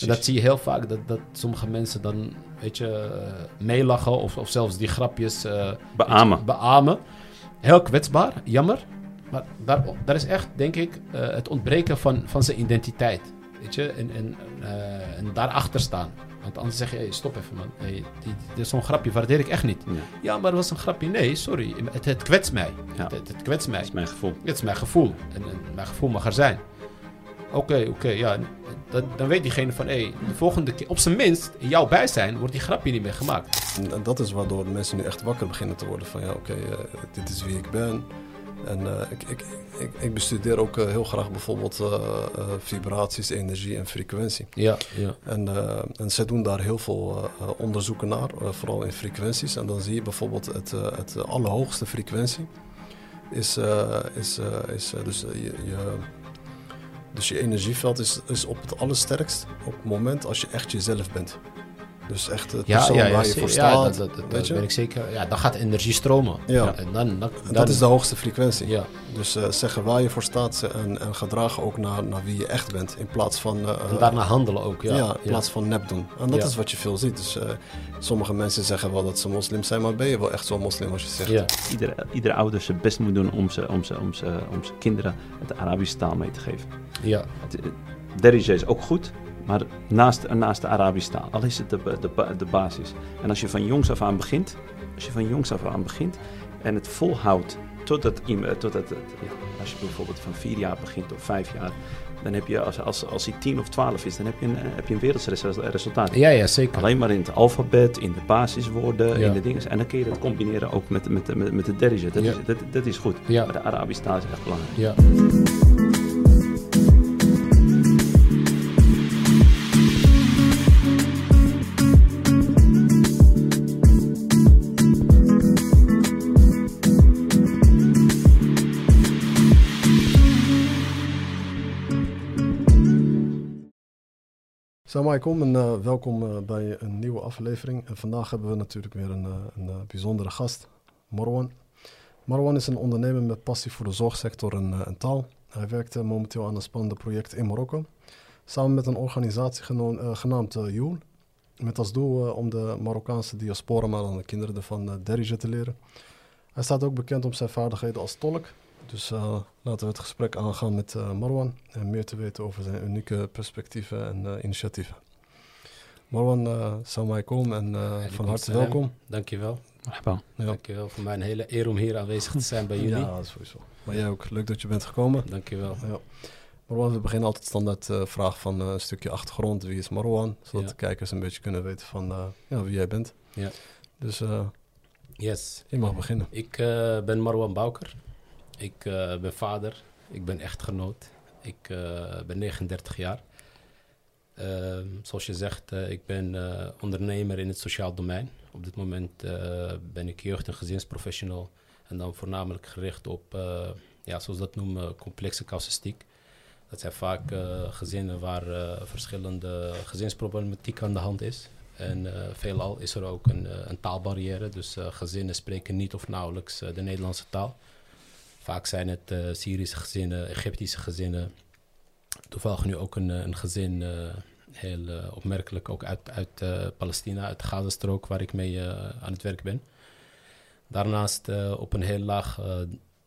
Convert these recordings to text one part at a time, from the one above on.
En dat zie je heel vaak, dat, dat sommige mensen dan, weet je, uh, meelachen of, of zelfs die grapjes uh, beamen. Je, beamen. Heel kwetsbaar, jammer. Maar daar, daar is echt, denk ik, uh, het ontbreken van, van zijn identiteit. Weet je, en, en, en daarachter staan. Want anders zeg je, hey, stop even man. Hey, die, dit zo'n grapje, waardeer ik echt niet. Ja. ja, maar het was een grapje. Nee, sorry. Het, het kwetst mij. Ja. Het, het, het, kwetst mij. Het is mijn gevoel. Het is mijn gevoel. En, en mijn gevoel mag er zijn. Oké, okay, oké, okay, ja. Dan, dan, weet diegene van, hé, hey, de volgende keer, op zijn minst, in jouw bijzijn, wordt die grapje niet meer gemaakt. En dat is waardoor mensen nu echt wakker beginnen te worden van, ja, oké, okay, uh, dit is wie ik ben. En uh, ik, ik, ik, ik, bestudeer ook uh, heel graag bijvoorbeeld vibraties, energie en frequentie. Ja, ja. En, en zij doen daar heel veel onderzoeken naar, vooral in frequenties. En dan zie je bijvoorbeeld het, het allerhoogste frequentie is, is, is dus je, je dus je energieveld is, is op het allersterkst op het moment als je echt jezelf bent. Dus echt het persoon ja, ja, waar je voor staat. Ja, dat, dat, dat, ben ik zeker. Ja, dan gaat energie stromen. Ja. En dan, dat is de hoogste frequentie. Ja. Dus uh, zeggen waar je voor staat en, en gedragen ook naar, naar wie je echt bent. In plaats van... Uh, en daarna handelen ook, ja. Ja, in plaats van nep doen. En dat is wat je veel ziet. Dus uh, sommige mensen zeggen wel dat ze moslim zijn, maar ben je wel echt zo'n moslim als je zegt. Ja. Iedere, iedere ouder zijn best moet doen om zijn om ze, om ze, om ze kinderen het Arabische taal mee te geven. Ja. Derija is ook goed, maar naast, naast de Arabische taal. Al is het de, de, de basis. En als je van jongs af aan begint, als je van jongs af aan begint en het volhoudt totdat, totdat als je bijvoorbeeld van vier jaar begint of vijf jaar, dan heb je, als, als, als hij tien of twaalf is, dan heb je een, heb je een werelds resultaat. Ja, ja, zeker. Alleen maar in het alfabet, in de basiswoorden, ja. in de dingen. En dan kun je dat combineren ook met, met, met, met de derige. Dat, ja. is, dat, dat is goed. Ja. Maar de Arabische taal is echt belangrijk. Ja. Salam alaikum en uh, welkom uh, bij een nieuwe aflevering. Vandaag hebben we natuurlijk weer een, uh, een bijzondere gast, Marwan. Marwan is een ondernemer met passie voor de zorgsector en, en taal. Hij werkt momenteel aan een spannende project in Marokko. Samen met een organisatie genaamd Joel. Met als doel om de Marokkaanse diaspora, maar dan de kinderen ervan, Derija te leren. Hij staat ook bekend om zijn vaardigheden als tolk. Dus uh, laten we het gesprek aangaan met uh, Marwan en meer te weten over zijn unieke perspectieven en uh, initiatieven. Marwan, uh, salam alaikum en van harte welkom. Dankjewel. Marhaba. Ja. Dankjewel voor mij een hele eer om hier aanwezig te zijn bij jullie. Ja, dat is sowieso. Maar jij ook, leuk dat je bent gekomen. Dankjewel. Ja. Marwan, we beginnen altijd standaard uh, vraag van een stukje achtergrond. Wie is Marwan? Zodat ja. de kijkers een beetje kunnen weten van ja, wie jij bent. Ja. Dus yes. je mag beginnen. Ik ben Marwan Bouker. Ik uh, ben vader, ik ben echtgenoot, ik uh, ben 39 jaar. Uh, zoals je zegt, ik ben ondernemer in het sociaal domein. Op dit moment ben ik jeugd- en gezinsprofessional en dan voornamelijk gericht op, ja, zoals dat noemen, complexe casuïstiek. Dat zijn vaak gezinnen waar verschillende gezinsproblematiek aan de hand is. En veelal is er ook een, een taalbarrière, dus gezinnen spreken niet of nauwelijks de Nederlandse taal. Vaak zijn het uh, Syrische gezinnen, Egyptische gezinnen. Toevallig nu ook een, een gezin, uh, heel opmerkelijk, ook uit, uit Palestina, uit de Gazastrook, waar ik mee aan het werk ben. Daarnaast op een heel laag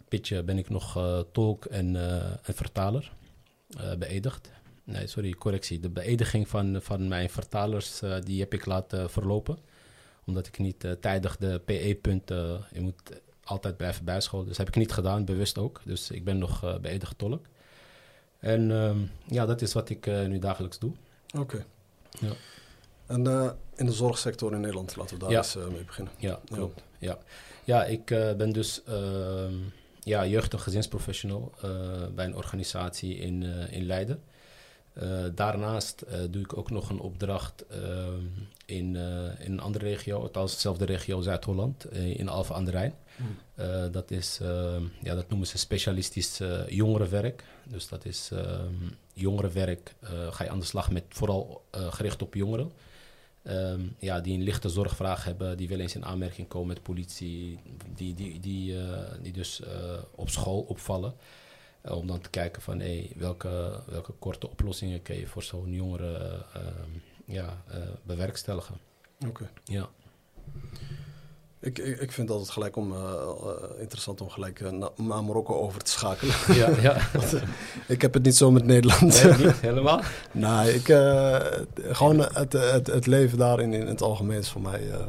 pitje ben ik nog tolk en, en vertaler, beëdigd. Nee, sorry, correctie. De beëdiging van, van mijn vertalers, die heb ik laten verlopen. Omdat ik niet tijdig de PE-punten, je moet altijd blijven bijscholen. Dus heb ik niet gedaan, bewust ook. Dus ik ben nog uh, beëdigd tolk. En um, ja, dat is wat ik uh, nu dagelijks doe. Oké. Okay. Ja. En uh, in de zorgsector in Nederland, laten we daar ja. eens mee beginnen. Ja, klopt. Ja, ja. ik ben dus ehm, ja, jeugd- en gezinsprofessional bij een organisatie in, in Leiden. Uh, daarnaast uh, doe ik ook nog een opdracht uh, in, in een andere regio, althans dezelfde regio Zuid-Holland, in Alphen aan de Rijn. Mm. dat, is, ja, dat noemen ze specialistisch jongerenwerk. Dus dat is jongerenwerk, ga je aan de slag met vooral gericht op jongeren. Um, ja, die een lichte zorgvraag hebben, die wel eens in aanmerking komen met politie, die, die, die, die dus op school opvallen. Uh, om dan te kijken van hey, welke, welke korte oplossingen kun je voor zo'n jongere uh, ja, eh, bewerkstelligen. Oké. Ja. Ik, ik, ik vind het altijd gelijk om, eh, eh, interessant om gelijk eh, na- naar Marokko over te schakelen. ja, ja. ik heb het niet zo met Nederland. Nee, niet helemaal. nee, ik, eh, gewoon het, het, het leven daarin in het algemeen is voor mij... eh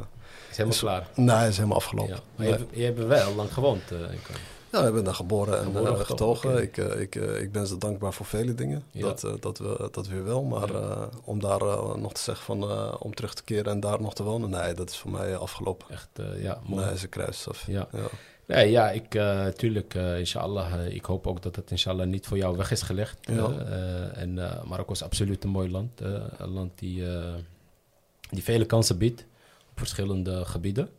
Is helemaal klaar. nee, is helemaal afgelopen. Ja. Maar je, Nee. hebt- je hebt er wel lang gewoond. eh, Inko. Ja, ik ben daar geboren en Geboren, eh, getogen. Ik, eh, ik, eh, ik ben ze dankbaar voor vele dingen. Ja. Dat, dat, we, dat weer wel. Maar Ja. om daar nog te zeggen van om terug te keren en daar nog te wonen, nee, dat is voor mij afgelopen. Echt, ja, mooi. Nee, is een kruisstaf. Ja. Ja. Nee, ja, ik, tuurlijk, inshallah. ik hoop ook dat het inshallah niet voor jou weg is gelegd. Ja. En Marokko is absoluut een mooi land. een land die, die vele kansen biedt op verschillende gebieden.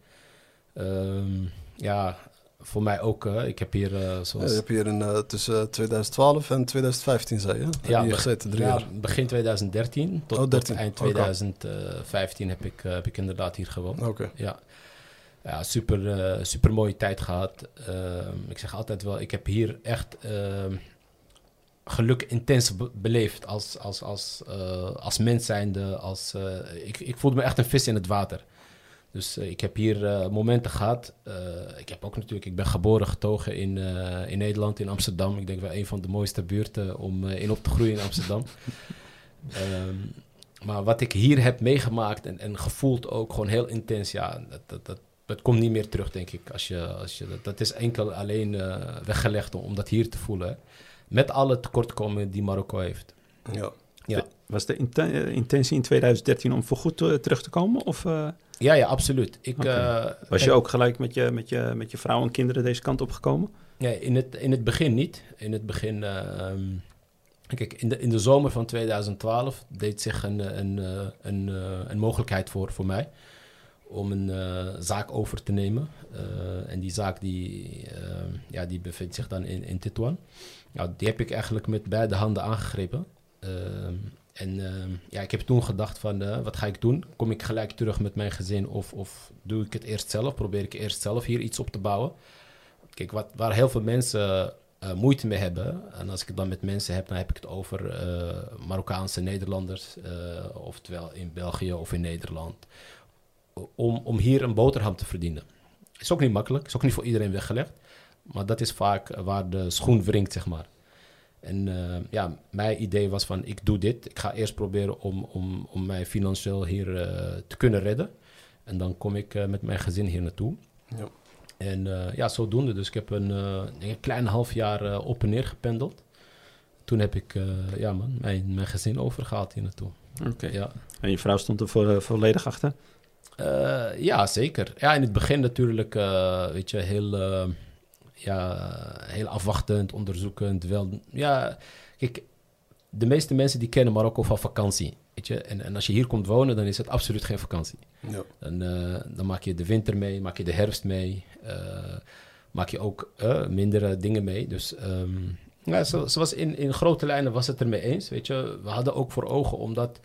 Ehm, ja, voor mij ook. eh, ik heb hier, eh, Ja, zoals... je hebt hier in, eh, tussen 2012 en 2015, zei je? Heb je gezeten, drie ja, jaar. begin 2013 tot, Oh, tot 13. eind Oké. 2015 heb ik, heb ik inderdaad hier gewoond. Oké. Ja, ja super, super mooie tijd gehad. Ehm, ik zeg altijd wel, ik heb hier echt ehm, geluk intens be- beleefd als, als, als, als mens zijnde. Als, ik, ik voelde me echt een vis in het water. Dus eh, ik heb hier eh, momenten gehad. eh, ik heb ook natuurlijk, ik ben geboren getogen in, in Nederland, in Amsterdam. Ik denk wel een van de mooiste buurten om in op te groeien in Amsterdam. Ehm, maar wat ik hier heb meegemaakt en, en gevoeld ook gewoon heel intens, ja, dat, dat, dat, dat komt niet meer terug, denk ik. Als je, als je, dat, dat is enkel alleen weggelegd om, om dat hier te voelen. hè. Met alle tekortkomingen die Marokko heeft. Ja. Ja. Was de eh, intentie in 2013 om voorgoed eh, terug te komen? Of eh, Ja, ja, absoluut. Ik, was je ook gelijk met je, met, je, met je vrouw en kinderen deze kant op gekomen? Nee, in het, in het begin niet. In het begin... eh, ehm, kijk, in de, in de zomer van 2012 deed zich een, een, een, een mogelijkheid voor, voor mij... om een zaak over te nemen. En die zaak die, ehm, ja, die bevindt zich dan in, in Tetuan. Nou, die heb ik eigenlijk met beide handen aangegrepen. Ehm, en ehm, ja, ik heb toen gedacht van, eh, wat ga ik doen? Kom ik gelijk terug met mijn gezin of, of doe ik het eerst zelf? Probeer ik eerst zelf hier iets op te bouwen? Kijk, wat, waar heel veel mensen eh, moeite mee hebben, en als ik het dan met mensen heb, dan heb ik het over eh, Marokkaanse Nederlanders, oftewel in België of in Nederland, om, om hier een boterham te verdienen. Is ook niet makkelijk, is ook niet voor iedereen weggelegd, maar dat is vaak waar de schoen wringt, zeg maar. En eh, ja, mijn idee was van, ik doe dit. Ik ga eerst proberen om, om, om mij financieel hier eh, te kunnen redden. En dan kom ik eh, met mijn gezin hier naartoe. Ja. En ja, zodoende. Dus ik heb een, een klein half jaar op en neer gependeld. Toen heb ik ja, man, mijn, mijn gezin overgehaald hier naartoe. Oké. Ja. En je vrouw stond er voor, volledig achter? Ja, zeker. Ja, in het begin natuurlijk, weet je, heel, ja, heel afwachtend, onderzoekend. Wel, ja, kijk, de meeste mensen die kennen Marokko van vakantie, weet je. En, en als je hier komt wonen, dan is het absoluut geen vakantie. Ja. Dan, eh, dan maak je de winter mee, maak je de herfst mee, eh, maak je ook eh, mindere dingen mee. Dus ehm, ja, zo, zoals in, in grote lijnen was het er mee eens, weet je. We hadden ook voor ogen omdat...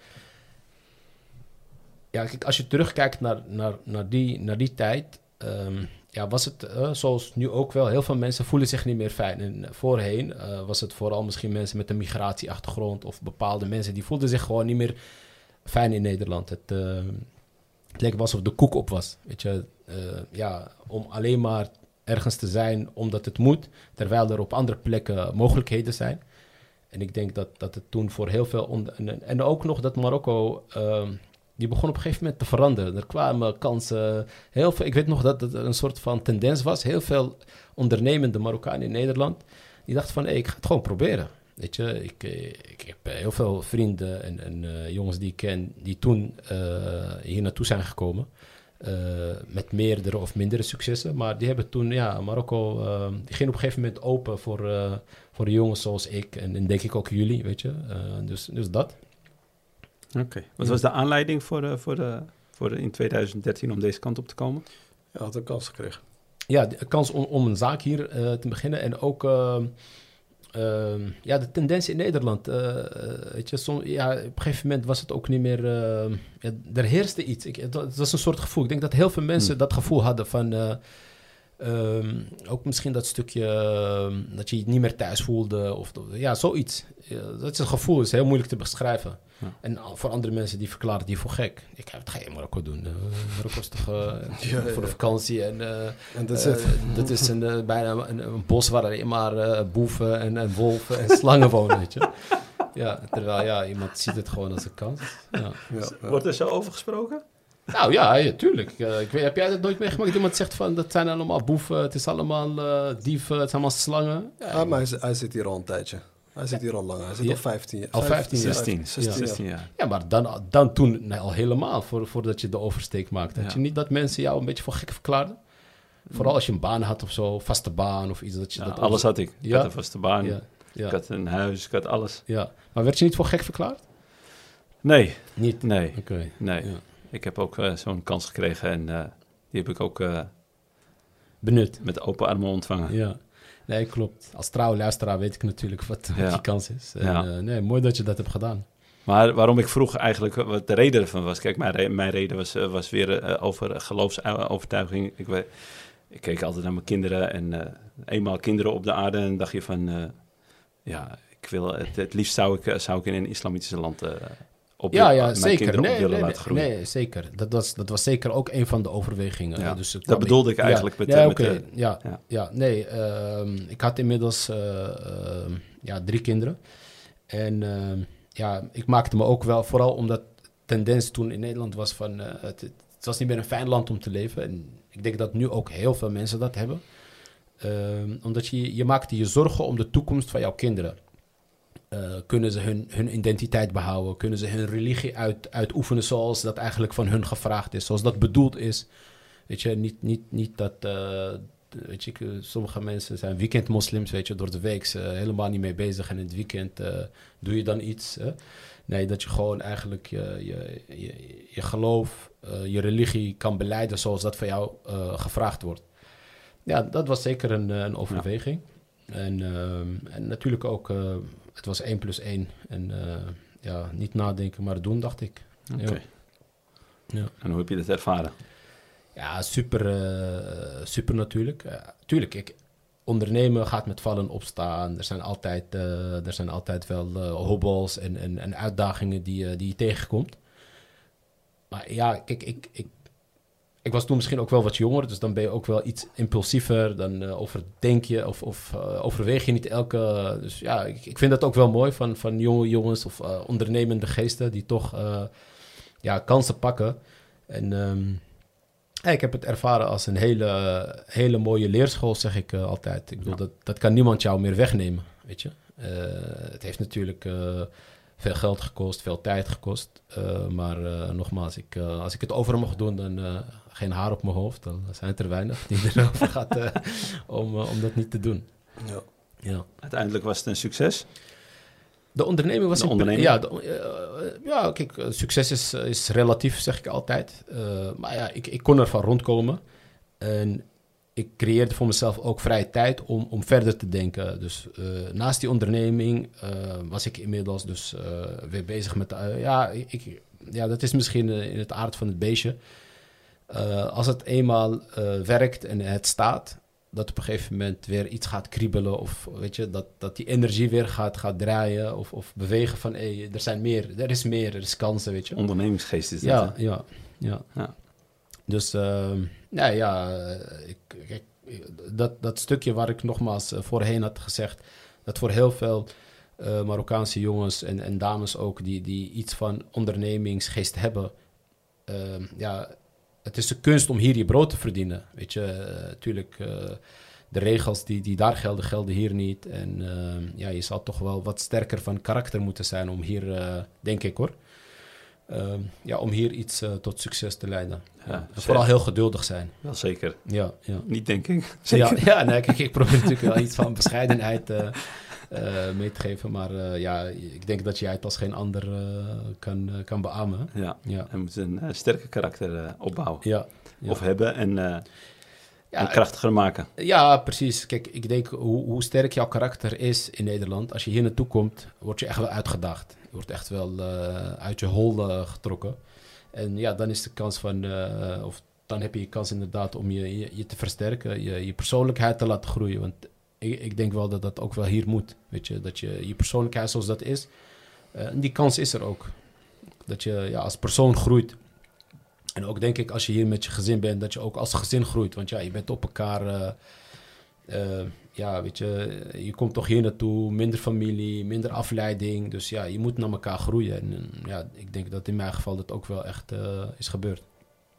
Ja, kijk, als je terugkijkt naar, naar, naar, die, naar die tijd, ehm, ja, was het eh, zoals nu ook wel. Heel veel mensen voelen zich niet meer fijn. En voorheen eh, was het vooral misschien mensen met een migratieachtergrond of bepaalde mensen die voelden zich gewoon niet meer fijn in Nederland. Het, eh, het leek alsof de koek op was. Weet je, Eh, ja, om alleen maar ergens te zijn omdat het moet, terwijl er op andere plekken mogelijkheden zijn. En ik denk dat, dat het toen voor heel veel. en, en ook nog dat Marokko. Die begon op een gegeven moment te veranderen. Er kwamen kansen. Heel veel, ik weet nog dat het een soort van tendens was. Heel veel ondernemende Marokkanen in Nederland. Die dachten van, ik ga het gewoon proberen. Weet je, ik, eh, ik heb eh, heel veel vrienden en, eh, jongens die ik ken... die toen eh, hier naartoe zijn gekomen. met meerdere of mindere successen. Maar die hebben toen, ja, Marokko... die ging op een gegeven moment open voor, voor jongens zoals ik. En, en denk ik ook jullie, weet je. Dus, dus dat. Oké. Wat was de aanleiding voor, eh, voor, de, voor de, in 2013 om deze kant op te komen? Ja, had een kans gekregen. ja, de kans om, om een zaak hier eh, te beginnen. En ook ehm, ehm, ja, de tendens in Nederland. eh, eh, weet je, som, ja, op een gegeven moment was het ook niet meer. ehm, ja, er heerste iets. Ik, het, wa- het was een soort gevoel. Ik denk dat heel veel mensen Hmm. dat gevoel hadden van. eh, ehm, ook misschien dat stukje dat je je niet meer thuis voelde. Of ja, zoiets. Ja, dat is een gevoel, is heel moeilijk te beschrijven. Ja. En voor andere mensen die verklaren die voor gek. Ik ga je in Marokko doen? Eh, Marokko is toch eh, Ja, voor de vakantie en... eh, En dat is het. dat is een, bijna een, een bos waar alleen maar eh, boeven en, en wolven en slangen wonen, weet je. Ja, terwijl ja, iemand ziet het gewoon als een kans. Ja. Ja, ja. Wordt er zo over gesproken? Nou ja, ja tuurlijk. Ik weet, heb jij dat nooit meegemaakt? Dat Iemand zegt van, dat zijn allemaal boeven, het is allemaal dieven, het zijn allemaal slangen. Ja, Ah, maar hij zit hier al een tijdje. Hij zit hier al lang. Hij zit Ja. al 15 jaar. Al 15 jaar. 16, 16 jaar. 16 jaar. Ja, maar dan, dan toen nee, al helemaal, voor, voordat je de oversteek maakte. Had Ja. je niet dat mensen jou een beetje voor gek verklaarden? Vooral als je een baan had of zo, vaste baan of iets. Dat je Ja, dat alles had ik. Ik Ja. had een vaste baan, Ja, ja, ik had een huis, ik had alles. ja. Maar werd je niet voor gek verklaard? Nee, Niet? nee, Oké. nee. Ja. Ik heb ook eh, zo'n kans gekregen en eh, die heb ik ook eh, Benut. met open armen ontvangen. Ja. Nee, klopt. Als trouwe luisteraar weet ik natuurlijk wat, wat Ja. die kans is. En, Ja. eh, nee, mooi dat je dat hebt gedaan. Maar waarom ik vroeg eigenlijk wat de reden ervan was. Kijk, mijn, mijn reden was, eh, was weer eh, over geloofsovertuiging. Ik, ik keek altijd naar mijn kinderen en eenmaal kinderen op de aarde en dacht je van, ja, ik wil het, het liefst zou ik, zou ik in een islamitisch land op Ja, ja, mijn zeker. kinderen op Nee, willen nee, laten groeien. nee, zeker. Dat was, dat was zeker ook een van de overwegingen. Ja, Dus dat bedoelde ik eigenlijk met, ja, eh, met de- ja, ja. ja. nee, ehm, ik had inmiddels eh, ehm, ja, drie kinderen. En ehm, ja, ik maakte me ook wel, vooral omdat de tendens toen in Nederland was van, eh, het, het was niet meer een fijn land om te leven. En ik denk dat nu ook heel veel mensen dat hebben. Omdat je, je maakte je zorgen om de toekomst van jouw kinderen. Eh, kunnen ze hun, hun identiteit behouden? Kunnen ze hun religie uit, uitoefenen zoals dat eigenlijk van hun gevraagd is? Zoals dat bedoeld is? Weet je, niet, niet, niet dat... eh, weet je, sommige mensen zijn weekendmoslims, weet je, door de week ze helemaal niet mee bezig. En in het weekend eh, doe je dan iets. Hè? Nee, dat je gewoon eigenlijk je, je, je, je geloof, je religie kan beleiden zoals dat van jou gevraagd wordt. Ja, dat was zeker een, een overweging. En, ehm, en natuurlijk ook, het was 1 plus 1. En eh, ja, niet nadenken, maar doen, dacht ik. Oké. Ja. En hoe heb je dat ervaren? Ja, super, eh, super natuurlijk. Eh, tuurlijk, ik, ondernemen gaat met vallen opstaan. Er zijn altijd, er zijn altijd wel hobbels en, en, en uitdagingen die, je- die je tegenkomt. Maar ja, kijk, ik, ik, ik was toen misschien ook wel wat jonger, dus dan ben je ook wel iets impulsiever. Dan eh, overdenk je of, of eh, overweeg je niet elke... Dus ja, ik, ik vind dat ook wel mooi van, van jonge jongens of eh, ondernemende geesten die toch ja, kansen pakken. En ehm, ja, ik heb het ervaren als een hele, hele mooie leerschool, zeg ik altijd. Ik bedoel, Ja. dat, dat kan niemand jou meer wegnemen, weet je. Het heeft natuurlijk veel geld gekost, veel tijd gekost. Maar nogmaals, ik, als ik het over mag doen, dan geen haar op mijn hoofd. Dan zijn er weinig die erover gaat eh, om, eh, om dat niet te doen. Ja. Ja. Uiteindelijk was het een succes. De onderneming was... De in- onderneming? Ja, de- eh, ja, kijk, succes is, is relatief, zeg ik altijd. Maar ja, ik, ik kon ervan rondkomen. En ik creëerde voor mezelf ook vrije tijd om, om verder te denken. Dus naast die onderneming was ik inmiddels dus weer bezig met... ja, ik, ja, dat is misschien in het aard van het beestje. Eh, als het eenmaal eh, werkt en het staat, dat op een gegeven moment weer iets gaat kriebelen. Of weet je, dat, dat die energie weer gaat, gaat draaien. Of, of bewegen van er zijn meer, er is meer, er is kansen, weet je. Ondernemingsgeest is dat. Ja, hè? ja, ja. Ja. Dus ehm, ja, ja ik, dat, dat stukje waar ik nogmaals eh, voorheen had gezegd, dat voor heel veel Marokkaanse jongens en, en dames ook die, die iets van ondernemingsgeest hebben, ehm, ja, het is een kunst om hier je brood te verdienen. Weet je, natuurlijk, de regels die, die daar gelden, gelden hier niet. En ehm, ja, je zal toch wel wat sterker van karakter moeten zijn om hier, eh, denk ik hoor, ehm, ja, om hier iets eh, tot succes te leiden. Ja, En vooral heel geduldig zijn. Wel zeker. Ja, ja. Niet denk ik. Zeker. Ja, ja nee, kijk, ik probeer natuurlijk wel iets van bescheidenheid eh, eh, mee te geven. Maar eh, ja, ik denk dat jij het als geen ander eh, kan, eh, kan beamen. Ja. Ja, Hij moet een eh, sterke karakter eh, opbouwen. ja. ja. Of hebben en, eh, en ja, krachtiger maken. ja, precies. Kijk, ik denk hoe, hoe sterk jouw karakter is in Nederland. Als je hier naartoe komt, word je echt wel uitgedaagd. Je wordt echt wel eh, uit je hol eh, getrokken. En ja, dan is de kans van, eh, of dan heb je je kans inderdaad om je, je, je te versterken, je, je persoonlijkheid te laten groeien. Want ik, ik denk wel dat dat ook wel hier moet. Weet je, dat je je persoonlijkheid zoals dat is, eh, die kans is er ook. dat je ja, als persoon groeit. En ook denk ik als je hier met je gezin bent, dat je ook als gezin groeit. Want ja, je bent op elkaar. eh, eh, ja, weet je, je komt toch hier naartoe, minder familie, minder afleiding. Dus ja, je moet naar elkaar groeien. En ja, ik denk dat in mijn geval dat ook wel echt is gebeurd.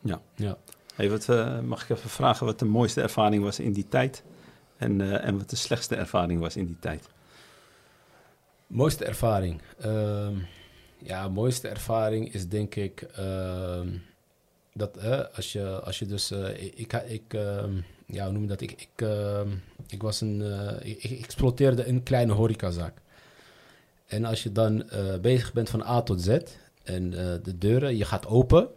Ja. ja. Hey, wat, mag ik even vragen wat de mooiste ervaring was in die tijd? En, eh, en wat de slechtste ervaring was in die tijd? Mooiste ervaring. Ehm, ja, mooiste ervaring is denk ik ehm, dat als, je, als je dus. eh, ik, ik, ehm, ja, hoe noem je dat? Ik, ik, ik was een. eh, ik, ik exploiteerde een kleine horecazaak. En als je dan bezig bent van A tot Z en de deuren, je gaat open.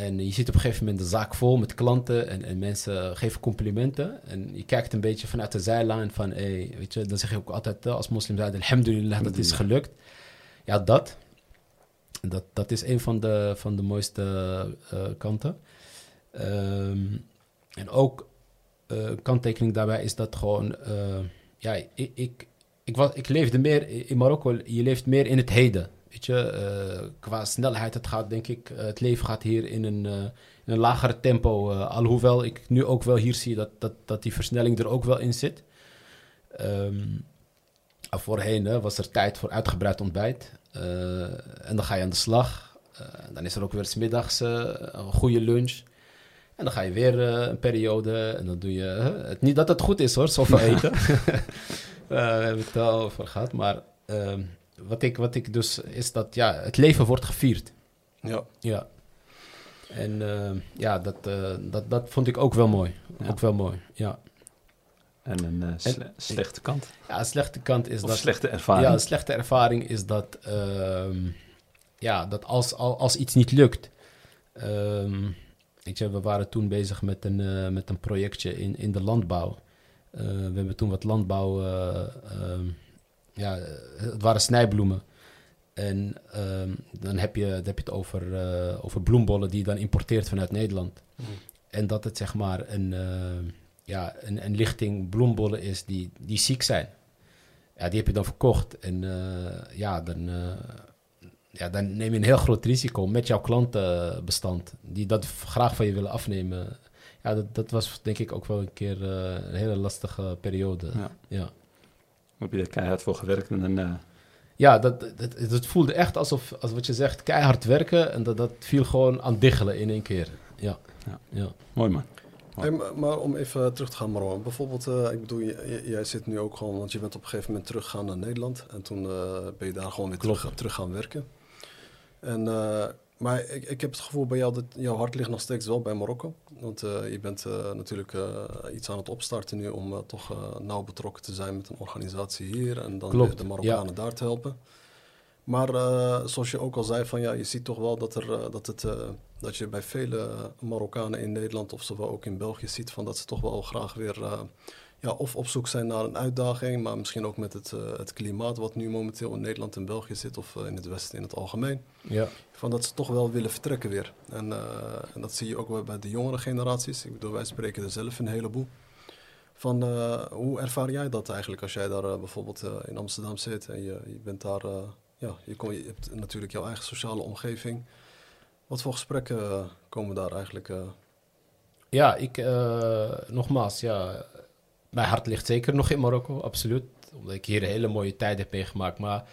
En je ziet op een gegeven moment de zaak vol met klanten en, en mensen geven complimenten. En je kijkt een beetje vanuit de zijlijn van, hey, weet je, dan zeg je ook altijd eh, als moslim zijn, alhamdulillah, dat is gelukt. Ja, dat. Dat, dat is een van de, van de mooiste eh, kanten. Ehm, en ook een kanttekening daarbij is dat gewoon, ja, ik, ik, ik, was, ik leefde meer in Marokko, je leeft meer in het heden. Weet je, eh, qua snelheid, het gaat denk ik, eh, het leven gaat hier in een, eh, in een lagere tempo. alhoewel ik nu ook wel hier zie dat, dat, dat die versnelling er ook wel in zit. Ehm, voorheen hè, was er tijd voor uitgebreid ontbijt. en dan ga je aan de slag. Dan is er ook weer 's middags eh, een goede lunch. En dan ga je weer een periode en dan doe je... het, niet dat het goed is hoor, zoveel eten. Daar hebben we het al over gehad. Maar ehm, wat, ik, wat ik dus is dat ja, het leven wordt gevierd. Ja. Ja. En ehm, ja, dat, eh, dat, dat vond ik ook wel mooi. Ja. Ook wel mooi, ja. En een eh, sle- slechte kant? Ja, een slechte kant is Of dat... slechte ervaring? Ja, een slechte ervaring is dat, ehm, ja, dat als, al- als iets niet lukt. ehm, weet je, we waren toen bezig met een, eh, met een projectje in, in de landbouw. Eh, we hebben toen wat landbouw. eh, ehm, ja, eh, het waren snijbloemen. En ehm, dan, heb je, dan heb je het over, eh, over bloembollen die je dan importeert vanuit Nederland. En dat het zeg maar een, eh, ja, een, een lichting bloembollen is die, die ziek zijn. Ja, die heb je dan verkocht. En ja, dan, ja, dan neem je een heel groot risico met jouw klantenbestand. Die dat graag van je willen afnemen. Ja, dat, dat was denk ik ook wel een keer een hele lastige periode. Ja. Ja, Heb je er keihard voor gewerkt en dan... eh, ja dat, dat, dat voelde echt alsof, als wat je zegt, keihard werken. En dat, dat viel gewoon aan diggelen in één keer. Ja, Ja. ja. mooi man. Hey, maar, om even terug te gaan, Marwan. Bijvoorbeeld, eh, ik bedoel, jij zit nu ook gewoon, want je bent op een gegeven moment teruggegaan naar Nederland. En toen eh, ben je daar gewoon weer Klopt. terug, terug gaan werken. En, eh, maar ik, ik heb het gevoel bij jou dat jouw hart ligt nog steeds wel bij Marokko. Want eh, je bent eh, natuurlijk eh, iets aan het opstarten nu om toch nauw betrokken te zijn met een organisatie hier. En dan Klopt, weer de Marokkanen daar te helpen. Maar zoals je ook al zei, van, ja, je ziet toch wel dat, er, dat, het, dat je bij vele Marokkanen in Nederland of zowel ook in België ziet van dat ze toch wel graag weer ja, of op zoek zijn naar een uitdaging, maar misschien ook met het, eh, het klimaat wat nu momenteel in Nederland en België zit of eh, in het Westen in het algemeen. ja. Van dat ze toch wel willen vertrekken weer. En, eh, en dat zie je ook wel bij de jongere generaties. Ik bedoel, wij spreken er zelf een heleboel. Van, hoe ervaar jij dat eigenlijk als jij daar bijvoorbeeld in Amsterdam zit en je, je bent daar, ja, je, kom, je hebt natuurlijk jouw eigen sociale omgeving. Wat voor gesprekken komen daar eigenlijk? Ja, ik, nogmaals, ja, mijn hart ligt zeker nog in Marokko, absoluut. Omdat ik hier hele mooie tijd heb meegemaakt. Maar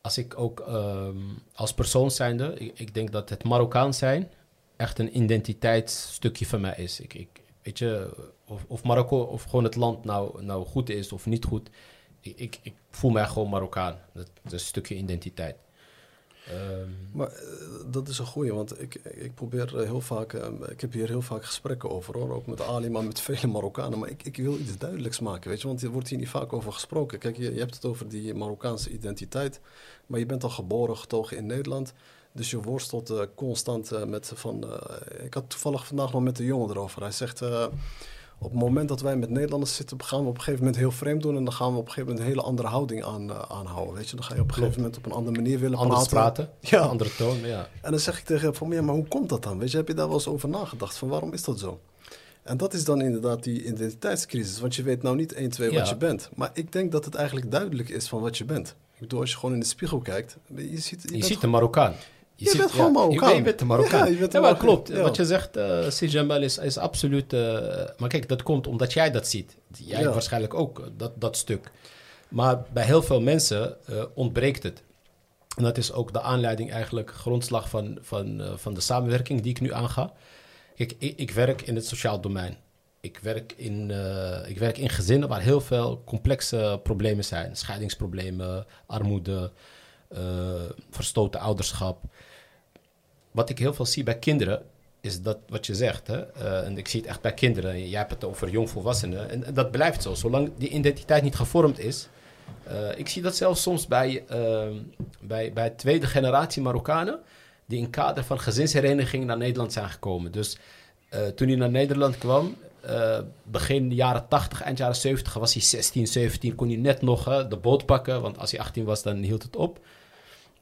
als ik ook ehm, als persoon zijnde, ik, ik denk dat het Marokkaan zijn echt een identiteitsstukje van mij is. Ik, ik, weet je, of, of Marokko of gewoon het land nou, nou goed is of niet goed. Ik, ik, ik voel mij gewoon Marokkaan. Dat is een stukje identiteit. Ehm, Maar eh, dat is een goeie, want ik, ik probeer eh, heel vaak, eh, ik heb hier heel vaak gesprekken over hoor, ook met Ali, maar met vele Marokkanen. Maar ik, ik wil iets duidelijks maken, weet je, want er wordt hier niet vaak over gesproken. Kijk, je, je hebt het over die Marokkaanse identiteit, maar je bent al geboren, getogen in Nederland. Dus je worstelt eh, constant met van. ik had toevallig vandaag nog met de jongen erover. Hij zegt. Op het moment dat wij met Nederlanders zitten, gaan we op een gegeven moment heel vreemd doen. En dan gaan we op een gegeven moment een hele andere houding aan, eh, aanhouden. Weet je, dan ga je op een gegeven moment op een andere manier willen anders praten. praten, Ja. andere toon, ja. En dan zeg ik tegen hem van, ja, maar hoe komt dat dan? Weet je, heb je daar wel eens over nagedacht? Van waarom is dat zo? En dat is dan inderdaad die identiteitscrisis. Want je weet nou niet 1, 2 wat je bent. Maar ik denk dat het eigenlijk duidelijk is van wat je bent. Ik bedoel, als je gewoon in de spiegel kijkt, je ziet... Je, Je ziet een Marokkaan. Je bent gewoon Marokkaan. Je, je bent Marokkaan. Ja, Ja, maar klopt. Wat je zegt, Si Jamal is, is absoluut... eh, maar kijk, dat komt omdat jij dat ziet. Jij waarschijnlijk ook, eh, dat, dat stuk. Maar bij heel veel mensen ontbreekt het. En dat is ook de aanleiding eigenlijk, grondslag van, van, van de samenwerking die ik nu aanga. Kijk, ik, ik werk in het sociaal domein. Ik werk, in, ik werk in gezinnen waar heel veel complexe problemen zijn. Scheidingsproblemen, armoede, verstoten ouderschap. Wat ik heel veel zie bij kinderen, is dat wat je zegt. Hè? eh, en ik zie het echt bij kinderen. Jij hebt het over jongvolwassenen. En, en dat blijft zo. Zolang die identiteit niet gevormd is. eh, ik zie dat zelfs soms bij, ehm, bij, bij tweede generatie Marokkanen. die in kader van gezinshereniging naar Nederland zijn gekomen. Dus eh, toen hij naar Nederland kwam. begin jaren 80, eind jaren 70 was hij 16, 17. Kon hij net nog hè, de boot pakken. Want als hij 18 was, dan hield het op.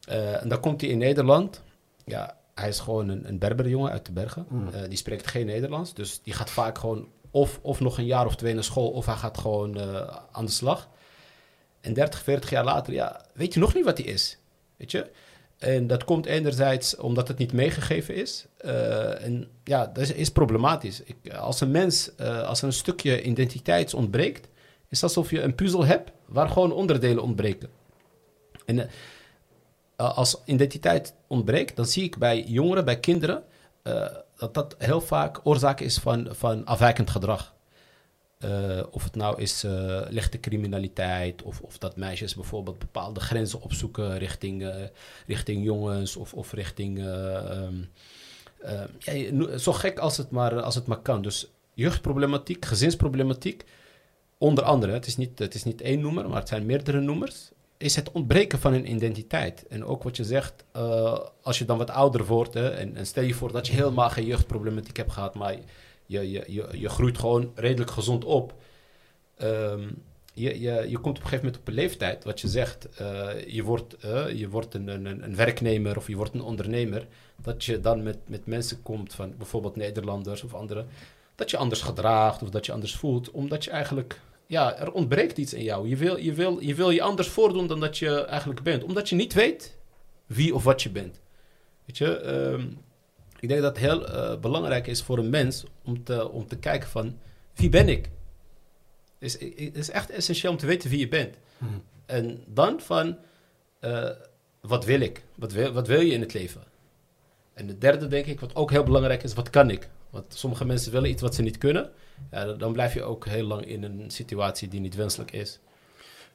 En dan komt hij in Nederland. Ja, hij is gewoon een, een Berberjongen uit de bergen. Mm. Eh, die spreekt geen Nederlands. Dus die gaat vaak gewoon of, of nog een jaar of twee naar school... of hij gaat gewoon eh, aan de slag. En 30, 40 jaar later, ja, weet je nog niet wat hij is. Weet je? En dat komt enerzijds omdat het niet meegegeven is. Eh, en ja, dat is, is problematisch. Ik, als een mens, als er een stukje identiteit ontbreekt... is alsof je een puzzel hebt waar gewoon onderdelen ontbreken. En als identiteit ontbreekt, dan zie ik bij jongeren, bij kinderen... eh, dat dat heel vaak oorzaak is van, van afwijkend gedrag. Eh, of het nou is eh, lichte criminaliteit, of, of dat meisjes bijvoorbeeld bepaalde grenzen opzoeken richting, eh, richting jongens of, of richting. eh, ehm, eh, ja, zo gek als het, maar, als het maar kan. Dus jeugdproblematiek, gezinsproblematiek, onder andere, het is, niet, het is niet één noemer, maar het zijn meerdere noemers, is het ontbreken van een identiteit. En ook wat je zegt, eh, als je dan wat ouder wordt, hè, en, stel je voor dat je helemaal geen jeugdproblematiek hebt gehad, maar je, je, je, je groeit gewoon redelijk gezond op. Ehm, je, je, je komt op een gegeven moment op een leeftijd, wat je zegt, eh, je wordt, eh, je wordt een, een, een werknemer of je wordt een ondernemer, dat je dan met, met mensen komt van bijvoorbeeld Nederlanders of anderen, dat je anders gedraagt of dat je anders voelt, omdat je eigenlijk, ja, er ontbreekt iets in jou. Je wil je, wil, je, wil je anders voordoen dan dat je eigenlijk bent, omdat je niet weet wie of wat je bent. Weet je, ehm, ik denk dat het heel eh, belangrijk is voor een mens om te, om te kijken van wie ben ik? Het is, het is echt essentieel om te weten wie je bent. Hmm. En dan van eh, wat wil ik? Wat wil, wat wil je in het leven? En de derde denk ik, wat ook heel belangrijk is, wat kan ik? Want sommige mensen willen iets wat ze niet kunnen. Ja, dan- blijf je ook heel lang in een situatie die niet wenselijk is.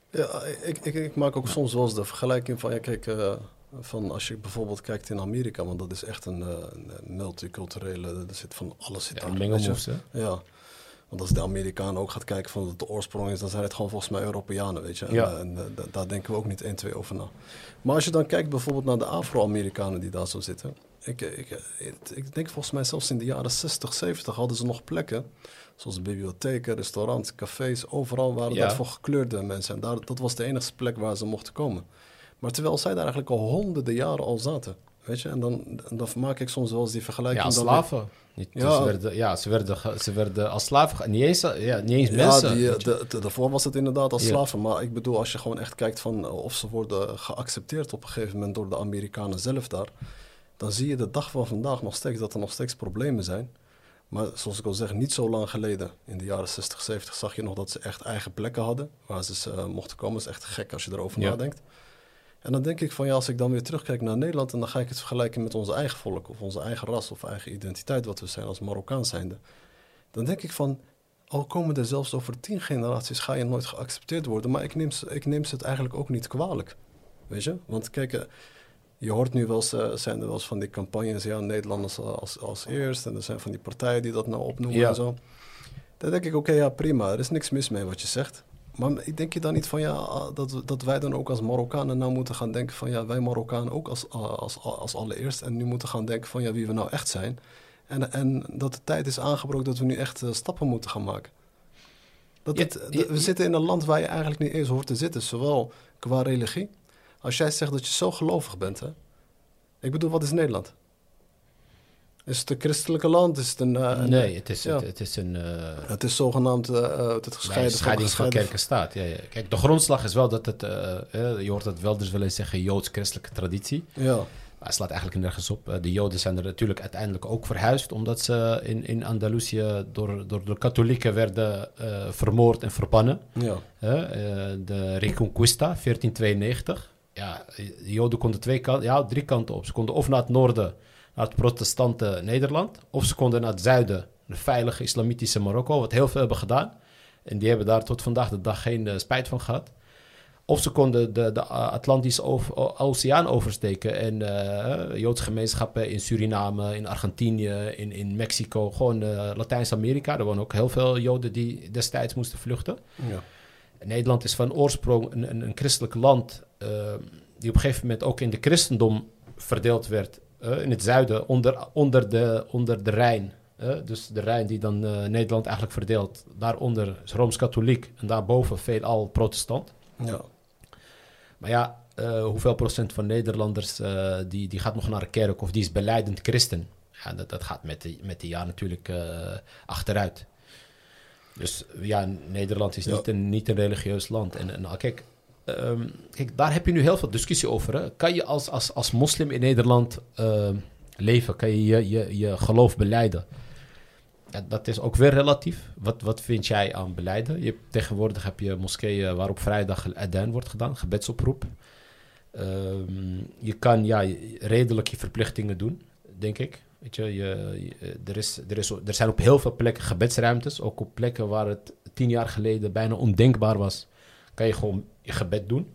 Ja, ik, ik, ik maak ook soms wel eens de vergelijking van, ja, kijk, eh, van als je bijvoorbeeld kijkt in Amerika, want dat is echt een, eh, een multiculturele, er zit van alles zit Ja, daar. mengelmoes, hè? Ja, want als de Amerikanen ook gaat kijken van wat de oorsprong is, dan zijn het gewoon volgens mij Europeanen, weet je. En, Ja. eh, en, daar denken we ook niet 1, 2 over na. Maar als je dan kijkt bijvoorbeeld naar de Afro-Amerikanen die daar zo zitten. Ik, ik, ik, denk volgens mij zelfs in de jaren 60, 70 hadden ze nog plekken. Zoals bibliotheken, restaurants, cafés, overal waren Ja. dat voor gekleurde mensen. En daar, dat was de enige plek waar ze mochten komen. Maar terwijl zij daar eigenlijk al honderden jaren al zaten. Weet je, en dan, dan maak ik soms wel eens die Ja, vergelijking. als dat- slaven. Niet, Ja. Ze werden, ja, ze werden, ze werden als slaven... Niet eens, ja, niet eens Ja, mensen. die, de, de- daarvoor was het inderdaad als Ja. slaven. Maar ik bedoel, als je gewoon echt kijkt van eh, of ze worden geaccepteerd op een gegeven moment door de Amerikanen zelf daar. Dan zie je de dag van vandaag nog steeds dat er nog steeds problemen zijn. Maar zoals ik al zeg, niet zo lang geleden, in de jaren 60, 70, zag je nog dat ze echt eigen plekken hadden waar ze eh, mochten komen. Dat is echt gek als je erover Ja. nadenkt. En dan denk ik van ja, als ik dan weer terugkijk naar Nederland en dan ga ik het vergelijken met onze eigen volk of onze eigen ras of eigen identiteit, wat we zijn als Marokkaan zijnde. Dan denk ik van, al komen er zelfs over tien generaties, ga je nooit geaccepteerd worden. Maar ik neem, ze- ik neem ze het eigenlijk ook niet kwalijk. Weet je? Want kijk, eh, je hoort nu wel eens, zijn er wel eens van die campagnes, ja, Nederlanders als, als eerst. En er zijn van die partijen die dat nou opnoemen Ja. en zo. Dan denk ik, oké, ja, prima. Er is niks mis mee wat je zegt. Maar ik denk je dan niet van, ja, ah, dat, dat wij dan ook als Marokkanen nou moeten gaan denken van, ja, wij Marokkanen ook als, ah, als, als allereerst. En nu moeten gaan denken van, ja, wie we nou echt zijn. En, en dat de tijd is aangebroken dat we nu echt eh, stappen moeten gaan maken. Dat Ja, ja, we zitten in een land waar je eigenlijk niet eens hoort te zitten, zowel qua religie. Als jij zegt dat je zo gelovig bent, hè. Ik bedoel, wat is Nederland? Is het een christelijke land? Is het een... eh, een- nee, het is, ja. het, het is een... eh, Het is zogenaamd eh, het gescheiden... scheiding van kerk en staat. Ja, ja. Kijk, de grondslag is wel dat het... je hoort het wel dus wel eens zeggen, joods-christelijke traditie. Ja, Maar het slaat eigenlijk nergens op. De Joden zijn er natuurlijk uiteindelijk ook verhuisd, omdat ze in, in Andalusië door, door de katholieken werden vermoord en verbannen. Ja. De Reconquista, 1492. Ja, de Joden konden twee kanten, ja, drie kanten op. Ze konden of naar het noorden, naar het protestante Nederland, of ze konden naar het zuiden, de veilige islamitische Marokko, wat heel veel hebben gedaan. En die hebben daar tot vandaag de dag geen eh, spijt van gehad. Of ze konden de, de Atlantische over- o- Oceaan oversteken en eh, Joodse gemeenschappen in Suriname, in Argentinië, in, in Mexico, gewoon eh, Latijns-Amerika. Er wonen ook heel veel Joden die destijds moesten vluchten. Ja. Nederland is van oorsprong een, een, een christelijk land eh, die op een gegeven moment ook in de christendom verdeeld werd. eh, in het zuiden, onder, onder, de, onder de Rijn. eh, dus de Rijn die dan eh, Nederland eigenlijk verdeelt. Daaronder is Rooms-Katholiek en daarboven veelal protestant. Ja. Maar ja, eh, hoeveel procent van Nederlanders eh, die, die gaat nog naar de kerk of die is beleidend christen? Ja, dat, dat gaat met de, met de jaar natuurlijk eh, achteruit. Dus ja, Nederland is niet, een, niet een religieus land. En, en kijk, ehm, kijk, daar heb je nu heel veel discussie over. Hè? Kan je als, als, als moslim in Nederland ehm, leven? Kan je je, je je geloof beleiden? Dat is ook weer relatief. Wat, wat vind jij aan beleiden? Je, tegenwoordig heb je moskeeën waar op vrijdag adhan wordt gedaan, gebedsoproep. Ehm, je kan ja, redelijk je verplichtingen doen, denk ik. Weet je, er, is, er, is, er zijn op heel veel plekken gebedsruimtes. Ook op plekken waar het tien jaar geleden bijna ondenkbaar was, kan je gewoon je gebed doen.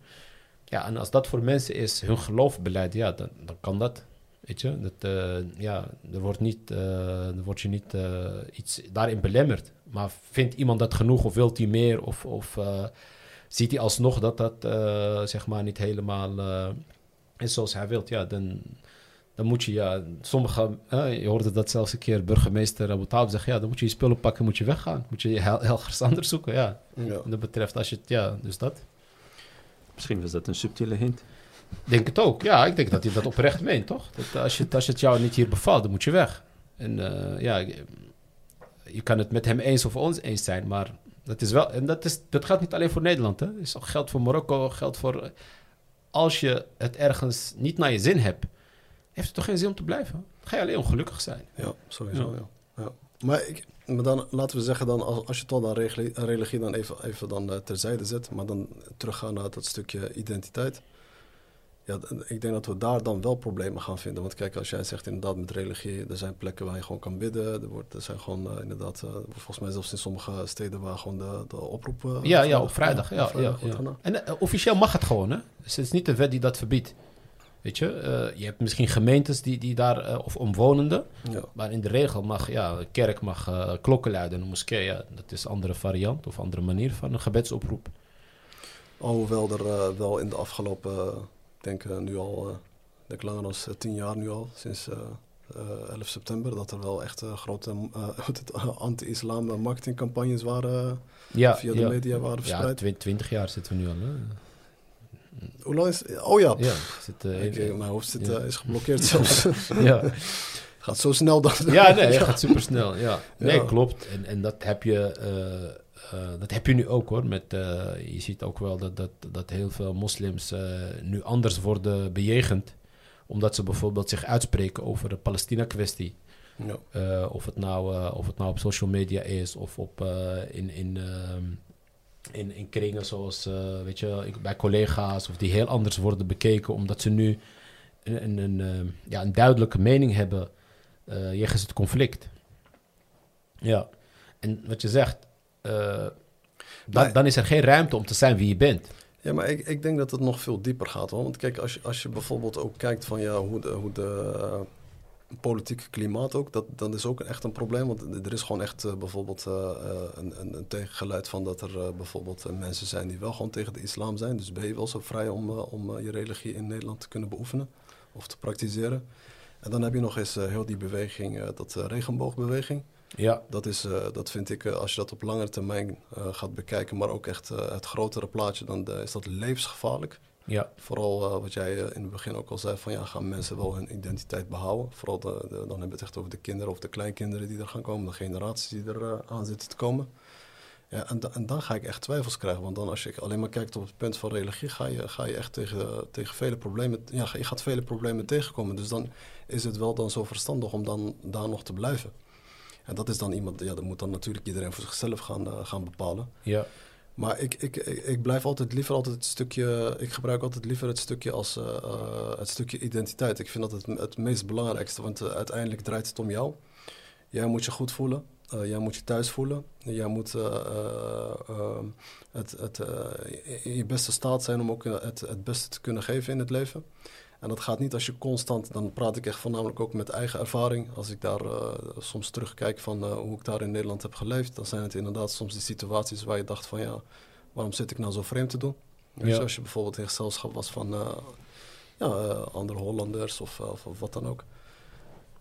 Ja, en als dat voor mensen is, hun geloofbeleid, ja, dan, kan dat. Weet je, dat, eh, ja, er wordt, niet, eh, er wordt je niet eh, iets daarin belemmerd. Maar vindt iemand dat genoeg of wilt hij meer? Of, of ziet hij alsnog dat dat zeg maar niet helemaal is zoals hij wilt? Ja, dan, dan moet je, ja, sommige, eh, je hoorde dat zelfs een keer burgemeester Abu Talib zeggen, ja, dan moet je je spullen pakken, moet je weggaan. Moet je je hel- ergens anders zoeken, ja. Dat betreft, als je het, ja, dus dat. Misschien was dat een subtiele hint. Ik denk het ook. Ja, ik denk dat hij dat oprecht meent, toch? Dat als, je, als het jou niet hier bevalt, dan moet je weg. En eh, ja, je- kan het met hem eens of ons eens zijn, maar dat is wel... En dat, is, dat geldt niet alleen voor Nederland, hè. Het is ook geld voor Marokko, geldt voor... Als je het ergens niet naar je zin hebt, heeft het toch geen zin om te blijven? Dan ga je alleen ongelukkig zijn. Ja, sowieso, ja. ja. Maar, ik, maar dan, laten we zeggen, dan, als, als je toch dan religie, dan even, even dan, eh, terzijde zet, maar dan teruggaan naar dat stukje identiteit. Ja, ik denk dat we daar dan wel problemen gaan vinden. Want kijk, als jij zegt inderdaad met religie, er zijn plekken waar je gewoon kan bidden. Er, wordt, er zijn gewoon eh, inderdaad, eh, volgens mij zelfs in sommige steden waar gewoon de, de oproep... eh, Ja, ja, op vrijdag. Ja, ja, ja. En officieel mag het gewoon, hè? Dus het is niet een wet die dat verbiedt. Weet je, Eh, je hebt misschien gemeentes die, die daar, eh, of omwonenden, Ja. Maar in de regel mag, ja, een kerk mag eh, klokken luiden. Een moskee, ja, dat is een andere variant of andere manier van een gebedsoproep. Alhoewel er wel in de afgelopen, ik denk nu al, denk langer dan tien jaar nu al, sinds eh, eh, 11 september, dat er wel echt grote anti-islam marketingcampagnes waren, Ja, via de ja. media waren Ja, verspreid. twi- twintig jaar zitten we nu al. Hè? Hoe lang is Oh ja, Ja, zit, eh, Ik, eh, mijn hoofd zit, ja. eh, is geblokkeerd zelfs. ja. Gaat zo snel dan. ja, nee, het gaat super snel. Ja. Nee, klopt. En, en dat, heb je, eh, eh, dat heb je nu ook hoor. Met, je ziet ook wel dat, dat, dat heel veel moslims nu anders worden bejegend. Omdat ze bijvoorbeeld zich uitspreken over de Palestina-kwestie. Of, het nou, of het nou op social media is of op, in, in, ehm, in, in kringen zoals eh, weet je, bij collega's of die heel anders worden bekeken omdat ze nu een, een, een, ehm, ja, een duidelijke mening hebben eh jegens het conflict. Ja, en wat je zegt, eh, dan, Maar- dan is er geen ruimte om te zijn wie je bent. Ja, maar ik, ik denk dat het nog veel dieper gaat. Hoor. Want kijk, als je, als je bijvoorbeeld ook kijkt van ja, hoe de, hoe de eh, politieke klimaat ook, dat, dat is ook echt een probleem. Want er is gewoon echt eh, bijvoorbeeld eh, eh, een, een, een tegengeluid van dat er bijvoorbeeld mensen zijn die wel gewoon tegen de islam zijn. Dus ben je wel zo vrij om, om je religie in Nederland te kunnen beoefenen of te praktiseren. En dan heb je nog eens heel die beweging, dat regenboogbeweging. Ja, Dat, is, dat vind ik, als je dat op langere termijn gaat bekijken, maar ook echt het grotere plaatje, dan is dat levensgevaarlijk. Ja, Vooral eh, wat jij eh, in het begin ook al zei, van ja, gaan mensen wel hun identiteit behouden? Vooral de, de- dan hebben we het echt over de kinderen of de kleinkinderen die er gaan komen, de generaties die er eh, aan zitten te komen. Ja, en, da- en dan ga ik echt twijfels krijgen. Want dan als je alleen maar kijkt op het punt van religie, ga je, ga je echt tegen, tegen vele problemen. Ja, je gaat vele problemen tegenkomen. Dus dan is het wel dan zo verstandig om dan daar nog te blijven. En dat is dan iemand, ja, dat moet dan natuurlijk iedereen voor zichzelf gaan, gaan bepalen. Ja. Maar ik, ik, ik, blijf altijd liever altijd het stukje. Ik gebruik altijd liever het stukje als eh, eh, het stukje identiteit. Ik vind dat het, het meest belangrijkste, want eh, uiteindelijk draait het om jou. Jij moet je goed voelen. jij moet je thuis voelen. Jij moet eh, eh, ehm, het, het, in je beste staat zijn om ook het, het beste te kunnen geven in het leven. En dat gaat niet als je constant, dan praat ik echt voornamelijk ook met eigen ervaring. Als ik daar eh, soms terugkijk van eh, hoe ik daar in Nederland heb geleefd, dan zijn het inderdaad soms die situaties waar je dacht van ja, waarom zit ik nou zo vreemd te doen? Ja. als je bijvoorbeeld in gezelschap was van eh, ja, andere Hollanders of, of, wat dan ook.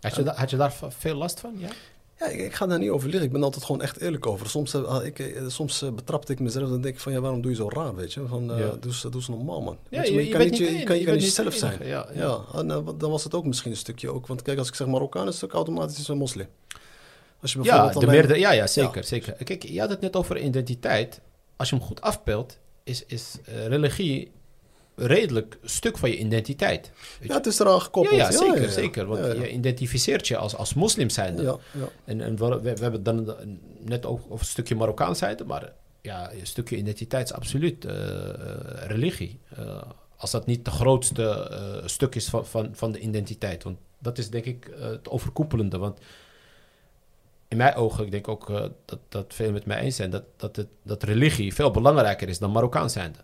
Had, je had je daar veel last van? Ja? Ja, ik, ik ga daar niet over liggen. Ik ben altijd gewoon echt eerlijk over. Soms, ah, ik, eh, soms eh, betrapte ik mezelf en denk ik van ja, waarom doe je zo raar, weet je? Van, Ja. doe, doe eens normaal, man. Ja, je, je- maar je kan niet, je, de kan, je kan niet de zijn. ja, ja. Ja, en, eh, dan was het ook misschien een stukje ook. Want kijk, als ik zeg Marokkaan, is het ook automatisch een moslim. Als je Ja, bijvoorbeeld de alleen- meerdere, ja, ja, zeker, Ja. zeker. Kijk, je had het net over identiteit. Als je hem goed afpeelt, is, is religie redelijk stuk van je identiteit. Ja, het is eraan gekoppeld. ja, ja, zeker, ja. zeker. Want je identificeert je als, als moslim zijnde. Ja, ja. En, en we, hebben het dan net ook over een stukje Marokkaans zijde, maar ja, een stukje identiteit is absoluut eh, eh, religie. Eh, als dat niet de grootste stuk is van, van, van de identiteit. Want dat is denk ik het overkoepelende. Want in mijn ogen, ik denk ook eh, dat, dat veel met mij eens zijn, dat, dat, het, dat religie veel belangrijker is dan Marokkaans zijnde.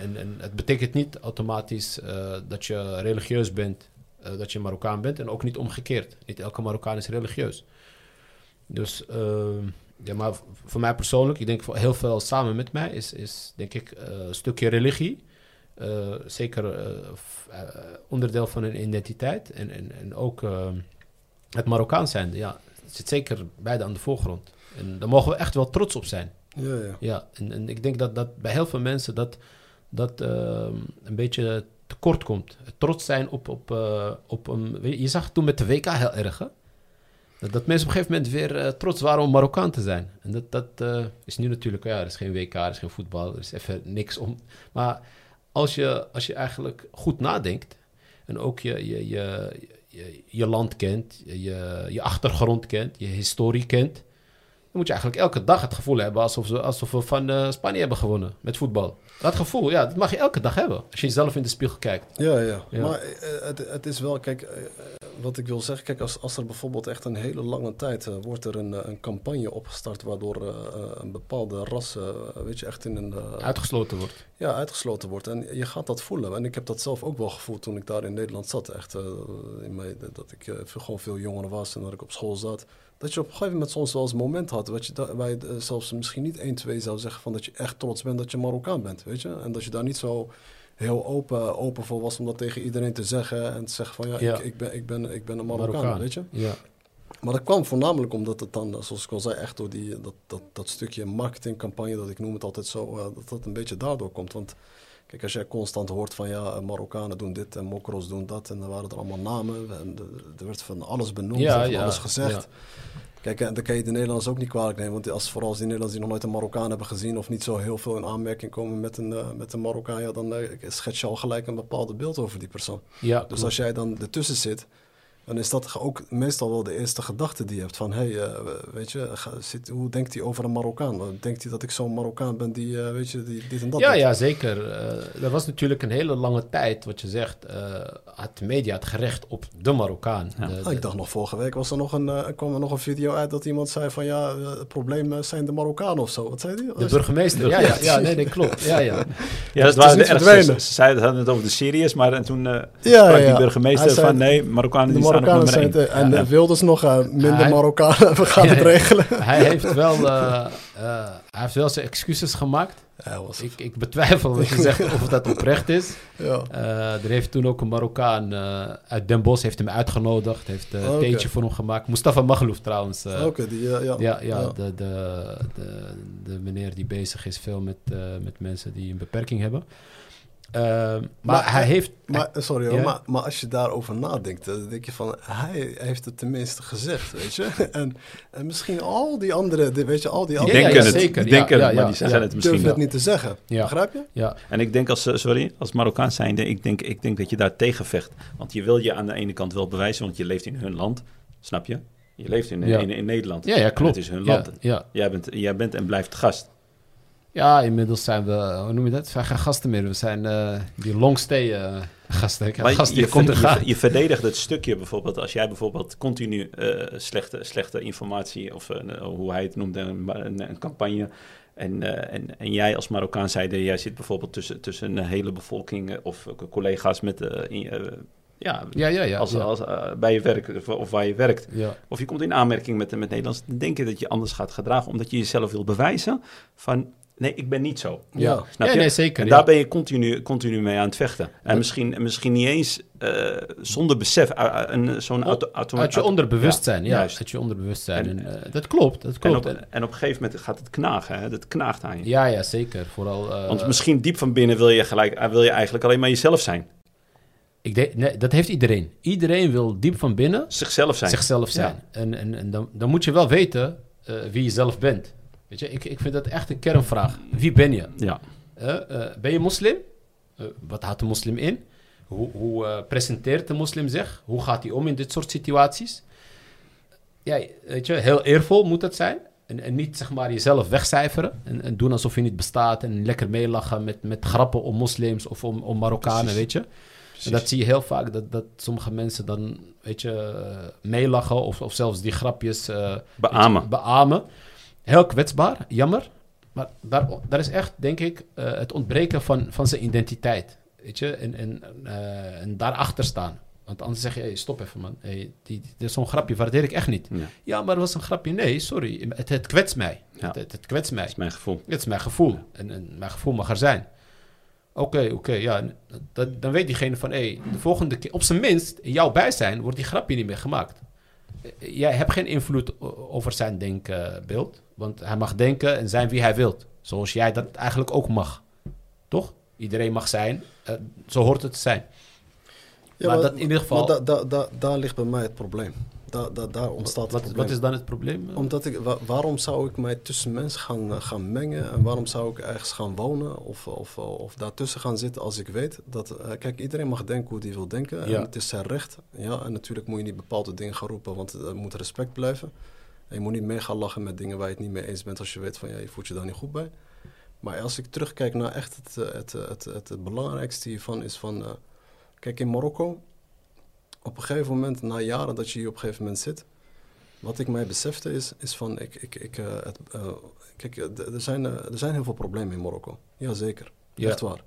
En, en, het betekent niet automatisch eh, dat je religieus bent, eh, dat je Marokkaan bent. En ook niet omgekeerd. Niet elke Marokkaan is religieus. Dus ehm, ja, maar voor mij persoonlijk, ik denk voor heel veel samen met mij, is, is denk ik een stukje religie. zeker onderdeel van een identiteit. En, en, en ook ehm, het Marokkaans zijn. Ja, zit zeker beide aan de voorgrond. En daar mogen we echt wel trots op zijn. Ja, ja. Ja, en, en ik denk dat, dat bij heel veel mensen dat, dat ehm, een beetje tekort komt. Trots zijn op, op, eh, op een... Je zag het toen met de WK heel erg, hè? Dat, dat mensen op een gegeven moment weer eh, trots waren om Marokkaan te zijn. En dat, dat eh, is nu natuurlijk... Ja, er is geen WK, er is geen voetbal, er is even niks om... Maar als je, als je eigenlijk goed nadenkt... en ook je, je, je, je, land kent, je, je achtergrond kent, je historie kent... dan moet je eigenlijk elke dag het gevoel hebben alsof, ze, alsof we van eh, Spanje hebben gewonnen met voetbal. Dat gevoel, ja, dat mag je elke dag hebben. Als je jezelf in de spiegel kijkt. Ja, ja. Ja. Maar eh, het, het is wel, kijk, eh, wat ik wil zeggen, kijk, als, als er bijvoorbeeld echt een hele lange tijd eh, wordt er een, een campagne opgestart waardoor een bepaalde ras, weet je, echt in een, Uitgesloten wordt. ja, uitgesloten wordt. En je gaat dat voelen. En ik heb dat zelf ook wel gevoeld toen ik daar in Nederland zat. Echt, in mijn, dat ik gewoon veel jonger was en dat ik op school zat. Dat je op een gegeven moment soms wel eens een moment had wat je da- waar je eh, zelfs misschien niet 1, 2 zou zeggen van dat je echt trots bent dat je Marokkaan bent, weet je. En dat je daar niet zo heel open, open voor was om dat tegen iedereen te zeggen en te zeggen van ja, Ja. Ik, ik, ben, ik, ben, ik ben een Marokkaan, Marokkaan. weet je. Ja. Maar dat kwam voornamelijk omdat het dan, zoals ik al zei, echt door die, dat, dat, dat stukje marketingcampagne, dat ik noem het altijd zo, eh, dat dat een beetje daardoor komt. Want kijk, als jij constant hoort van ja, Marokkanen doen dit en Mokros doen dat en dan waren er allemaal namen en er werd van alles benoemd Ja, en ja, alles gezegd. ja. Kijk, en dan kan je de Nederlanders ook niet kwalijk nemen, want als, vooral als die Nederlanders die nog nooit een Marokkaan hebben gezien of niet zo heel veel in aanmerking komen met een, eh, met een Marokkaan, ja, dan eh, schets je al gelijk een bepaald beeld over die persoon. Ja, Dus als jij dan ertussen zit, dan is dat ook meestal wel de eerste gedachte die je hebt. Van, hé, hey, eh, weet je, ga- zit, hoe denkt hij over een Marokkaan? Denkt hij dat ik zo'n Marokkaan ben die, eh, weet je, die dit en dat Ja, doet? ja, zeker. Eh er was natuurlijk een hele lange tijd, wat je zegt, eh, had de media het gerecht op de Marokkaan. Ja. De- Ah, de- ik dacht nog, vorige week was er nog een, kwam er nog een video uit dat iemand zei van, ja, het probleem zijn de Marokkanen of zo. Wat zei hij? de burgemeester, ja, ja, ja, nee, nee, klopt. Ja, ja. Ja, Dus dat waren het is de. Ze zeiden hadden het over de Syriërs, maar en toen eh Ja, sprak ja. die burgemeester zei van nee, Marokkanen die staan Marokkanen nummer zijn één. het, en Ja. eh, Wilders nog eh, minder Hij- Marokkanen, we gaan Ja, het regelen. Hij heeft wel, eh, eh, hij heeft wel zijn excuses gemaakt. Was, Ik, ik betwijfel wat je zegt of dat oprecht is. ja. Eh, er heeft toen ook een Marokkaan eh, uit Den Bosch heeft hem uitgenodigd. Heeft eh, een Oh, Oké. theetje voor hem gemaakt. Mustafa Maglouf trouwens. eh, Oké, die, eh, ja. Ja, ja, Ja. De, de, de, de meneer die bezig is veel met, eh, met mensen die een beperking hebben. Ehm, maar, Maar hij heeft... Maar, sorry hoor, Ja. maar, maar als je daarover nadenkt, dan denk je van, hij heeft het tenminste gezegd, weet je. En, en misschien al die andere, die- weet je, al die Ja, Die andere ja, denken ja, het, zeker. denken ja, het, maar ja, die zeggen het misschien durven wel. het niet te zeggen. Ja. Begrijp je? Ja, En ik denk als, eh, sorry, als Marokkaan zijnde, ik denk, ik denk dat je daar tegen vecht. Want je wil je aan de ene kant wel bewijzen, want je leeft in hun land, snap je? Je leeft in, Ja. in, in Nederland. ja, ja En klopt. Het is hun ja, land. ja. Jij, bent, jij bent en blijft gast. Ja, inmiddels zijn we... Hoe noem je dat? We geen gasten meer. We zijn eh, die long stay eh, gasten. Maar gasten je, komt je, gaan. je verdedigt het stukje bijvoorbeeld, als jij bijvoorbeeld continu eh, slechte, slechte informatie, of eh, hoe hij het noemde, een, een, een campagne. En, eh, en, en jij als Marokkaan zeide, jij zit bijvoorbeeld tussen, tussen een hele bevolking eh, of collega's met, eh, in, eh, ja, Ja, ja, ja. als, ja. als, eh, bij je werk of, of waar je werkt. ja. Of je komt in aanmerking met, met Nederlands, dan denk je dat je anders gaat gedragen, omdat je jezelf wil bewijzen van, nee, ik ben niet zo. Ja, ja nee, zeker. En ja. daar ben je continu, continu mee aan het vechten. En misschien, misschien niet eens eh, zonder besef, uh, uh, een- zo'n auto, auto, Uit je onderbewustzijn, ja. juist. Uit je onderbewustzijn. En- En, dat klopt, dat En klopt. op, en op een gegeven moment gaat het knagen, hè? dat knaagt aan je. ja, ja, zeker. Vooral... eh, Want misschien diep van binnen wil je, gelijk, wil je eigenlijk alleen maar jezelf zijn. ik denk, nee, dat heeft iedereen. Iedereen wil diep van binnen Zichzelf zijn. zichzelf zijn. En, en, en dan, dan moet je wel weten eh, wie je zelf bent. Weet je, ik, ik vind dat echt een kernvraag. Wie ben je? ja. Eh, eh, ben je moslim? Eh, wat houdt de moslim in? Hoe, hoe presenteert de moslim zich? Hoe gaat hij om in dit soort situaties? Ja, weet je, heel eervol moet dat zijn. En, en niet zeg maar jezelf wegcijferen. En, en doen alsof je niet bestaat. En lekker meelachen met, met grappen om moslims of om, om Marokkanen, Precies. weet je. En dat zie je heel vaak, dat, dat sommige mensen dan, weet je, meelachen of, of zelfs die grapjes Beamen. je, beamen. Heel kwetsbaar, jammer. Maar daar, daar is echt, denk ik, eh, het ontbreken van, van zijn identiteit. Weet je, en, en, eh, en daarachter staan. Want anders zeg je, hey, stop even man. Hey, die, die, zo'n grapje, waardeer ik echt niet. Ja, Ja, maar het was een grapje. Nee, sorry. Het, het kwetst mij. Ja. Het, het, het kwetst mij. dat is mijn gevoel. Het is mijn gevoel. En, en mijn gevoel mag er zijn. Oké, oké, ja. dan weet diegene van, hé, de volgende keer, op zijn minst, in jouw bijzijn, wordt die grapje niet meer gemaakt. Jij hebt geen invloed over zijn denkbeeld, want hij mag denken en zijn wie hij wilt. Zoals jij dat eigenlijk ook mag. Toch? Iedereen mag zijn, eh, zo hoort het te zijn. maar dat in ieder geval... Maar da, da, da- daar ligt bij mij het probleem. Da, da, daar ontstaat wat, wat is dan het probleem? Omdat ik, wa- waarom zou ik mij tussen mensen gaan, eh, gaan mengen en waarom zou ik ergens gaan wonen of, of, of daartussen gaan zitten als ik weet dat, eh, kijk, iedereen mag denken hoe hij wil denken Ja. en het is zijn recht. Ja, en natuurlijk moet je niet bepaalde dingen gaan roepen, want er moet respect blijven. En je moet niet mee gaan lachen met dingen waar je het niet mee eens bent als je weet van ja, je voelt je daar niet goed bij. Maar als ik terugkijk naar echt het, eh, het, eh, het, het, het belangrijkste hiervan is van, eh, kijk in Marokko, op een gegeven moment, na jaren dat je hier op een gegeven moment zit, wat ik mij besefte is, is van, ik, ik, ik, eh, het, eh, kijk, eh, er zijn, er zijn heel veel problemen in Marokko. Jazeker, Ja. echt waar.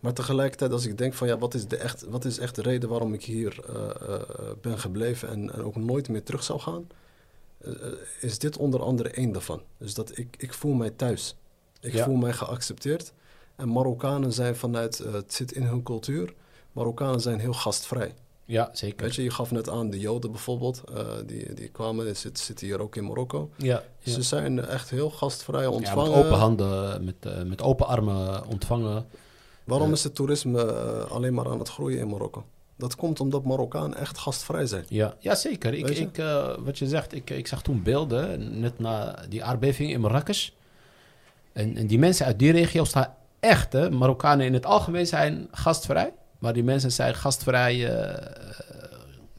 Maar tegelijkertijd, als ik denk van, ja, wat is, de echt, wat is echt de reden waarom ik hier ben gebleven en, en ook nooit meer terug zou gaan, is dit onder andere één daarvan. Dus dat ik, ik voel mij thuis. Ik Ja. voel mij geaccepteerd. En Marokkanen zijn vanuit, het zit in hun cultuur, Marokkanen zijn heel gastvrij. Ja, zeker. Weet je, je gaf net aan de Joden bijvoorbeeld, eh, die, die kwamen, die zitten, zitten hier ook in Marokko. Ja, ja. Ze zijn echt heel gastvrij Ja, ontvangen. met open handen, met, eh, met open armen ontvangen. Waarom Eh. is het toerisme alleen maar aan het groeien in Marokko? Dat komt omdat Marokkanen echt gastvrij zijn. Ja, ja zeker. Ik, je? ik, wat je zegt, ik, ik zag toen beelden, net na die aardbeving in Marrakesh. En, en die mensen uit die regio staan echt, hè, Marokkanen in het algemeen zijn gastvrij. Maar die mensen zijn gastvrij eh,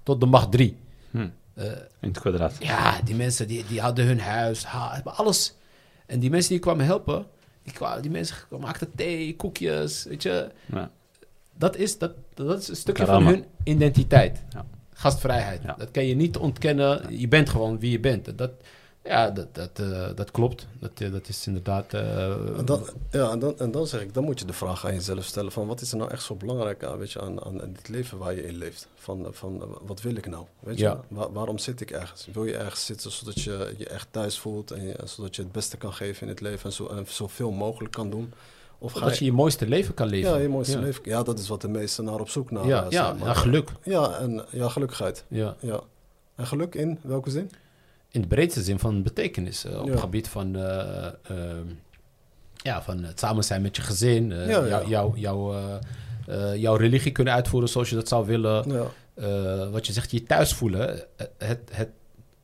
tot de macht drie. Hm. Eh, In het kwadraat. ja, die mensen die, die hadden hun huis, alles. En die mensen die kwamen helpen, die, kwamen, die mensen maakten thee, koekjes, weet je. Ja. Dat is, dat, dat is een stukje Karama. van hun identiteit. Ja. Gastvrijheid. Ja. Dat kan je niet ontkennen. Je bent gewoon wie je bent. Dat, ja, dat, dat, eh, dat klopt. Dat, eh, dat is inderdaad... eh, En dan, ja, en dan, en dan zeg ik, dan moet je de vraag aan jezelf stellen van wat is er nou echt zo belangrijk aan, weet je, aan, aan dit leven waar je in leeft? Van, van wat wil ik nou? Weet je, Ja. Wa- waarom zit ik ergens? Wil je ergens zitten zodat je je echt thuis voelt en je- zodat je het beste kan geven in het leven en, zo, en zoveel mogelijk kan doen? Of dat je je mooiste leven kan leven. ja, je mooiste ja. leven. Ja, dat is wat de meesten naar op zoek naar. Ja, ja, maar. ja, geluk. Ja, en ja, gelukkigheid. Ja. Ja. En geluk in welke zin? In de breedste zin van betekenis. eh, op het gebied van... eh, ehm, ja, van het samen zijn met je gezin. eh, Ja, ja. jou- jou- jou, jouw religie kunnen uitvoeren zoals je dat zou willen. Ja. Wat je zegt, je thuis voelen. Het, het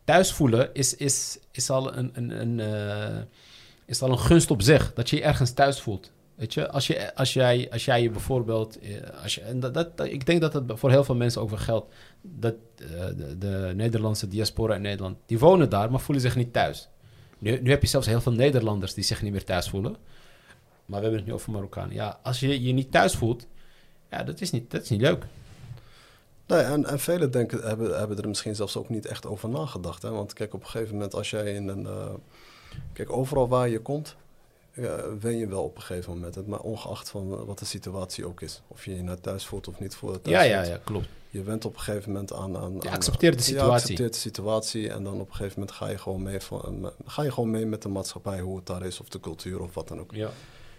thuis voelen is, is, is, al een, een, een, is al een gunst op zich. Dat je je ergens thuis voelt. Weet je, als, je, als, jij, als jij je bijvoorbeeld. eh, Als je, en dat, dat, dat- ik denk dat het voor heel veel mensen ook wel geldt. Dat eh, de, de Nederlandse diaspora in Nederland. die wonen daar, maar voelen zich niet thuis. Nu, nu heb je zelfs heel veel Nederlanders die zich niet meer thuis voelen. Maar we hebben het nu over Marokkanen. Ja, als je je niet thuis voelt. Ja, dat is niet, dat is niet leuk. Nee, en, en velen denken, hebben, hebben er misschien zelfs ook niet echt over nagedacht. Hè? Want kijk, op een gegeven moment als jij in een... eh, kijk, overal waar je komt, wen je wel op een gegeven moment. Het, maar ongeacht van eh, wat de situatie ook is. Of je je nou thuis voelt of niet voelt. thuis Ja, ja, ja, klopt. Je went op een gegeven moment aan... aan Je accepteert de Je situatie. accepteert de situatie en dan op een gegeven moment ga je gewoon mee, van, ga je gewoon mee met de maatschappij, hoe het daar is, of de cultuur of wat dan ook. Ja.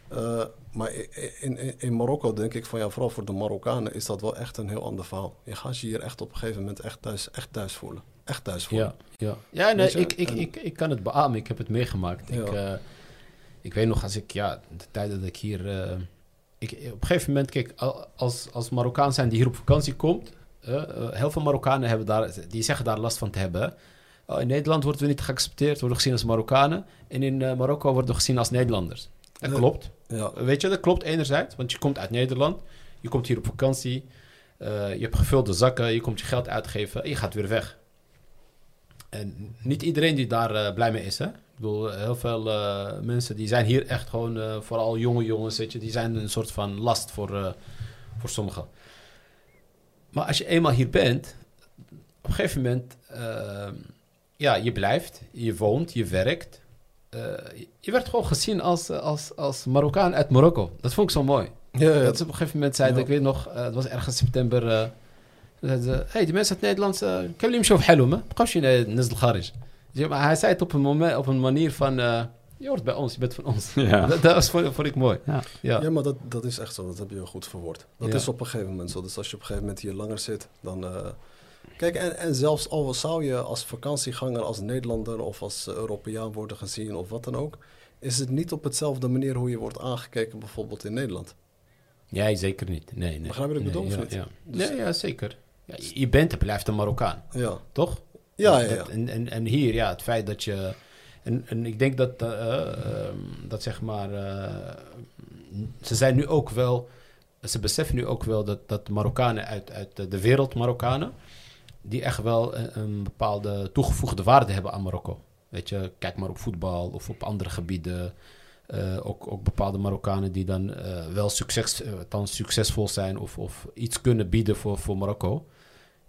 Eh, maar in, in, in Marokko denk ik van ja, vooral voor de Marokkanen is dat wel echt een heel ander verhaal. Je gaat je hier echt op een gegeven moment echt thuis, echt thuis voelen. Echt thuis voelen. Ja, ja. ja nee, je, ik, ik, en- ik, ik kan het beamen. Ik heb het meegemaakt. Ik. Ik weet nog, als ik, ja, de tijd dat ik hier... eh, ik, op een gegeven moment, kijk, al- als, als Marokkaan zijn die hier op vakantie komt... eh, eh, heel veel Marokkanen hebben daar, die zeggen daar last van te hebben. hè. Oh, in Nederland worden we niet geaccepteerd, worden gezien als Marokkanen. En in Marokko worden we gezien als Nederlanders. Dat klopt. Ja, Weet je, dat klopt enerzijds, want je komt uit Nederland, je komt hier op vakantie, je hebt gevulde zakken, je komt je geld uitgeven en je gaat weer weg. En niet iedereen die daar blij mee is, hè? bedoel, heel veel eh, mensen die zijn hier echt gewoon, eh, vooral jonge jongens, weet je, die zijn een soort van last voor, eh, voor sommigen. Maar als je eenmaal hier bent, op een gegeven moment, ehm, ja, je blijft, je woont, je werkt. je werd gewoon gezien als, als, als Marokkaan uit Marokko. Dat vond ik zo mooi. Ja. Dat ze op een gegeven moment zeiden, ik weet nog, het was ergens september. Uh, zeiden hey, die mensen uit Nederland, uh, kan jullie hem zo helpen? Bqawsh je naar maar hij zei het op een, moment, op een manier van, eh, je hoort bij ons, je bent van ons. Ja. dat, dat was, vond, vond ik mooi. Ja. Ja. Ja, maar dat, dat is echt zo. Dat heb je goed verwoord. Dat Ja. is op een gegeven moment zo. Dus als je op een gegeven moment hier langer zit, dan... eh, kijk, en, en zelfs al zou je als vakantieganger, als Nederlander of als Europeaan worden gezien of wat dan ook... is het niet op hetzelfde manier hoe je wordt aangekeken bijvoorbeeld in Nederland. Nee, zeker niet. Nee, nee. Begrijp je wat ik nee, bedoel, ja, of niet? Ja. Dus- nee, ja, zeker. Ja, je- je bent en blijft een Marokkaan, Ja, toch? Ja, ja. ja. Dat- en, en, en hier, ja, het feit dat je... En, en ik denk dat, eh, eh, ehm, dat zeg maar... eh, ze zijn nu ook wel... Ze beseffen nu ook wel dat, dat Marokkanen uit, uit de- wereld Marokkanen... die echt wel een, een bepaalde toegevoegde waarde hebben aan Marokko. Weet je, kijk maar op voetbal of op andere gebieden. Eh, ook, ook bepaalde Marokkanen die dan eh, wel succes, eh, succesvol zijn... Of, of iets kunnen bieden voor, voor Marokko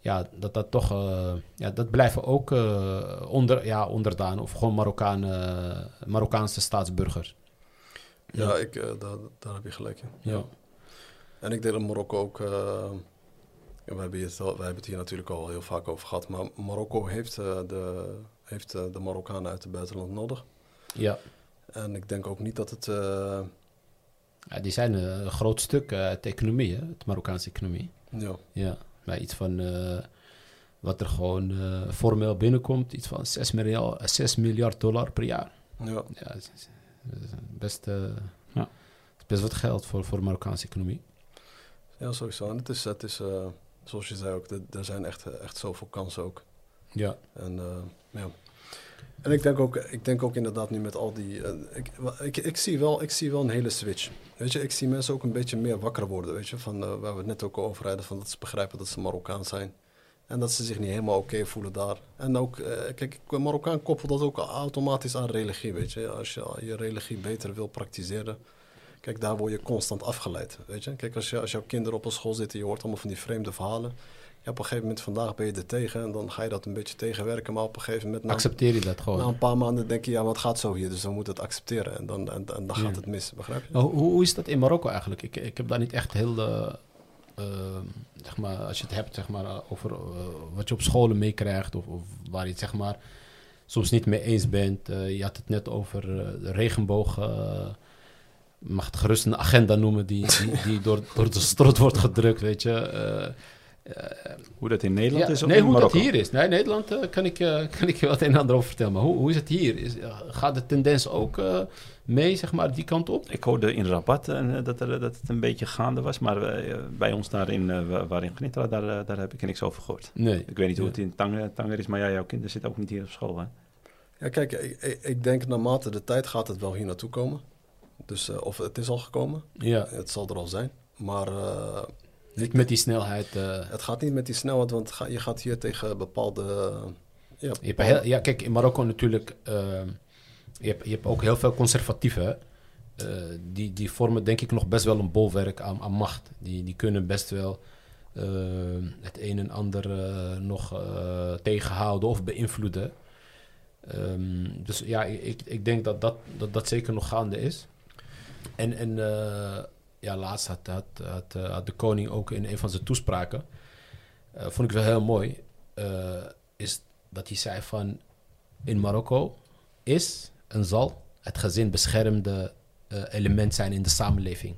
ja, dat dat toch, eh, ja, dat blijven ook eh, onder, ja, onderdaan of gewoon Marokkaan, eh, Marokkaanse staatsburgers. Ja, ik, daar, daar heb je gelijk in. Ja. En ik denk dat Marokko ook... we, hebben het, wij hebben het hier natuurlijk al heel vaak over gehad... maar Marokko heeft, de, heeft de Marokkanen uit het buitenland nodig. Ja. En ik denk ook niet dat het... ja, die zijn een groot stuk uit de economie, hè, de Marokkaanse economie. ja, Ja, maar iets van eh, wat er gewoon eh, formeel binnenkomt, iets van 6 miljard, 6 miljard dollar per jaar. ja, Ja, is, best, eh, Ja. is best wat geld voor, voor de Marokkaanse economie. ja, sowieso. En het is, het is zoals je zei ook, er- er zijn echt, echt zoveel kansen ook. Ja. En, eh, ja. En ik denk, ook, ik denk ook inderdaad nu met al die... eh, ik, ik, zie wel, ik zie wel een hele switch. Weet je, ik zie mensen ook een beetje meer wakker worden. Weet je, van, eh, waar we het net ook over hadden, van dat ze begrijpen dat ze Marokkaan zijn. En dat ze zich niet helemaal oké voelen daar. En ook, eh, kijk, Marokkaan koppelt dat ook automatisch aan religie, weet je. Als je je religie beter wil praktiseren, kijk, daar word je constant afgeleid, weet je. Kijk, als, je, als jouw kinderen op een school zitten, je hoort allemaal van die vreemde verhalen. Ja, op een gegeven moment, vandaag ben je er tegen en dan ga je dat een beetje tegenwerken. Maar op een gegeven moment, na, Accepteer je dat gewoon? na een paar maanden denk je, ja, wat gaat zo hier? Dus dan moet het accepteren en dan, en, en dan Ja. gaat het mis, begrijp je? Nou, hoe, hoe is dat in Marokko eigenlijk? Ik, ik heb daar niet echt heel, eh, eh, zeg maar, als je het hebt zeg maar, eh, over wat je op scholen meekrijgt of, of waar je het zeg maar soms niet mee eens bent. Je had het net over de regenboog. mag het gerust een agenda noemen die, die, die door, door de strot wordt gedrukt, weet je. Hoe dat in Nederland Ja, is of nee, in hoe Marokko? dat hier is. Nee, Nederland eh, kan, ik, eh, kan ik je wat een en ander over vertellen. Maar hoe, hoe is het hier? Is, eh, gaat de tendens ook eh, mee, zeg maar, die kant op? Ik hoorde in Rabat eh, dat, er, dat het een beetje gaande was, maar eh, bij ons daar in, eh, waar in Gnitra, daar, eh, daar heb ik er niks over gehoord. Nee. Ik weet niet hoe het in Tanger, Tanger is, maar ja, jouw kinderen zitten ook niet hier op school, hè? Ja, kijk, ik, denk naarmate de tijd gaat het wel hier naartoe komen. Dus, eh, of het is al gekomen. Ja, Het zal er al zijn. Maar eh, niet met die snelheid. eh, het gaat niet met die snelheid, want je gaat hier tegen bepaalde... ja, je hebt heel- ja, kijk, in Marokko natuurlijk... eh, je, hebt, je hebt ook heel veel conservatieven. Eh, die, die vormen denk ik nog best wel een bolwerk aan, aan macht. Die, die kunnen best wel eh, het een en ander eh, nog eh, tegenhouden of beïnvloeden. Ehm, dus ja, ik, ik denk dat dat, dat dat zeker nog gaande is. En, en eh, ja, laatst eh, had de koning ook in een van zijn toespraken, eh, vond ik wel heel mooi, eh, is dat hij zei van in Marokko is en zal het gezin beschermde element zijn in de samenleving.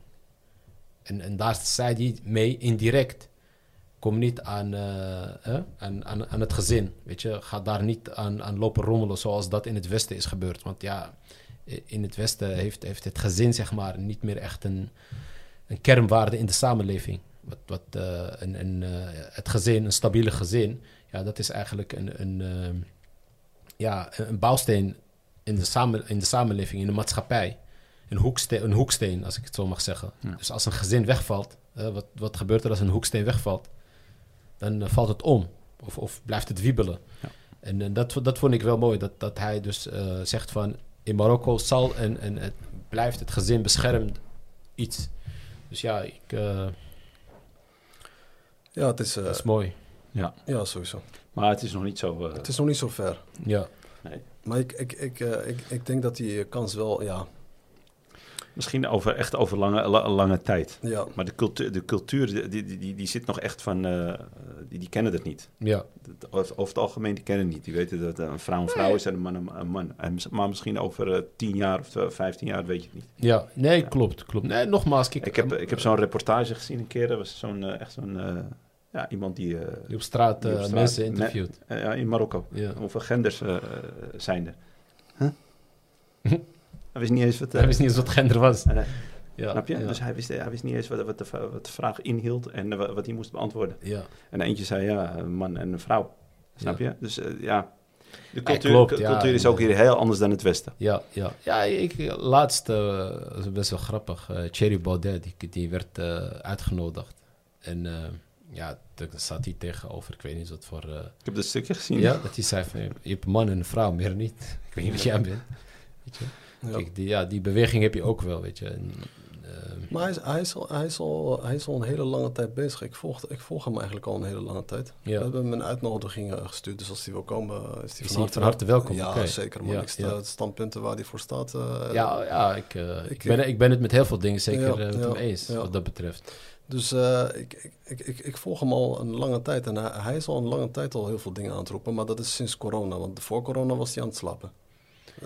En, en daar zei hij mee indirect. Kom niet aan, eh, aan, aan, het gezin. Weet je, ga daar niet aan, aan lopen rommelen zoals dat in het Westen is gebeurd. Want ja, in het Westen heeft, heeft het gezin, zeg maar, niet meer echt een, een kernwaarde in de samenleving. Wat, wat, eh, een, een, eh, het gezin, een stabiele gezin, ja, dat is eigenlijk een, een, eh, ja, een bouwsteen in de, samen, in de samenleving, in de maatschappij. Een hoeksteen, een hoeksteen, als ik het zo mag zeggen. Ja. Dus als een gezin wegvalt, wat, wat gebeurt er als een hoeksteen wegvalt? Dan valt het om of, of blijft het wiebelen. Ja. En dat, dat vond ik wel mooi, dat, dat hij dus zegt van... in Marokko zal en, en het blijft het gezin beschermd iets. Dus ja, ik, eh, ja, het is, dat is mooi. Ja, ja, sowieso. maar het is nog niet zo... eh, Het is nog niet zo ver. Ja, Maar ik, ik, ik, ik, ik denk dat die kans wel, ja, Misschien over, echt over lange, la- lange tijd. ja, Maar de cultuur, de cultuur die, die, die, die zit nog echt van... eh, die, die kennen dat niet. ja, Dat- Over, het algemeen, die kennen het niet. Die weten dat een vrouw een vrouw is en een man een, man. En, maar misschien over eh, tien jaar of eh, vijftien jaar weet je het niet. ja. Nee, Ja. klopt, klopt. Nee, nogmaals, kijk, Ik heb, ik heb zo'n reportage gezien een keer. Dat was zo'n, eh, echt zo'n... eh, ja, iemand die... eh, die op straat, die op eh, straat- mensen me- interviewt. eh, ja, in Marokko. Ja. Hoeveel genders eh, eh, zijn er? Huh? Hij wist niet eens wat... eh, Hij wist niet eens wat gender was. eh, Ja, Snap je? Ja. Dus hij wist, hij wist niet eens wat, wat, de, wat de vraag inhield en eh, wat, hij moest beantwoorden. ja. En eentje zei ja, een man en een vrouw. Snap je? Dus eh, ja, de cultuur, klopt, cu- ja. cultuur is ook hier heel anders dan het Westen. Ja, ja. ja ik, laatst, eh, best wel grappig, eh Thierry Baudet, die, die werd eh, uitgenodigd. En eh, ja, toen zat hij tegenover, ik weet niet wat voor... eh, Ik heb dat stukje gezien. ja, dat hij zei van, je hebt een man en een vrouw, meer niet. Ik weet niet wat jij bent. Weet je? Kijk, die, ja, die beweging heb je ook wel, weet je. En, eh, Maar hij is, hij, is al, hij, is al, hij is al een hele lange tijd bezig. Ik volg, ik volg hem eigenlijk al een hele lange tijd. Ja. We hebben hem een uitnodiging eh, gestuurd, dus als hij wil komen, is hij van harte welkom? Ja, zeker. Ja, ik sta, ja. Standpunten waar hij voor staat. eh, ja, ja ik, ik, ik- ben, ik ben het met heel veel dingen zeker met hem eens, wat dat betreft. Dus ik, ik, ik, ik, ik volg hem al een lange tijd. En hij, hij is al een lange tijd al heel veel dingen aan het roepen. Maar dat is sinds corona. Want voor corona was hij aan het slapen.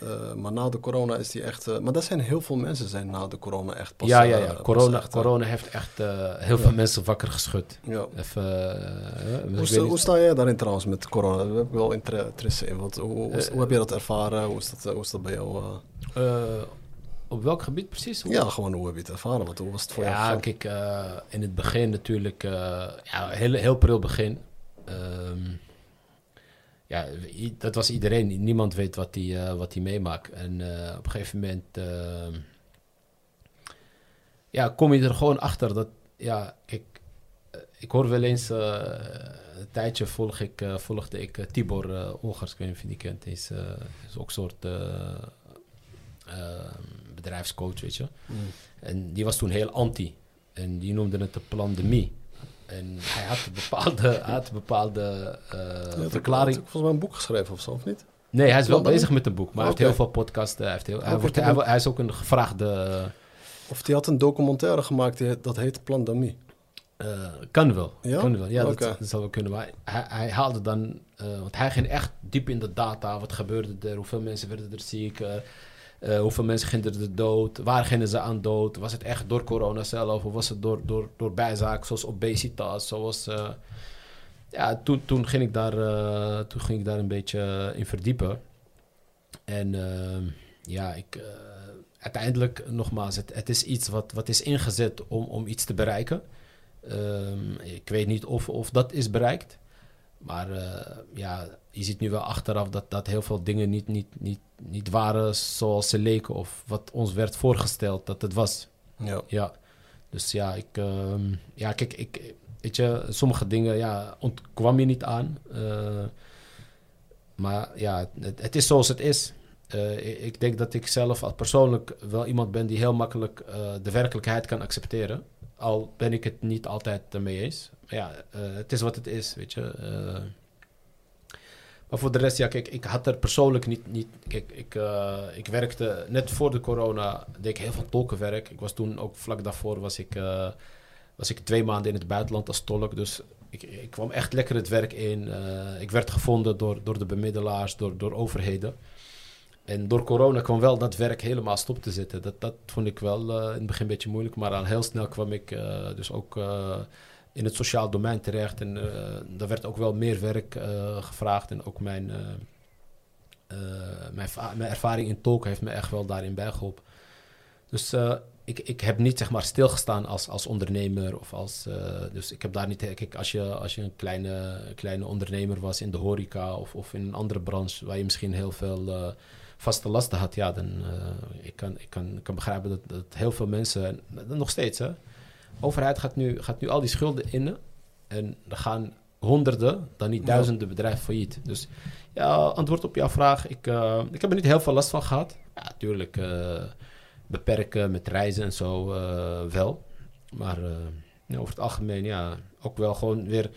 Eh, maar na de corona is hij echt... eh, maar dat zijn heel veel mensen zijn na de corona echt pas... ja, ja, eh, ja. pas Corona, echt, eh, corona heeft echt eh, heel veel mensen wakker geschud. ja. Even, eh, eh, Hoe, sta, hoe sta jij daarin trouwens met corona? Daar heb ik wel inter- interesse in. Wat, hoe, hoe, is- Eh, hoe heb je dat ervaren? Hoe is dat, eh, hoe is dat bij jou? eh? Eh, op welk gebied precies? Ja, gewoon hoe heb je het ervaren? Wat, hoe was het voor jou? ja, kijk, eh, in het begin natuurlijk, eh, ja, heel, heel pril begin. Ehm, ja, dat was iedereen. Niemand weet wat hij eh, wat meemaakt. En eh, op een gegeven moment ehm, ja, kom je er gewoon achter dat, ja, eh, ik hoor wel eens, eh, een tijdje volg ik, eh, volgde ik eh, Tibor eh Ongers, ik weet niet of je die kent. Hij is, eh, is ook een soort eh, eh, bedrijfscoach, weet je. Mm. En die was toen heel anti. En die noemde het de pandemie. En hij had een bepaalde, hij had een bepaalde eh, ook- verklaring. ook volgens mij een boek geschreven of zo, of niet? Nee, hij is wel bezig met een boek. Maar hij heeft heel veel podcasts. Hij, heeft heel, hij, wordt, hij, hij is ook een gevraagde... Of die had een documentaire gemaakt, die, dat heet Plandemie. eh, kan wel. Ja? Kan wel. Ja, dat, dat zou wel kunnen. Maar hij, hij haalde dan... eh, want hij ging echt diep in de data. Wat gebeurde er? Hoeveel mensen werden er ziek? Eh, hoeveel mensen gingen er dood? Waar gingen ze aan dood? Was het echt door corona zelf? Of was het door, door, door bijzaken zoals obesitas? Zoals, eh, ja, toen, toen, ging ik daar, eh, toen ging ik daar een beetje in verdiepen. En ehm, ja, ik, uiteindelijk, nogmaals, het, het is iets wat, wat is ingezet om, om iets te bereiken. Ehm, ik weet niet of, of dat is bereikt. Maar eh, ja, je ziet nu wel achteraf dat, dat heel veel dingen niet, niet, niet, niet waren zoals ze leken. Of wat ons werd voorgesteld dat het was. Ja. Ja, dus ja, ik, ehm, ja, kijk, ik, weet je, sommige dingen, ja, ontkwam je niet aan. Eh, maar ja, het, het is zoals het is. Eh, ik- denk dat ik zelf als persoonlijk wel iemand ben die heel makkelijk de werkelijkheid kan accepteren. Al ben ik het niet altijd ermee eens. Ja, eh, het is wat het is, weet je. Eh, maar voor de rest, ja, kijk, ik had er persoonlijk niet... niet kijk, ik, eh, ik werkte net voor de corona, deed ik heel veel tolkenwerk. Ik was toen ook vlak daarvoor, was ik, was ik twee maanden in het buitenland als tolk. Dus ik, ik kwam echt lekker het werk in. Ik werd gevonden door, door de bemiddelaars, door, door overheden. En door corona kwam wel dat werk helemaal stop te zitten. Dat, dat vond ik wel in het begin een beetje moeilijk. Maar al heel snel kwam ik dus ook in het sociaal domein terecht. En eh daar werd ook wel meer werk eh, gevraagd. En ook mijn, eh, mijn, mijn ervaring in tolken heeft me echt wel daarin bijgeholpen. Dus ik, ik heb niet zeg maar stilgestaan als, als ondernemer. Of als, dus ik heb daar niet... Kijk, als je, als je een kleine, kleine ondernemer was in de horeca... Of, of in een andere branche waar je misschien heel veel... vaste lasten had, ja, dan ik kan ik kan, kan begrijpen dat, dat heel veel mensen, nog steeds, hè, overheid gaat nu, gaat nu al die schulden innen en er gaan honderden, dan niet duizenden bedrijven failliet. Dus ja, antwoord op jouw vraag, ik, uh, ik heb er niet heel veel last van gehad. Ja, natuurlijk uh, beperken met reizen en zo uh, wel, maar over het algemeen, ja, ook wel gewoon weer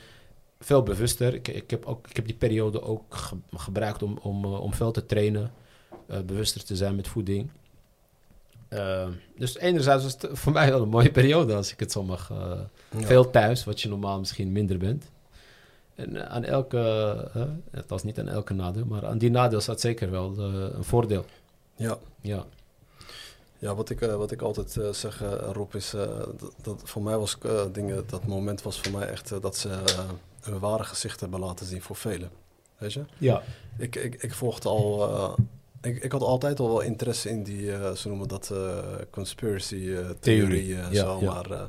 veel bewuster. Ik, ik, heb, ook, ik heb die periode ook ge gebruikt om, om, om veel te trainen. Bewuster te zijn met voeding. Uh, dus enerzijds was het voor mij wel een mooie periode, als ik het zo mag. Uh, ja. Veel thuis, wat je normaal misschien minder bent. En uh, aan elke, het was niet aan elke nadeel, maar aan die nadeel zat zeker wel een voordeel. Ja. Ja. Ja, wat ik, wat ik altijd zeg, Rob, is dat, dat, voor mij was dingen, dat moment was voor mij echt dat ze hun ware gezicht hebben laten zien voor velen. Weet je? Ja. Ik, ik, ik volgde al ik, ik had altijd al wel interesse in die, uh, ze noemen dat uh, conspiracy uh, theorie en ja, zo, ja. maar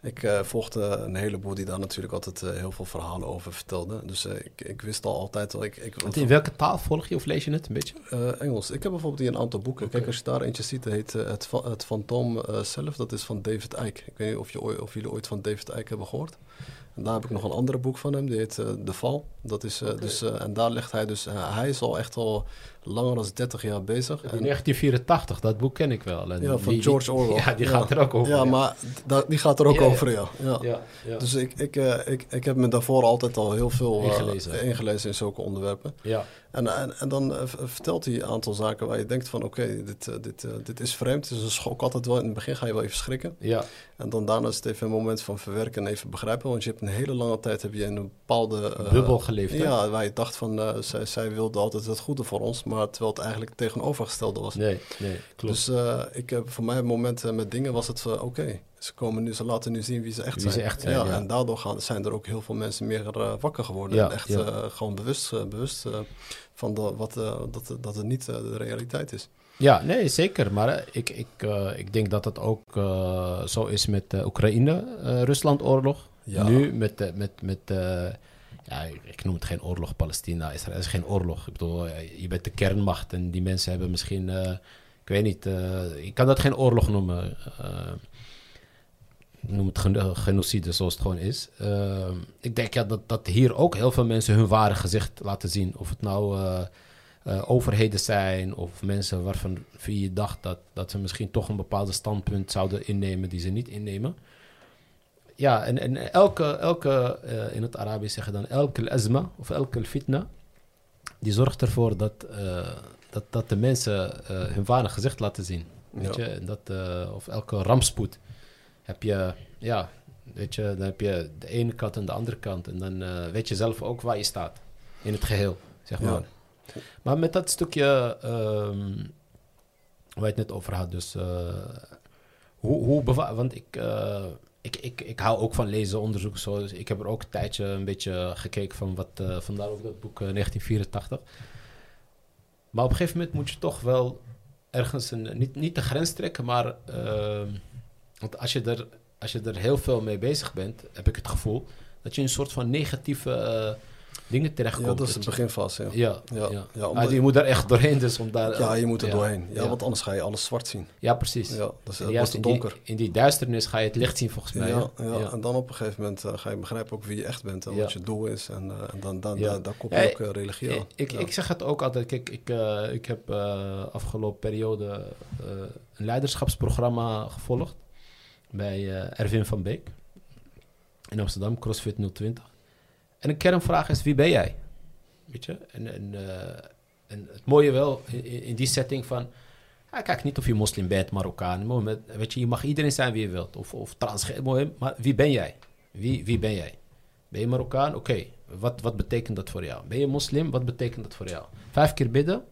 ik volgde een heleboel die daar natuurlijk altijd heel veel verhalen over vertelden. Dus ik, ik wist al altijd al. Ik, ik, in welke taal volg je of lees je het een beetje? Engels. Ik heb bijvoorbeeld hier een aantal boeken. Okay. Kijk, als je daar eentje ziet, heet het, het Fantoom zelf, dat is van David Icke. Ik weet niet of, je, of jullie ooit van David Icke hebben gehoord. En daar heb ik nog een ander boek van hem, die heet De Val. Dat is, okay. dus, en daar legt hij dus, hij is al echt al langer dan 30 jaar bezig. In 1984, dat boek ken ik wel. En ja, van die, George Orwell. Ja, die gaat er ook over. Ja, ja. maar da, die gaat er ook ja, over, ja. ja. ja. Dus ik, ik, ik, ik heb me daarvoor altijd al heel veel ingelezen, ingelezen in zulke onderwerpen. Ja. En, en, en dan vertelt hij een aantal zaken waar je denkt van... oké, okay, dit, dit, dit is vreemd. Het is een schok altijd wel. In het begin ga je wel even schrikken. Ja. En dan daarna is het even een moment van verwerken en even begrijpen. Want je hebt een hele lange tijd heb je in een bepaalde... Uh, Bubbel geleefd, hè? Ja, waar je dacht van... Uh, zij, zij wilde altijd het goede voor ons. Maar terwijl het eigenlijk tegenovergestelde was. Nee, nee, klopt. Dus uh, ik heb voor mij momenten met dingen was het oké, okay, ze, komen nu, ze laten nu zien wie ze echt wie zijn. Ze echt zijn ja, ja, En daardoor gaan, zijn er ook heel veel mensen meer uh, wakker geworden. Ja, en echt uh, gewoon bewust, bewust van de, wat, dat, dat het niet de realiteit is. Ja, nee, zeker. Maar ik, ik, ik denk dat het ook zo is met de Oekraïne-Rusland-oorlog. Ja. Nu met, met, met ja, ik noem het geen oorlog Palestina. Israël is geen oorlog. Ik bedoel, je bent de kernmacht en die mensen hebben misschien, uh, ik weet niet, uh, ik kan dat geen oorlog noemen. Uh, noem het gen genocide zoals het gewoon is. ik denk ja, dat, dat hier ook heel veel mensen hun ware gezicht laten zien. Of het nou overheden zijn of mensen waarvan je dacht dat, dat ze misschien toch een bepaald standpunt zouden innemen die ze niet innemen ja, en, en elke, elke uh, in het Arabisch zeggen dan elke azma of elke fitna, die zorgt ervoor dat, dat, dat de mensen hun ware gezicht laten zien. Weet ja. je, dat, of elke rampspoed heb je, ja, weet je, dan heb je de ene kant en de andere kant. En dan weet je zelf ook waar je staat in het geheel, zeg maar. Ja. Maar met dat stukje, um, waar je het net over had. Dus eh, hoe, hoe bewa- Want ik, eh, ik, ik, ik hou ook van lezen, onderzoeken. Zo. Dus ik heb er ook een tijdje een beetje gekeken van wat eh vandaar ook dat boek eh, 1984. Maar op een gegeven moment moet je toch wel ergens een, niet, niet de grens trekken, maar eh, want als je, er, als je er heel veel mee bezig bent, heb ik het gevoel dat je een soort van negatieve eh, dingen terechtkomt. Ja, dat is het je. beginfase. Ja, Ja, ja. ja. je moet daar echt doorheen, dus om daar... ja je moet er ja, doorheen. Ja, want anders ga je alles zwart zien. Ja, precies. Ja, dat is, in donker. die, in die duisternis ga je het licht zien, volgens mij. Ja, ja, en dan op een gegeven moment eh, ga je begrijpen ook wie je echt bent en wat je doel is. En, eh, en dan, dan, daar koppel je ook eh, religie aan. Ik, ik zeg het ook altijd. Kijk, ik, ik heb afgelopen periode een leiderschapsprogramma gevolgd bij eh, Erwin van Beek in Amsterdam, CrossFit 020. En de kernvraag is: wie ben jij? Weet je? En, en, eh, en het mooie wel in, die setting van. Ja, kijk niet of je moslim bent, Marokkaan. Weet je, je mag iedereen zijn wie je wilt. Of, of transgender. Maar wie ben jij? Wie, wie ben jij? Ben je Marokkaan? Oké. Wat, wat betekent dat voor jou? Ben je moslim? Wat betekent dat voor jou? Vijf keer bidden?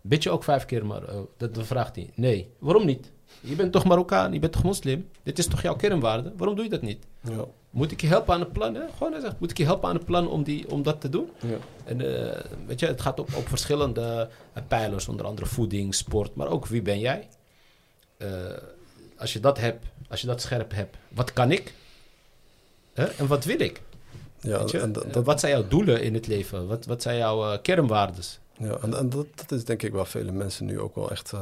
Bid je ook vijf keer? Maar, eh, dat vraagt hij. Nee. Waarom niet? Je bent toch Marokkaan? Je bent toch moslim? Dit is toch jouw kernwaarde? Waarom doe je dat niet? Ja, Moet ik je helpen aan het plan? Hè? Gewoon hij zegt, moet ik je helpen aan het plan om, die, om dat te doen? ja. En eh, weet je, het gaat op, op verschillende eh, pijlers, onder andere voeding, sport, maar ook wie ben jij? Eh, als je dat hebt, als je dat scherp hebt, wat kan ik? Hè? En wat wil ik? ja en, dat, wat zijn jouw doelen in het leven? Wat, wat zijn jouw kernwaardes? ja, en, en dat, dat is denk ik waar vele mensen nu ook wel echt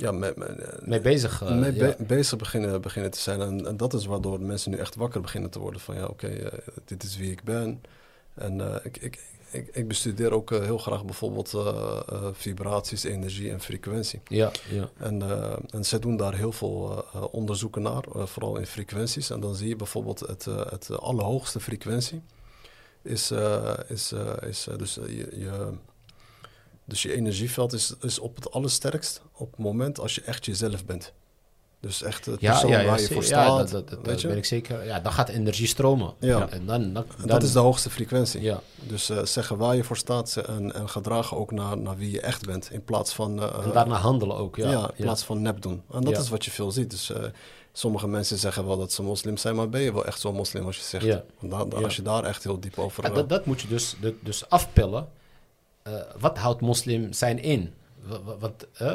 ja, mee, mee, Mee bezig? eh, mee ja. bezig beginnen, beginnen te zijn. En, en dat is waardoor mensen nu echt wakker beginnen te worden van ja, oké, eh, dit is wie ik ben. En eh, ik, ik, ik, ik bestudeer ook eh, heel graag bijvoorbeeld eh, eh, vibraties, energie en frequentie. Ja, ja. En, eh, en zij doen daar heel veel eh, eh, onderzoeken naar, eh, vooral in frequenties. En dan zie je bijvoorbeeld het, eh, het allerhoogste frequentie is, eh, is, eh, is eh, dus, eh, je, je, dus je energieveld is, is op het allersterkst op het moment als je echt jezelf bent. Dus echt het Ja, persoon ja, ja, waar je voor staat. dat, dat, dat, weet dat je? ben ik zeker. Ja, dan gaat energie stromen. Ja. En dan, dan, dat is de hoogste frequentie. Ja, Dus eh, zeggen waar je voor staat en, en gedragen ook naar, naar wie je echt bent. In plaats van... eh, en daarna handelen ook. Ja, Ja, in plaats van nep doen. En dat is wat je veel ziet. Dus eh, sommige mensen zeggen wel dat ze moslim zijn, maar ben je wel echt zo'n moslim als je zegt? Da- da-. Als je daar echt heel diep over... Dat, dat moet je dus, dus afpellen. Eh, wat houdt moslim zijn in? Wa- wa- Want eh,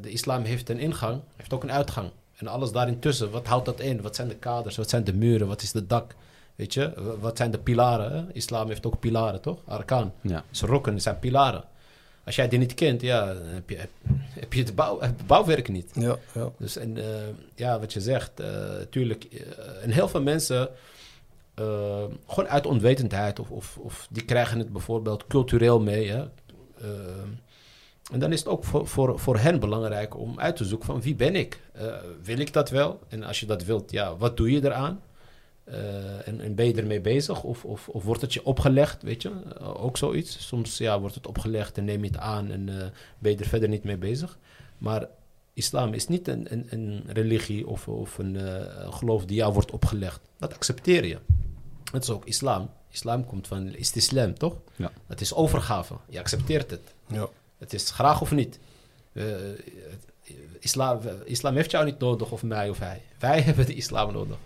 de islam heeft een ingang, heeft ook een uitgang. En alles daarin tussen, wat houdt dat in? Wat zijn de kaders? Wat zijn de muren? Wat is de dak? Weet je, Wa- wat zijn de pilaren? Hè? Islam heeft ook pilaren, toch? Arkaan. Ja. Zijn rokken zijn pilaren. Als jij die niet kent, ja, heb je, heb, je het, bouw, het bouwwerk niet. ja, ja. Dus en, eh, ja, wat je zegt, eh tuurlijk. eh, en heel veel mensen, eh, gewoon uit onwetendheid, of, of, of die krijgen het bijvoorbeeld cultureel mee. Hè? Eh, en dan is het ook voor, voor, voor hen belangrijk om uit te zoeken van wie ben ik? Eh, wil ik dat wel? En als je dat wilt, ja, wat doe je eraan? Eh, en, en ben je ermee bezig? Of, of, of wordt het je opgelegd, weet je? Eh, ook zoiets. Soms ja, wordt het opgelegd en neem je het aan en ben je er verder niet mee bezig. Maar islam is niet een, een, een religie of, of een geloof die jou wordt opgelegd. Dat accepteer je. Dat is ook islam. Islam komt van istislam, toch? Ja. Het is overgave. Je accepteert het. ja. Het is graag of niet. Eh, islam, islam heeft jou niet nodig, of mij of hij. Wij hebben de islam nodig.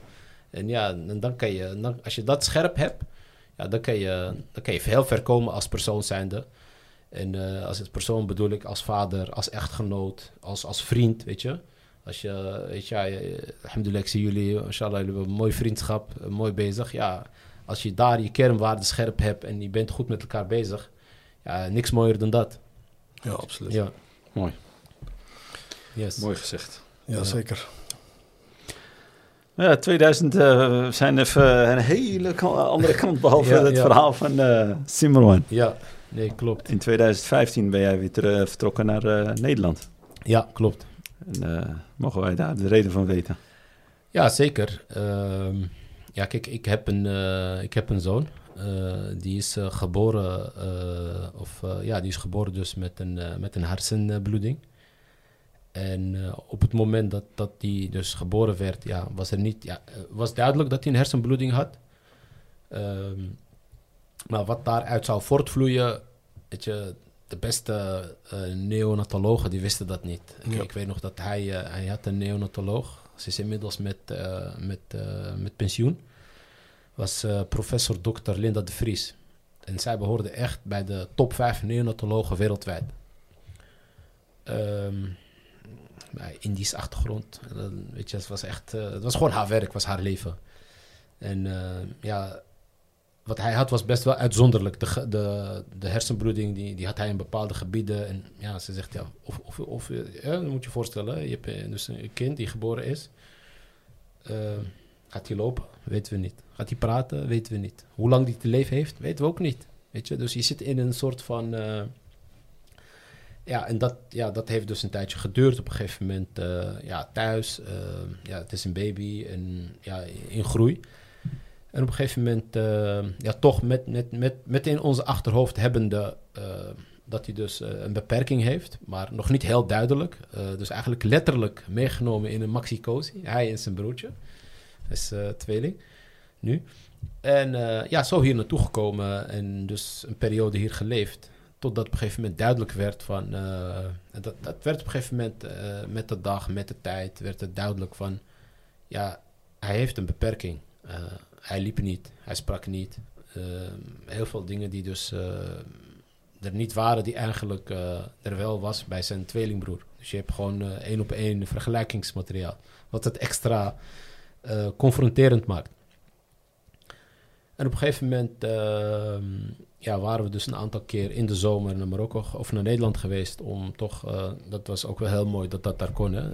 En ja, en dan kan je, dan, als je dat scherp hebt, ja, dan, kan je, dan kan je heel ver komen als persoon zijnde. En eh, als het persoon bedoel ik als vader, als echtgenoot, als, als vriend, weet je. Als je, weet je, ja, eh, alhamdulillah, ik zie jullie, inshallah, jullie hebben een mooi vriendschap, eh, mooi bezig. Ja, als je daar je kernwaarden scherp hebt en je bent goed met elkaar bezig, ja, niks mooier dan dat. ja, absoluut. Ja. Mooi. Yes. Mooi gezegd. Ja, Ja. zeker. Ja, 2000 eh, zijn even een hele andere kant, behalve Ja, het ja. verhaal van eh Simmerwan. Ja, nee, klopt. In 2015 ben jij weer terug, vertrokken naar eh, Nederland. Ja, klopt. En eh, mogen wij daar de reden van weten? Ja, zeker. Ehm, ja, kijk, ik heb een, eh, ik heb een zoon. Eh, die is geboren, of ja, die is geboren dus met een, met een hersenbloeding. En op het moment dat, dat die dus geboren werd, ja, was er niet, ja, was duidelijk dat hij een hersenbloeding had. Ehm, maar wat daaruit zou voortvloeien, weet je, de beste eh, neonatologen die wisten dat niet. Ik, Ja. ik weet nog dat hij, eh, hij had een neonatoloog. Ze is inmiddels met, eh, met, met pensioen. Was professor Dr. Linda de Vries. En zij behoorde echt bij de top 5 neonatologen wereldwijd. Ehm bij Indisch achtergrond. Weet je, het was echt, het was gewoon haar werk, was haar leven. En ja, wat hij had was best wel uitzonderlijk. De, de, de hersenbloeding die, die had hij in bepaalde gebieden. En ja, ze zegt ja, of, of, of eh, ja, moet je voorstellen, je hebt eh, dus een kind die geboren is. Eh, gaat hij lopen? Weten we niet. Gaat hij praten? Weten we niet. Hoe lang hij te leven heeft? Weten we ook niet. Weet je, dus je zit in een soort van. ja, en dat, ja, dat heeft dus een tijdje geduurd. Op een gegeven moment ja, thuis. ja, het is een baby en ja, in groei. En op een gegeven moment, eh, ja, toch met, met, met, met in onze achterhoofd hebbende eh, dat hij dus eh, een beperking heeft, maar nog niet heel duidelijk. Dus eigenlijk letterlijk meegenomen in een maxicosi. Hij en zijn broertje. Is tweeling nu. En ja, zo hier naartoe gekomen en dus een periode hier geleefd. Totdat op een gegeven moment duidelijk werd van... dat, dat werd op een gegeven moment met de dag, met de tijd, werd het duidelijk van... Ja, hij heeft een beperking. Hij liep niet, hij sprak niet. Eh, heel veel dingen die dus eh, er niet waren, die eigenlijk eh, er wel was bij zijn tweelingbroer. Dus je hebt gewoon eh, één op één vergelijkingsmateriaal. Wat het extra eh, confronterend maakt. En op een gegeven moment ehm, ja, waren we dus een aantal keer in de zomer naar Marokko of naar Nederland geweest. Om toch, dat was ook wel heel mooi dat dat daar kon. Hè?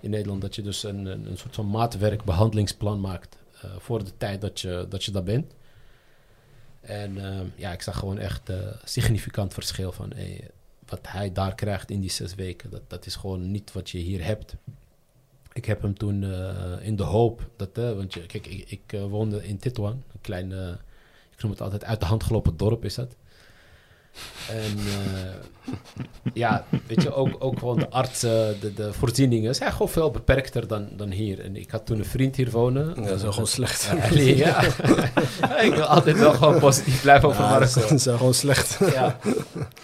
in Nederland dat je dus een, een, soort van maatwerk behandelingsplan maakt voor de tijd dat je, dat je daar bent. En eh, ja, ik zag gewoon echt eh significant verschil van wat hij daar krijgt in die zes weken. Dat, dat is gewoon niet wat je hier hebt. Ik heb hem toen eh, in de hoop dat, eh, want je, kijk, ik, ik eh, woonde in Titouan, een klein, eh, ik noem het altijd uit de hand gelopen dorp is dat. En eh, ja, weet je, ook, ook gewoon de artsen, de, de voorzieningen zijn gewoon veel beperkter dan, dan hier. En ik had toen een vriend hier wonen. Ja, dat is wel gewoon slecht. Ja, Ali, ja. ik wil altijd wel gewoon positief blijven over Ja, Marokko. ze zijn gewoon slecht. Ja.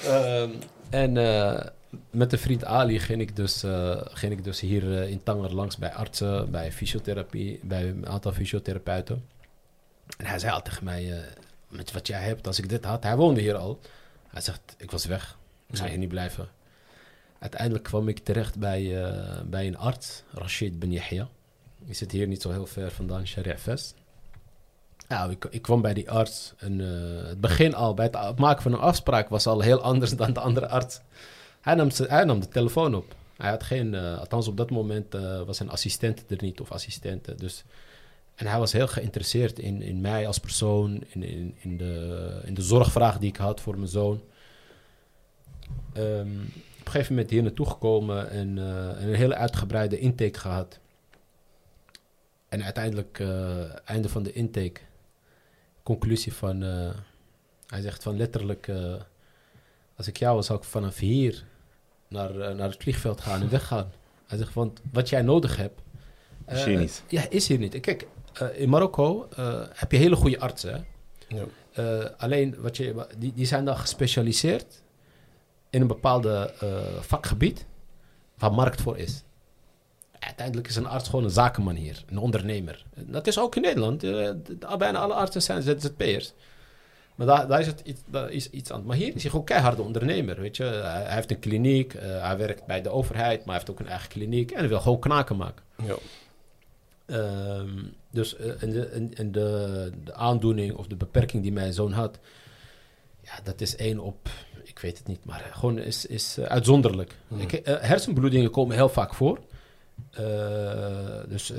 Ehm, en eh, met een vriend Ali ging ik dus, eh, ging ik dus hier eh, in Tanger langs bij artsen, bij fysiotherapie, bij een aantal fysiotherapeuten. En hij zei al tegen mij, eh, met wat jij hebt, als ik dit had, hij woonde hier al. Hij zegt, ik was weg, ik zou hier niet blijven. Uiteindelijk kwam ik terecht bij, eh, bij een arts, Rashid Ben Yahya. Die zit hier niet zo heel ver vandaan, Sharia Vest. Ja, ik, ik kwam bij die arts en eh, het begin al, bij het maken van een afspraak, was al heel anders dan de andere arts. Hij nam, hij nam de telefoon op. Hij had geen, eh, althans op dat moment was zijn assistent er niet of assistente. Dus, en hij was heel geïnteresseerd in, in mij als persoon, in, in, in, de, in de zorgvraag die ik had voor mijn zoon. Ehm, op een gegeven moment hier naartoe gekomen en, eh, en een hele uitgebreide intake gehad. En uiteindelijk, eh, einde van de intake, conclusie van... eh, hij zegt van letterlijk... als ik jou was, zou ik vanaf hier naar, naar het vliegveld gaan en weggaan. Hij zegt, want wat jij nodig hebt... Is hier niet. Ja, is hier niet. Kijk, eh, in Marokko eh, heb je hele goede artsen. Ja. Eh, alleen, wat je, die, die zijn dan gespecialiseerd in een bepaalde eh, vakgebied waar markt voor is. Uiteindelijk is een arts gewoon een zakenman hier, een ondernemer. Dat is ook in Nederland. de- de- bijna alle artsen zijn ZZP'ers. Maar daar, daar is het iets, daar is iets aan. Maar hier is hij gewoon keiharde ondernemer, weet je. Hij, hij heeft een kliniek, hij werkt bij de overheid, maar hij heeft ook een eigen kliniek. En hij wil gewoon knaken maken. Ja. Ehm, dus eh, en, de, en, de, de aandoening of de beperking die mijn zoon had, ja, dat is één op, ik weet het niet, maar gewoon is, is eh, uitzonderlijk. Hmm. Ik, eh, hersenbloedingen komen heel vaak voor. Dus,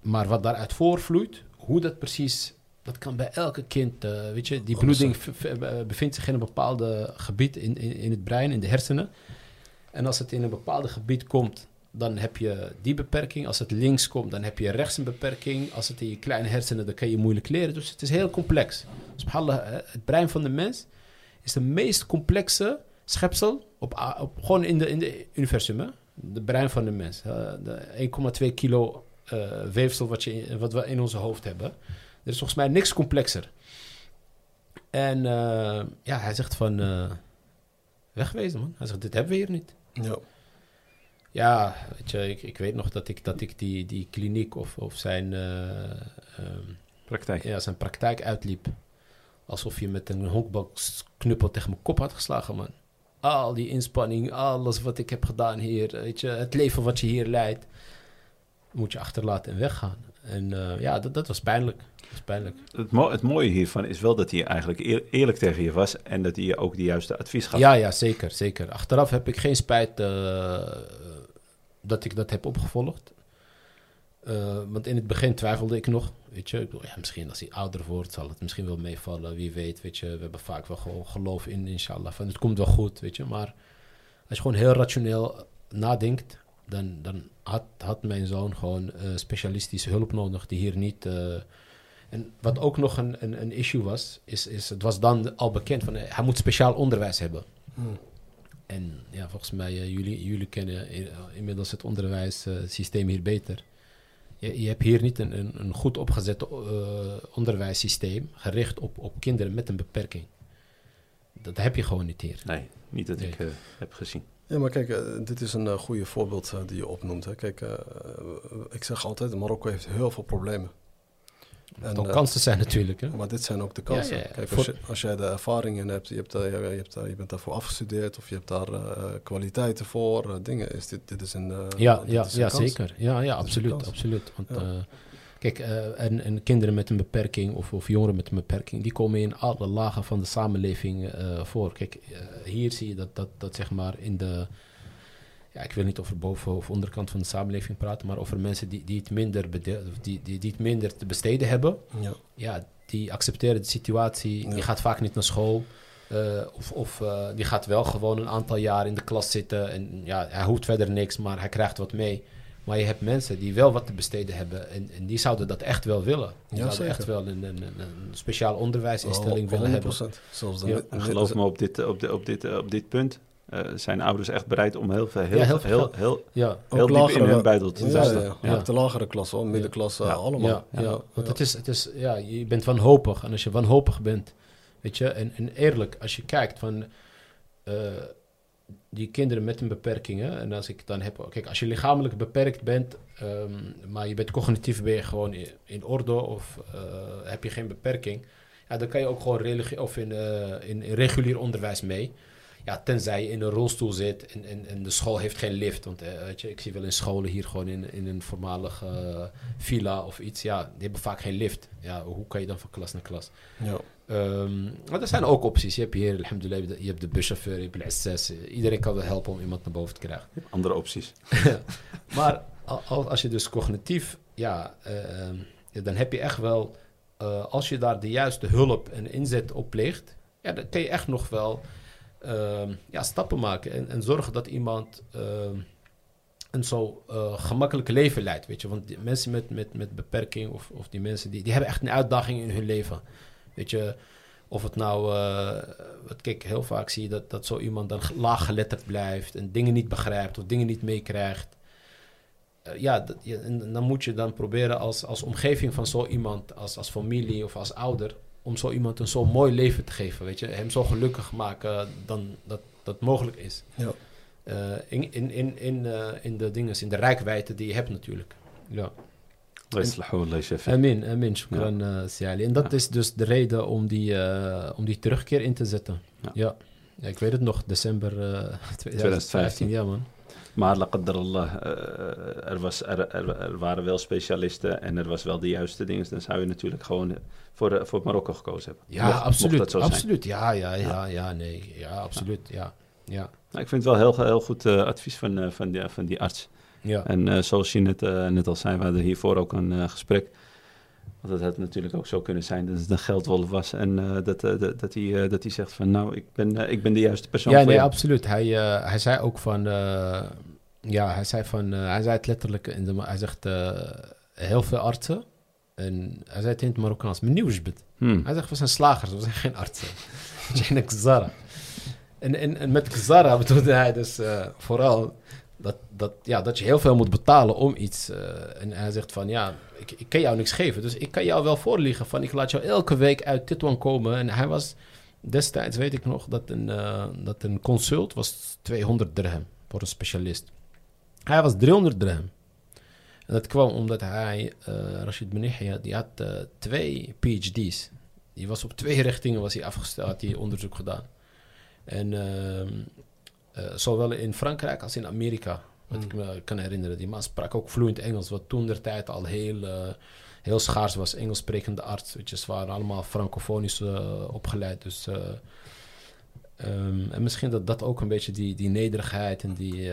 maar wat daaruit voorvloeit, hoe dat precies, dat kan bij elke kind, weet je, die Anders, bloeding bevindt zich in een bepaald gebied in, in, in het brein, in de hersenen. En als het in een bepaald gebied komt, dan heb je die beperking. Als het links komt, dan heb je rechts een beperking. Als het in je kleine hersenen, dan kan je moeilijk leren. Dus het is heel complex. Subhanallah, het brein van de mens is de meest complexe schepsel op, op, gewoon in de, in universum. Hè? De brein van de mens. Eh, de 1,2 kilo eh, weefsel wat, je, wat we in onze hoofd hebben. Er is volgens mij niks complexer. En eh, ja, hij zegt van... eh, Wegwezen, man. Hij zegt, dit hebben we hier niet. Ja. Ja, weet je, ik, ik weet nog dat ik, dat ik die, die kliniek of, of zijn, eh, ehm, Praktijk. ja, zijn praktijk uitliep. Alsof je met een honkbalknuppel tegen mijn kop had geslagen, man. Al die inspanning, alles wat ik heb gedaan hier, weet je, het leven wat je hier leidt, moet je achterlaten en weggaan. En eh, ja, dat, dat was pijnlijk. Dat was pijnlijk. Het, mo- het mooie hiervan is wel dat hij eigenlijk eer- eerlijk tegen je was en dat hij je ook de juiste advies gaf. Ja, ja, zeker, zeker. Achteraf heb ik geen spijt eh, dat ik dat heb opgevolgd. Eh, want in het begin twijfelde ik nog, weet je. Ik bedoel, ja, misschien als hij ouder wordt zal het misschien wel meevallen. Wie weet, weet je. We hebben vaak wel gewoon geloof in, inshallah. Van het komt wel goed, weet je. Maar als je gewoon heel rationeel nadenkt, dan, dan had, had mijn zoon gewoon eh, specialistische hulp nodig die hier niet... eh, en wat ook nog een, een, een issue was, is, is het was dan al bekend van hij moet speciaal onderwijs hebben. Hmm. En ja, volgens mij, eh, jullie, jullie kennen i- inmiddels het onderwijssysteem hier beter. Je, je hebt hier niet een, een, een goed opgezet eh, onderwijssysteem gericht op, op kinderen met een beperking. Dat heb je gewoon niet hier. Nee, niet dat Nee. ik eh, heb gezien. Ja, maar kijk, eh, dit is een uh, goede voorbeeld uh, die je opnoemt. Hè. Kijk, uh, ik zeg altijd, Marokko heeft heel veel problemen. En, ook kansen zijn natuurlijk. Hè? Maar dit zijn ook de kansen. Ja, ja, ja. Kijk, als, je, als jij de ervaring in hebt, je, hebt, je, hebt, je bent daarvoor afgestudeerd of je hebt daar kwaliteiten voor, dingen, is dit, dit is een. ja, ja, ja zeker. Ja, ja absoluut. absoluut. Want. Kijk, en, en, kinderen met een beperking of, of, jongeren met een beperking, die komen in alle lagen van de samenleving voor. Kijk, hier zie je dat, dat, dat zeg maar in de, ja, ik wil niet over boven of onderkant van de samenleving praten, maar over mensen die, die, het, minder die, die, die het minder te besteden hebben. Ja, ja die accepteren de situatie, ja. die gaat vaak niet naar school. Uh, of of uh, die gaat wel gewoon een aantal jaar in de klas zitten en ja, hij hoeft verder niks, maar hij krijgt wat mee. Maar je hebt mensen die wel wat te besteden hebben en, en die zouden dat echt wel willen. Die ja, zouden zeker. echt wel een, een, een speciaal onderwijsinstelling oh, willen hebben. Zelfs ja, en geloof me op dit, op, de, op, dit, op dit punt. Uh, zijn ouders echt bereid om heel veel, heel, ja, heel, heel, heel, heel, ja. heel diep lagere, in hun buidel te ja, zetten. Ja, ja. Ook de lagere klasse, middenklasse, allemaal. Ja, ja, want Het is, het is, ja, je bent wanhopig en als je wanhopig bent, weet je, en, en eerlijk, als je kijkt van uh, die kinderen met een beperking, hè, en als ik dan heb, kijk, als je lichamelijk beperkt bent, um, maar je bent cognitief ben je gewoon in, in orde of uh, heb je geen beperking, ja, dan kan je ook gewoon religie of in, uh, in, in regulier onderwijs mee. Ja, tenzij je in een rolstoel zit en, en, en de school heeft geen lift. Want uh, weet je, ik zie wel in scholen hier gewoon in, in een voormalige uh, villa of iets. Ja, die hebben vaak geen lift. Ja, hoe kan je dan van klas naar klas? Ja. Um, maar er zijn ook opties. Je hebt hier, alhamdulillah, je hebt de buschauffeur, je hebt de SS. Iedereen kan wel helpen om iemand naar boven te krijgen. Andere opties. maar als je dus cognitief, ja, uh, dan heb je echt wel, uh, als je daar de juiste hulp en inzet op pleegt, ja, dan kan je echt nog wel uh, ja, stappen maken en, en zorgen dat iemand een zo uh, gemakkelijk leven leidt. Weet je? Want die mensen met, met, met beperking of, of die mensen die, die hebben echt een uitdaging in hun leven. Weet je, of het nou, uh, wat kijk, heel vaak zie je dat, dat zo iemand dan laaggeletterd blijft en dingen niet begrijpt of dingen niet meekrijgt. Uh, ja, dan moet je dan proberen als, als omgeving van zo iemand, als, als familie of als ouder, om zo iemand een zo mooi leven te geven, weet je. Hem zo gelukkig maken dan dat dat mogelijk is. Ja. Uh, in, in, in, in, uh, in de dingen, in de rijkwijde die je hebt natuurlijk. Ja. Amin, amin, shukran, ja. uh, En dat ja. is dus de reden om die, uh, om die terugkeer in te zetten. Ja, ja. ja ik weet het nog, december uh, 2015. 2015. Ja, man. Maar Allah, uh, er, was, er, er, er, waren wel specialisten en er was wel de juiste dingen. Dan zou je natuurlijk gewoon voor, voor Marokko gekozen hebben. Ja, mocht, absoluut. Mocht absoluut. Ja, ja, ja, ja, nee. Ja, absoluut. Ja. ja. Nou, ik vind het wel heel, heel goed uh, advies van, uh, van, die, van die arts. Ja. En uh, zoals je net, net al zei, we hadden hiervoor ook een gesprek. Want het had natuurlijk ook zo kunnen zijn dat het een geldwolf was. En dat, dat, dat, hij, dat hij zegt van nou, ik ben, ik ben de juiste persoon ja, voor nee, jou. absoluut. Hij, hij zei ook van... ja, hij zei van... hij zei het letterlijk in de... Hij zegt heel veel artsen. En hij zei het in het Marokkaans. Menuwsbit. Hmm. Hij zegt, we zijn slagers, we zijn geen artsen. Jane Zara. En, en, en met Zara bedoelde hij dus vooral dat, dat, ja, dat je heel veel moet betalen om iets. Uh, en hij zegt van ja, ik, ik kan jou niks geven. Dus ik kan jou wel voorliegen van ik laat jou elke week uit Titwan komen. En hij was Destijds weet ik nog dat een, eh, dat een consult was 200 dirham voor een specialist. Hij was 300 dirham. En dat kwam omdat hij, eh Rashid Benihya, die had eh, twee PhD's. Die was op twee richtingen was hij afgesteld, had hij onderzoek gedaan. En ehm, eh, zowel in Frankrijk als in Amerika, wat ik me kan herinneren. Die man sprak ook vloeiend Engels, wat toen der tijd al heel, eh, heel schaars was. Engels sprekende arts, weet je, ze waren allemaal francofonisch eh, opgeleid. Dus, eh, ehm, en misschien dat dat ook een beetje die, die nederigheid en die,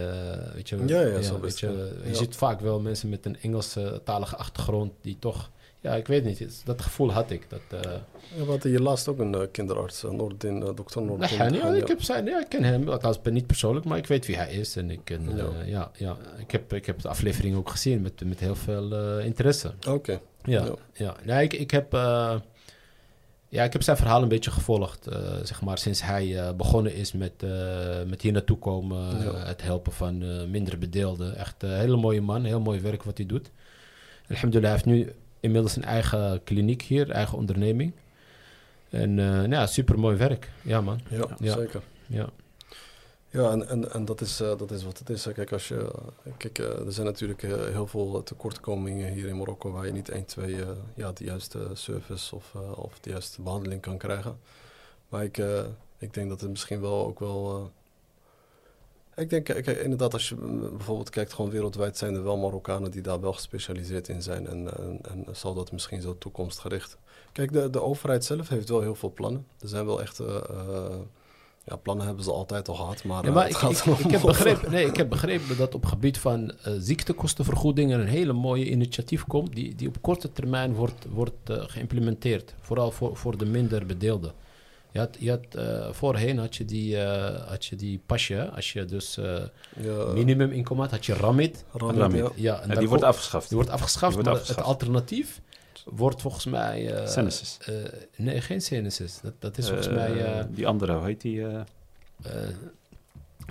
weet je... Ja, ja, weet je, je ziet vaak wel mensen met een Engelstalige achtergrond die toch... Ja, ik weet niet, dat gevoel had ik. Dat, eh, Ja, hier laatst ook een eh, kinderarts, uh, Noordin, eh, dokter Noordin. Nee, ja, ik, heb zijn, ja, ik ken hem, althans niet persoonlijk, maar ik weet wie hij is. En ik, ken, Ja. ja. ik, heb, ik heb de aflevering ook gezien met, met heel veel eh, interesse. Oké, Ja, Ja. ja. Nee, ik, ik, heb, eh, ja, ik heb zijn verhaal een beetje gevolgd, eh, zeg maar, sinds hij eh, begonnen is met, eh, met hier naartoe komen, eh, het helpen van eh minder bedeelden. Echt een hele mooie man, heel mooi werk wat hij doet. Alhamdulillah, hij heeft nu inmiddels een eigen kliniek hier, eigen onderneming. En eh nou ja, super mooi werk. Ja, man. ja, Ja. zeker. Ja. Ja, en, en, en dat, is, eh, dat is wat het is. Kijk, als je, kijk eh, er zijn natuurlijk heel veel tekortkomingen hier in Marokko waar je niet 1, 2 eh, ja, de juiste service of, eh, of de juiste behandeling kan krijgen. Maar ik, eh, ik denk dat het misschien wel ook wel. Eh, ik denk, kijk, kijk, inderdaad, als je bijvoorbeeld kijkt, gewoon wereldwijd zijn er wel Marokkanen die daar wel gespecialiseerd in zijn. En, en, en zal dat misschien zo toekomstgericht. Kijk, de, de overheid zelf heeft wel heel veel plannen. Er zijn wel echt. eh, eh, ja, plannen hebben ze altijd al gehad, maar, Ja, eh, maar het ik, gaat ik, erom ik, heb begrepen, nee, ik heb begrepen dat op gebied van eh, ziektekostenvergoeding er een hele mooie initiatief komt die, die op korte termijn wordt, wordt eh, geïmplementeerd. Vooral voor, voor de minder bedeelden. Je had, je had, eh, voorheen had je die, eh, had je die pasje, als je dus eh Ja, minimuminkomen had, had je Ramit. Ramit, Ramit. ja. Ja, en Ja, die wordt afgeschaft. die wordt afgeschaft, Die wordt maar afgeschaft. het alternatief wordt volgens mij... eh, Genesis. eh, nee, geen Genesis. Dat, dat is volgens mij... eh, die andere, hoe heet die?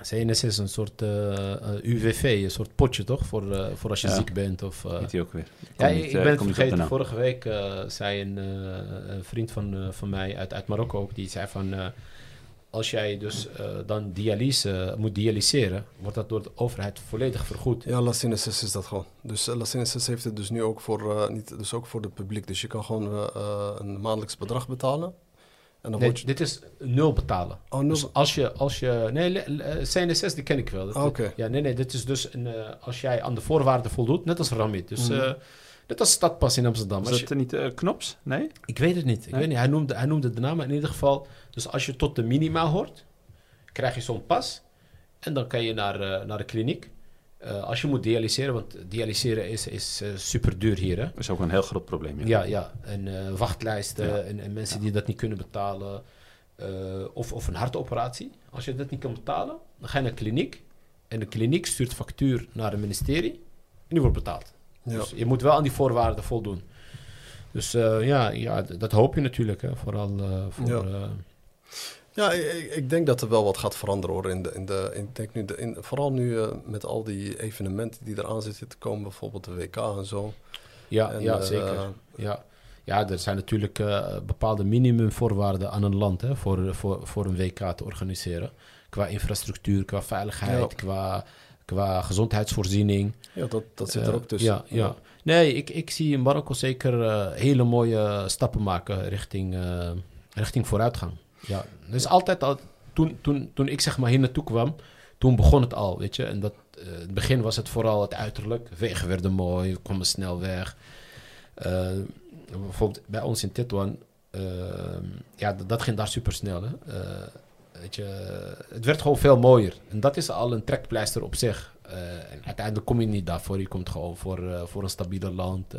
CNS is een soort eh, eh, UWV, een soort potje toch? Voor, eh, voor als je Ja. ziek bent. Of, eh, heet die ook weer? ja, Kom ik, niet, ik ben het vergeten. Vorige week eh, zei een, eh, een vriend van, eh, van mij uit, uit Marokko ook, die zei van... eh, als jij dus eh, dan dialyse moet dialyseren, wordt dat door de overheid volledig vergoed. Ja, Lassinesis is dat gewoon. Dus uh, heeft het dus nu ook voor, eh, niet, dus ook voor het publiek. Dus je kan gewoon een maandelijks bedrag betalen. En dan Nee, word je... dit is nul betalen. Oh, nul Dus als je, als je nee, eh, CNSS die ken ik wel. Dat- oké. Ja, nee, nee, dit is dus een, eh, als jij aan de voorwaarden voldoet, net als Ramit. Dus Mhm. eh, net als Stadpas in Amsterdam. Was Als je- dat niet Knops? Nee? Ik weet het niet. Ik Nee? weet niet. Hij, noemde, hij noemde de naam, maar in ieder geval. Dus als je tot de minima hoort, krijg je zo'n pas. En dan kan je naar, eh, naar de kliniek. Eh, als je moet dialyseren, want dialyseren is, is eh, super duur hier. Hè? Dat is ook een heel groot probleem. Ja. Ja, ja. En eh, wachtlijsten Ja. en, en mensen die dat niet kunnen betalen. eh, of, of een hartoperatie. Als je dat niet kan betalen, dan ga je naar de kliniek. En de kliniek stuurt factuur naar het ministerie. En die wordt betaald. Ja. Dus je moet wel aan die voorwaarden voldoen. Dus eh, ja, ja, dat hoop je natuurlijk. Hè, vooral eh, voor... Ja. ik, denk dat er wel wat gaat veranderen hoor. In de, in de, in, ik denk nu de, in, vooral nu eh, met al die evenementen die eraan zitten te komen, bijvoorbeeld de WK en zo. ja, En, ja, eh, zeker. Ja. ja, er zijn natuurlijk eh, bepaalde minimumvoorwaarden aan een land hè, voor, voor, voor een WK te organiseren. Qua infrastructuur, qua veiligheid, Ja. qua, qua gezondheidsvoorziening. Ja, dat, dat zit er ook tussen. Ja, ja. Nee, ik, ik zie in Marokko zeker hele mooie stappen maken richting, richting vooruitgang. Ja, dus altijd al, toen, toen, toen ik zeg maar hier naartoe kwam, toen begon het al, weet je. En dat, eh, in het begin was het vooral het uiterlijk. Wegen werden mooi, we kwamen snel weg. Eh, bijvoorbeeld bij ons in Tetuan, eh, ja, dat, ging daar super snel. Weet je, het werd gewoon veel mooier. En dat is al een trekpleister op zich. En uiteindelijk kom je niet daarvoor. Je komt gewoon voor, voor een stabieler land.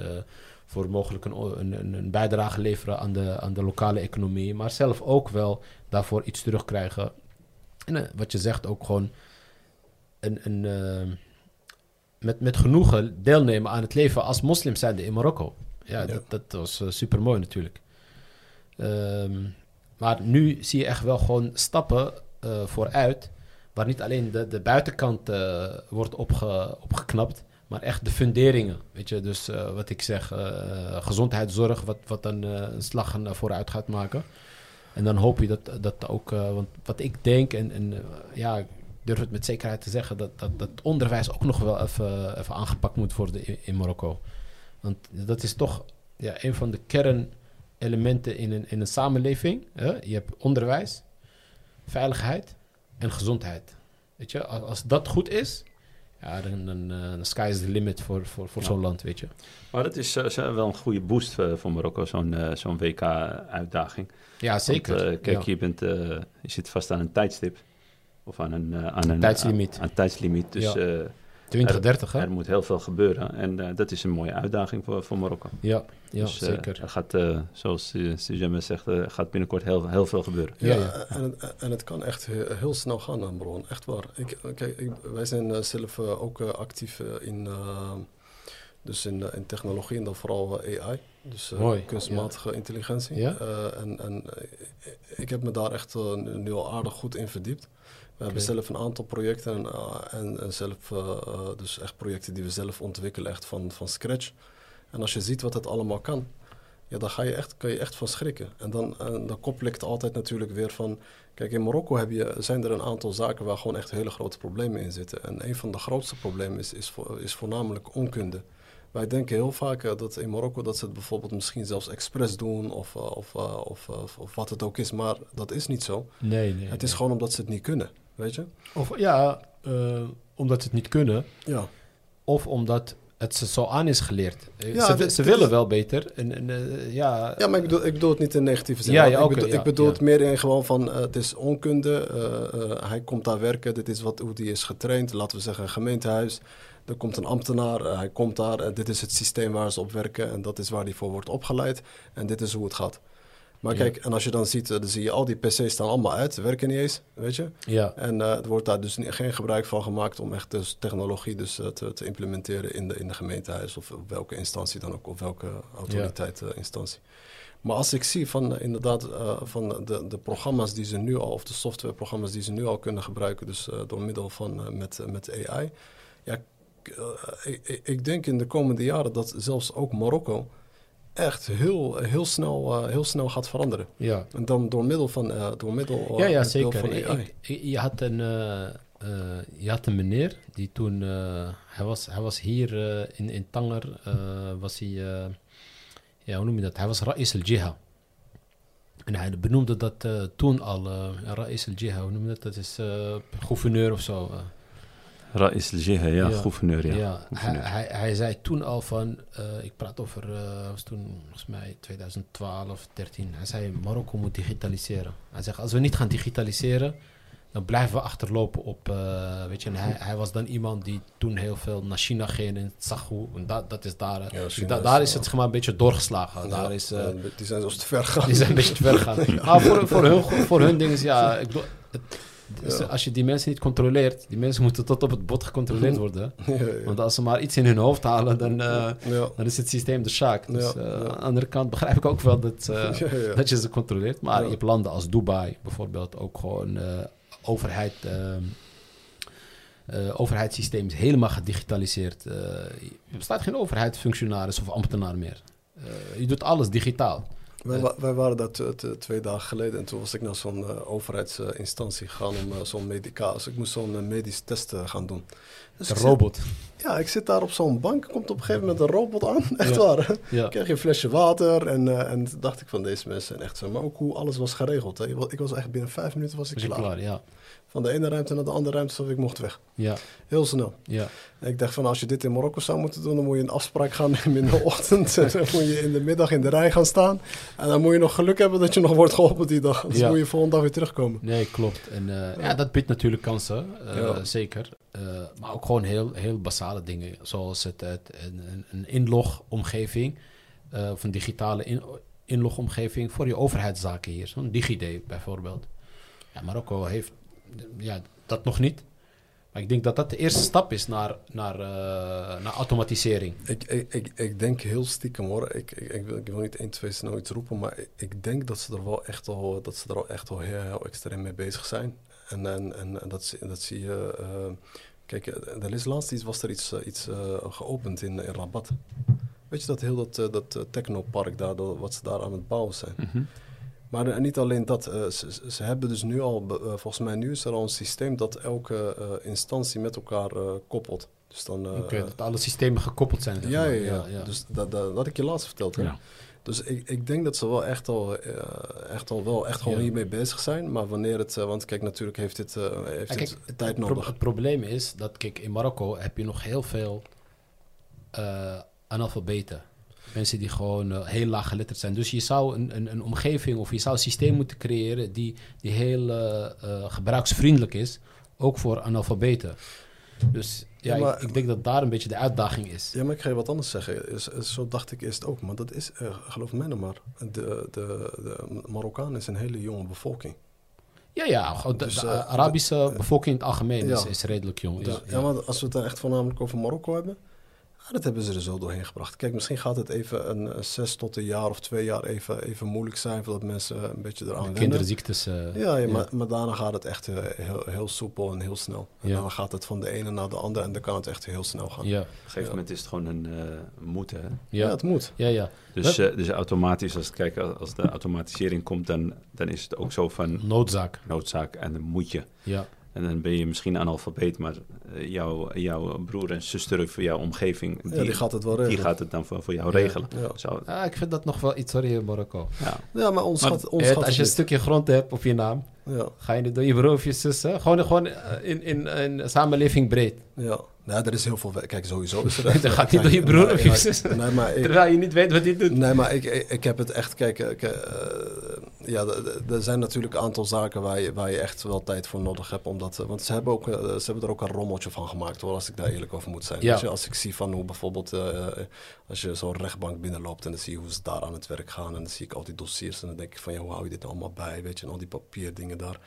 Eh, voor mogelijk een, een, een- bijdrage leveren aan de, aan de lokale economie. Maar zelf ook wel daarvoor iets terugkrijgen. En eh, wat je zegt, ook gewoon een, een, eh, met, met genoegen deelnemen aan het leven als moslim zijnde in Marokko. Ja, Ja. dat, dat was super mooi natuurlijk. Ehm, maar nu zie je echt wel gewoon stappen eh, vooruit. Waar niet alleen de, de buitenkant eh, wordt opge, opgeknapt. Maar echt de funderingen. Weet je, dus eh, wat ik zeg, eh, gezondheidszorg, wat, wat dan eh, een slag vooruit gaat maken. En dan hoop je dat dat ook, want wat ik denk, en, en ja, ik durf het met zekerheid te zeggen, dat, dat, onderwijs ook nog wel even, even aangepakt moet worden in, Marokko. Want dat is toch ja, een van de kernelementen in een, in een samenleving. Hè? Je hebt onderwijs, veiligheid en gezondheid. Weet je, als dat goed is, ja, dan, dan uh, sky is the limit voor, voor, voor Ja. zo'n land, weet je. Maar dat is eh, wel een goede boost eh, voor Marokko, zo'n eh, zo'n WK-uitdaging. Ja, zeker. kijk, Ja. je, bent, eh, je zit vast aan een tijdstip. Of aan een, eh, aan een Tijdslimiet. Aan, aan tijdslimiet. Dus Ja. Eh, 2030, hè? er moet heel veel gebeuren. En eh, dat is een mooie uitdaging voor, voor Marokko. Ja, ja dus, eh, zeker. er gaat, eh, zoals Sujemme zegt, gaat binnenkort heel, heel veel gebeuren. Ja, Ja. En, het, en het kan echt he- heel snel gaan, aan Bron. Echt waar. Ik, kijk, ik, wij zijn zelf ook actief in, dus in, in technologie en dan vooral AI. Dus eh, Mooi, kunstmatige intelligentie. Ja. Eh, en en ik heb me daar echt nu nu al aardig goed in verdiept. We hebben zelf een aantal projecten en, eh, en, en zelf, eh, eh, dus echt projecten die we zelf ontwikkelen, echt van, van scratch. En als je ziet wat het allemaal kan, ja, dan ga je echt, kan je echt van schrikken. En dan, en dan koppel ik het altijd natuurlijk weer van... Kijk, in Marokko heb je, zijn er een aantal zaken waar gewoon echt hele grote problemen in zitten. En een van de grootste problemen is, is, is voornamelijk onkunde. Wij denken heel vaak dat in Marokko dat ze het bijvoorbeeld misschien zelfs expres doen of, of, of, of, of wat het ook is. Maar dat is niet zo. Nee, nee. Het is nee. gewoon omdat ze het niet kunnen, weet je? Of ja, eh, omdat ze het niet kunnen. Ja, Of omdat het ze zo aan is geleerd. Eh, Ja, ze dit- ze dit willen is- wel beter. En, en, eh, ja, ja maar ik bedoel, ik bedoel het niet in negatieve zin. Ja, ik bedoel, ik bedoel het meer in gewoon van, het is onkunde. hij komt daar werken, dit is wat, hoe die is getraind. Laten we zeggen een gemeentehuis. Er komt een ambtenaar, hij komt daar. dit is het systeem waar ze op werken. En dat is waar hij voor wordt opgeleid. En dit is hoe het gaat. Maar Ja. kijk, en als je dan ziet, eh, dan zie je al die PC's staan allemaal uit. Ze werken niet eens, weet je. ja, En eh, er wordt daar dus niet- geen gebruik van gemaakt om echt dus technologie dus, eh, te, te implementeren in de, in de gemeentehuis of op welke instantie dan ook, of welke autoriteit, instantie. Maar als ik zie van inderdaad van de, de programma's die ze nu al, of de softwareprogramma's die ze nu al kunnen gebruiken, dus door middel van met, met AI. Ja, ik- ik denk in de komende jaren dat zelfs ook Marokko echt heel, heel, snel, eh, heel snel gaat veranderen. ja. En dan door middel van, eh, door middel, eh, Ja, ja, zeker. van Ik- AI. ik- ik- je, had een, je had een meneer die toen... hij, was, hij was hier in, in Tanger, was hij... ja, hoe noem je dat? Hij was Ra'is al-Jiha. En hij benoemde dat toen al, Ra'is al-Jiha, hoe noem je dat? Dat is gouverneur of zo. Ra'is al-Jiha, ja, Ja. gouverneur, ja. Ja, hij, gouverneur. hij, hij zei toen al van, eh, ik praat over, eh was toen volgens mij 2012, 13. Hij zei, Marokko moet digitaliseren. Hij zegt, als we niet gaan digitaliseren, dan blijven we achterlopen op, eh, weet je. En hij, hij was dan iemand die toen heel veel naar China ging en zag hoe, en dat, dat is daar, Ja, da- daar is het zeg maar een beetje doorgeslagen. Ja, daar is, die zijn zelfs te ver gegaan. die zijn een beetje te ver gegaan. Maar voor, voor, hun, voor hun ding is, ja, ik bedoel, het, dus Ja. als je die mensen niet controleert, die mensen moeten tot op het bot gecontroleerd worden. ja, ja. Want als ze maar iets in hun hoofd halen, dan, eh, dan is het systeem de zaak. Dus eh, aan de andere kant begrijp ik ook wel dat, eh, dat je ze controleert. Maar je hebt landen als Dubai bijvoorbeeld ook gewoon overheid. overheidssysteem is helemaal gedigitaliseerd. Er bestaat geen overheidsfunctionaris of ambtenaar meer. Je doet alles digitaal. Wij, Eh. wa- wij waren daar t- twee dagen geleden en toen was ik naar zo'n eh, overheidsinstantie gegaan om eh, zo'n medicaal. ik moest zo'n eh, medisch test eh, gaan doen. Dus zit- robot. ja, ik zit daar op zo'n bank, komt op een gegeven moment een robot aan. Echt Ja. waar. Ja. Ik kreeg je een flesje water en, eh, en dacht ik van deze mensen zijn echt zo. Maar ook hoe alles was geregeld. Hè. Ik wa- Ik was echt binnen vijf minuten was ik Was klaar. klaar? Ja. Van de ene ruimte naar de andere ruimte, of ik mocht weg. Ja. Heel snel. Ja. En ik dacht van als je dit in Marokko zou moeten doen, dan moet je een afspraak gaan nemen in de ochtend. En dan moet je in de middag in de rij gaan staan. En dan moet je nog geluk hebben dat je nog wordt geholpen die dag. Anders Ja. moet je volgende dag weer terugkomen. Nee, klopt. En eh, ja. dat biedt natuurlijk kansen, eh, Ja. zeker. Eh, maar ook gewoon heel, heel basale dingen, zoals het, het, een, een- inlogomgeving, of een digitale in, inlogomgeving voor je overheidszaken hier. Zo'n DigiD bijvoorbeeld. Ja, Marokko heeft ja, dat nog niet. Maar ik denk dat dat de eerste stap is naar, naar, eh, naar automatisering. Ik, ik, ik, ik denk heel stiekem hoor. Ik, ik, ik, wil, ik wil niet 1, 2 snel iets roepen, maar ik, ik denk dat ze er wel echt al, dat ze er al echt al heel, heel extreem mee bezig zijn. En, en, en, dat, zie- dat zie je. eh, kijk, er is laatst iets, was er iets, eh, iets geopend in, in Rabat. Weet je dat heel dat, dat technopark daar, dat, wat ze daar aan het bouwen zijn. Mhm. Maar eh, niet alleen dat, eh, ze, ze- hebben dus nu al, eh, volgens mij nu is er al een systeem dat elke instantie met elkaar koppelt. Dus dan, Oké, dat alle systemen gekoppeld zijn. ja, ja, ja, Dus dat, dat, dat had ik je laatst verteld. Hè? Ja. Dus ik, ik denk dat ze wel echt al, echt al, wel echt Ja. hiermee bezig zijn. Maar wanneer het, want kijk, natuurlijk heeft dit, heeft Ja, dit het, tijd pro- nodig. het probleem is dat, kijk, in Marokko heb je nog heel veel analfabeten. Mensen die gewoon eh, heel laag geletterd zijn. Dus je zou een, een, een omgeving of je zou een systeem moeten creëren die, die heel eh, eh, gebruiksvriendelijk is, ook voor analfabeten. Dus ja, Ja, maar- ik, ik denk dat daar een beetje de uitdaging is. Ja, maar ik ga je wat anders zeggen. Is, is- zo dacht ik eerst ook. Maar dat is, geloof mij nou maar, de, de, de Marokkaan is een hele jonge bevolking. Ja, ja, de, Dus, de Arabische bevolking in het algemeen ja. is redelijk jong. Dus, ja, ja, maar als we het dan echt voornamelijk over Marokko hebben, ja, dat hebben ze er zo doorheen gebracht. Kijk, misschien gaat het even een, een zes tot een jaar of twee jaar even, even moeilijk zijn, voordat mensen een beetje eraan wennen. kinderziektes. eh, Ja, ja, Maar, maar daarna gaat het echt eh, heel, heel soepel en heel snel. En Ja. dan gaat het van de ene naar de andere en dan kan het echt heel snel gaan. ja, Op een gegeven moment is het gewoon een eh moeten. Hè? Ja, ja, het moet. ja, ja. Dus, eh, dus automatisch, als, kijk, als de automatisering komt, dan, dan is het ook zo van Noodzaak. noodzaak en dan moet je. Ja, En dan ben je misschien analfabeet, maar eh, jouw, jouw broer en zuster of jouw omgeving, die, Ja, die gaat het wel die gaat het dan voor, voor jou Ja. regelen. Ja. Zo, Ah, ik vind dat nog wel iets in Marokko. ja. ja, maar ons Maar gaat, ons Je weet, gaat als je een stukje grond hebt op je naam. Ja, ga je het door je broer of je zus, hè? gewoon, gewoon eh, in, in, in samenleving breed. ja. Nee, er is heel veel... Kijk, sowieso is er. Dat gaat niet door je broer Nee, of je zus. Nee, maar ik, Terwijl je niet weet wat hij doet. Nee, maar ik, ik, ik heb het echt, kijk, ik, eh, ja, er zijn natuurlijk een aantal zaken waar je, waar je echt wel tijd voor nodig hebt. Omdat, eh, want ze hebben, ook, ze hebben er ook een rommeltje van gemaakt hoor, als ik daar eerlijk over moet zijn. Ja. Je, als ik zie van hoe bijvoorbeeld, eh, als je zo'n rechtbank binnenloopt en dan zie je hoe ze daar aan het werk gaan. En dan zie ik al die dossiers en dan denk ik van, ja, hoe hou je dit nou allemaal bij, weet je, en al die papierdingen daar.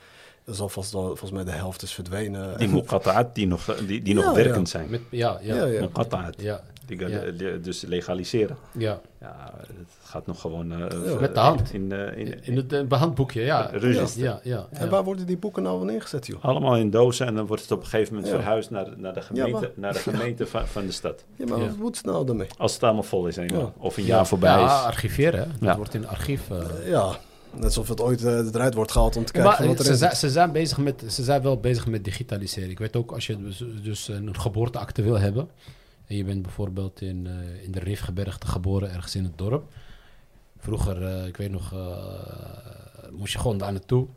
Dat is alvast wel, volgens mij de helft is verdwenen. Die muqatta'at die nog, die, die nog Ja, werkend ja. zijn. Met, ja, ja, Ja, ja. ja. Ja, Die, Ja. dus legaliseren. ja. Ja, het gaat nog gewoon... eh, Ja. Met de hand. In, eh, in, In het uh, handboekje, ja. Register. Ja, ja, ja. En waar worden die boeken nou neergezet, joh? Allemaal in dozen en dan wordt het op een gegeven moment Ja. verhuisd naar, naar de gemeente, maar- naar de gemeente van, van de stad. Ja, maar Ja. wat moet ze nou daarmee? Als het allemaal vol is. Ja. Of een Ja. jaar voorbij Ja, is. archiveren. hè. Dat Ja. wordt in een archief. ja, net alsof het ooit eh, eruit wordt gehaald om te kijken Maar wat erin ze, zijn, ze, zijn bezig met, ze zijn wel bezig met digitaliseren. Ik weet ook als je dus, dus een geboorteakte wil hebben. En je bent bijvoorbeeld in, eh, in de Rifgebergte geboren, ergens in het dorp. Vroeger, eh, ik weet nog, moest je gewoon daar naartoe.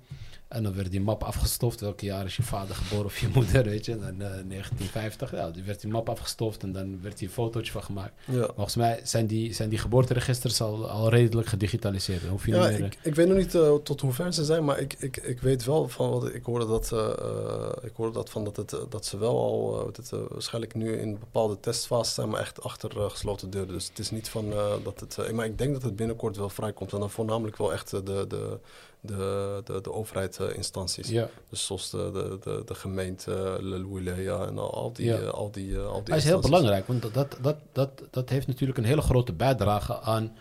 En dan werd die map afgestoft. Welke jaar is je vader geboren of je moeder, weet je? En dan eh, 1950, ja, die werd die map afgestoft en dan werd hier een fotootje van gemaakt. Ja. Volgens mij zijn die, zijn die geboorteregisters al, al redelijk gedigitaliseerd. Hoef je Ja, niet meer... ik, ik weet nog niet eh, tot hoe ver ze zijn, maar ik, ik, ik weet wel van wat ik hoorde dat, eh, ik hoorde dat, van dat, het, dat ze wel al het, waarschijnlijk nu in een bepaalde testfase zijn, maar echt achter gesloten deuren. Dus het is niet van dat het. maar ik denk dat het binnenkort wel vrijkomt en dan voornamelijk wel echt de, de, de, de, de, overheidsinstanties. ja. Dus zoals de, de, de, de gemeente, Lelouilea en al, die, Ja. al die, al die Dat is heel belangrijk, want dat, dat, dat, dat, dat heeft natuurlijk een hele grote bijdrage aan,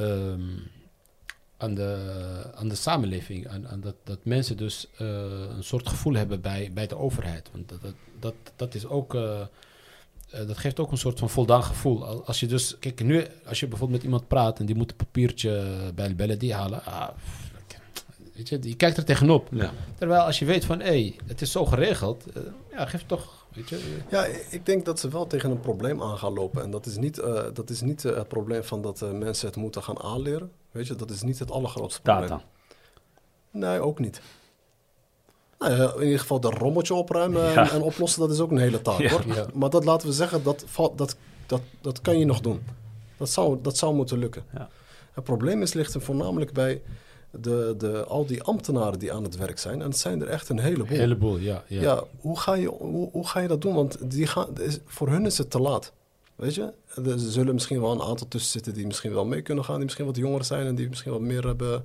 um, aan, de, aan de samenleving. Aan, aan dat, dat mensen dus uh, een soort gevoel hebben bij, bij de overheid. Want dat, dat, dat, dat is ook. Uh, uh, dat geeft ook een soort van voldaan gevoel. Als je dus, kijk, nu, als je bijvoorbeeld met iemand praat en die moet een papiertje bij de die halen. Ah, weet je, je kijkt er tegenop. Ja. Terwijl als je weet van, hé, hey, het is zo geregeld, uh, ja, geef toch, weet je. Ja, ik denk dat ze wel tegen een probleem aan gaan lopen. En dat is niet, uh, dat is niet uh, het probleem van dat uh, mensen het moeten gaan aanleren. Weet je, dat is niet het allergrootste probleem. Data. Nee, ook niet. Nou ja, in ieder geval de rommeltje opruimen ja. en, en, oplossen, dat is ook een hele taak ja. hoor. Ja. Maar dat laten we zeggen, dat, dat, dat, dat kan je nog doen. Dat zou, dat zou moeten lukken. Het probleem is, ligt er voornamelijk bij de, de, al die ambtenaren die aan het werk zijn. En het zijn er echt een heleboel. Een heleboel, ja. Ja, ja hoe, ga je, hoe, hoe, ga je dat doen? Want die gaan, voor hun is het te laat. Weet je? Er zullen misschien wel een aantal tussen zitten die misschien wel mee kunnen gaan. Die misschien wat jonger zijn en die misschien wat meer hebben...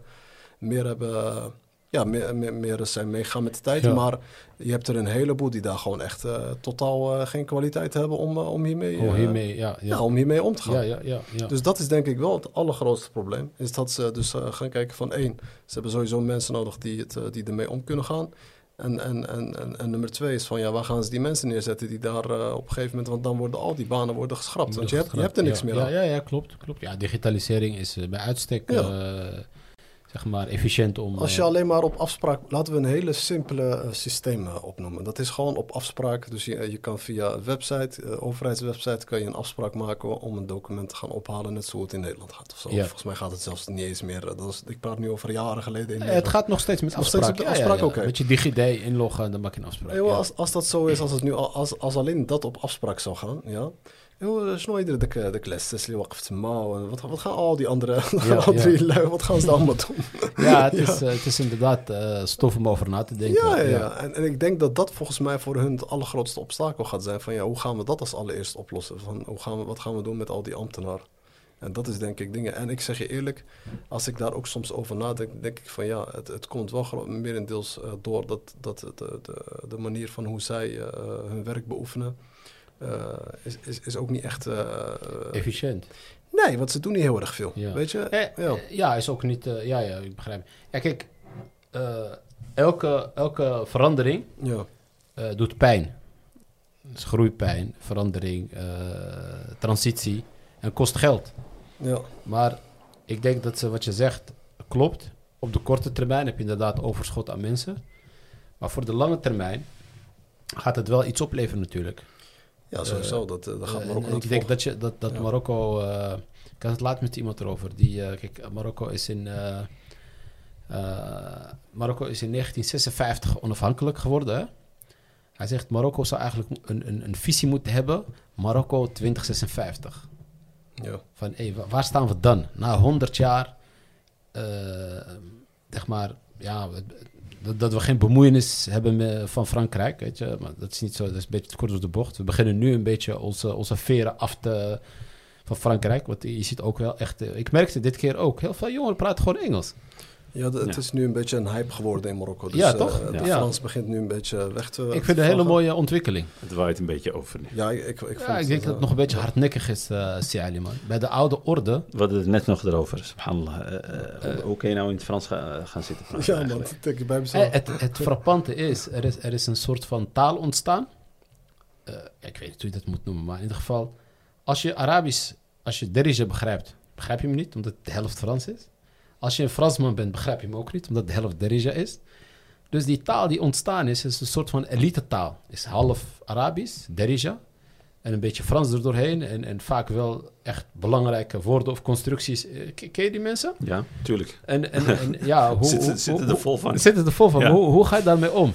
Meer hebben ja, meer, meer, meer zijn meegaan met de tijd. Ja. Maar je hebt er een heleboel die daar gewoon echt uh, totaal uh, geen kwaliteit hebben om, uh, om, hiermee, oh, hiermee, ja, ja. ja, om hiermee om te gaan. Ja, ja, ja, ja. Dus dat is denk ik wel het allergrootste probleem. Is dat ze dus gaan kijken van één, ze hebben sowieso mensen nodig die, het, die ermee om kunnen gaan. En, en, en, en, en, nummer twee is van ja, waar gaan ze die mensen neerzetten die daar uh, op een gegeven moment, want dan worden al die banen worden geschrapt. Want je hebt, je hebt er niks ja, meer ja, aan. Ja, ja, klopt, klopt. Ja, digitalisering is bij uitstek. Ja zeg maar, efficiënt om... Als je eh, alleen maar op afspraak, laten we een hele simpele eh, systeem eh, opnoemen. Dat is gewoon op afspraak. Dus je, je kan via een website, overheidswebsite, kan je een afspraak maken om een document te gaan ophalen, net zoals het in Nederland gaat. Of zo. Ja. Volgens mij gaat het zelfs niet eens meer. Dat is, ik praat nu over jaren geleden. In het gaat nog steeds met Nog steeds afspraak. met afspraak, oké. Met je DigiD inloggen en dan maak je een afspraak. Als, als dat zo is, als, het nu, al- als, als alleen dat op afspraak zou gaan, ja. Joh, شنو يدير داك داك العساس اللي واقف تما wat, wat gaan al die andere Ja, al ja. die lui, wat gaan ze allemaal doen? Ja, het is, eh, het is inderdaad eh, stof om over na te denken. Ja, ja, ja. En, en ik denk dat dat volgens mij voor hun het allergrootste obstakel gaat zijn. Van ja, hoe gaan we dat als allereerst oplossen? Van, hoe gaan we, wat gaan we doen met al die ambtenaren? En dat is denk ik dingen. En ik zeg je eerlijk, als ik daar ook soms over nadenk, denk ik van ja, het, het komt wel gro- merendeels eh, door dat, dat de, de, de manier van hoe zij eh, hun werk beoefenen, eh, is, is, is ook niet echt... eh, Efficiënt. nee, want ze doen niet heel erg veel. Ja. Weet je? Eh, Ja. eh, ja, is ook niet... eh, ja, ja, ik begrijp. Ja, kijk, eh, elke, elke verandering Ja. eh, doet pijn. Dus groeipijn, verandering, eh, transitie en kost geld. Ja. Maar ik denk dat ze, wat je zegt klopt. Op de korte termijn heb je inderdaad overschot aan mensen. Maar voor de lange termijn gaat het wel iets opleveren natuurlijk. Ja, sowieso. dat, eh, dat gaat Eh, Marokko het ik denk dat, je, dat, dat Ja. Marokko... eh, ik had het laat met iemand erover. Die, eh, kijk, Marokko is in... eh, eh, Marokko is in 1956 onafhankelijk geworden. Hè? Hij zegt, Marokko zou eigenlijk een, een, een visie moeten hebben. Marokko 2056. Ja. Van, wa- waar staan we dan? Na 100 jaar, eh, zeg maar, ja, dat, dat we geen bemoeienis hebben met, van Frankrijk, weet je. Maar dat is niet zo, dat is een beetje te kort door de bocht. We beginnen nu een beetje onze, onze veren af te, van Frankrijk. Want je ziet ook wel echt, eh, ik merkte dit keer ook, heel veel jongeren praten gewoon Engels. Ja, het Ja. is nu een beetje een hype geworden in Marokko. Dus, Ja, eh, toch? Het Ja. Frans begint nu een beetje weg te ik vind het een hele mooie ontwikkeling. Het waait een beetje over nu. Ja, ik, ik, ik, Ja, ik denk eh, dat het nog een beetje hardnekkig is, eh Siali, man. Bij de oude orde, We hadden het net nog erover, subhanallah. Eh, eh, hoe- hoe kun je nou in het Frans ga- gaan zitten praten Ja, man, dat denk ik bij mezelf. Eh, het, het frappante is er, is, er is een soort van taal ontstaan. Eh, ik weet niet hoe je dat moet noemen, maar in ieder geval... Als je Arabisch, als je Derija begrijpt, begrijp je me niet, omdat de helft Frans is. Als je een Fransman bent, begrijp je me ook niet, omdat de helft Derija is. Dus die taal die ontstaan is, is een soort van elite taal. Is half Arabisch, Derija, en een beetje Frans er doorheen. En, en vaak wel echt belangrijke woorden of constructies. Eh, Ken ken je die mensen? Ja, tuurlijk. En, en, en ja, hoe... Zitten- hoe- zitten hoe- er vol van. Zitten er vol van. Ja. Hoe, hoe ga je daarmee om?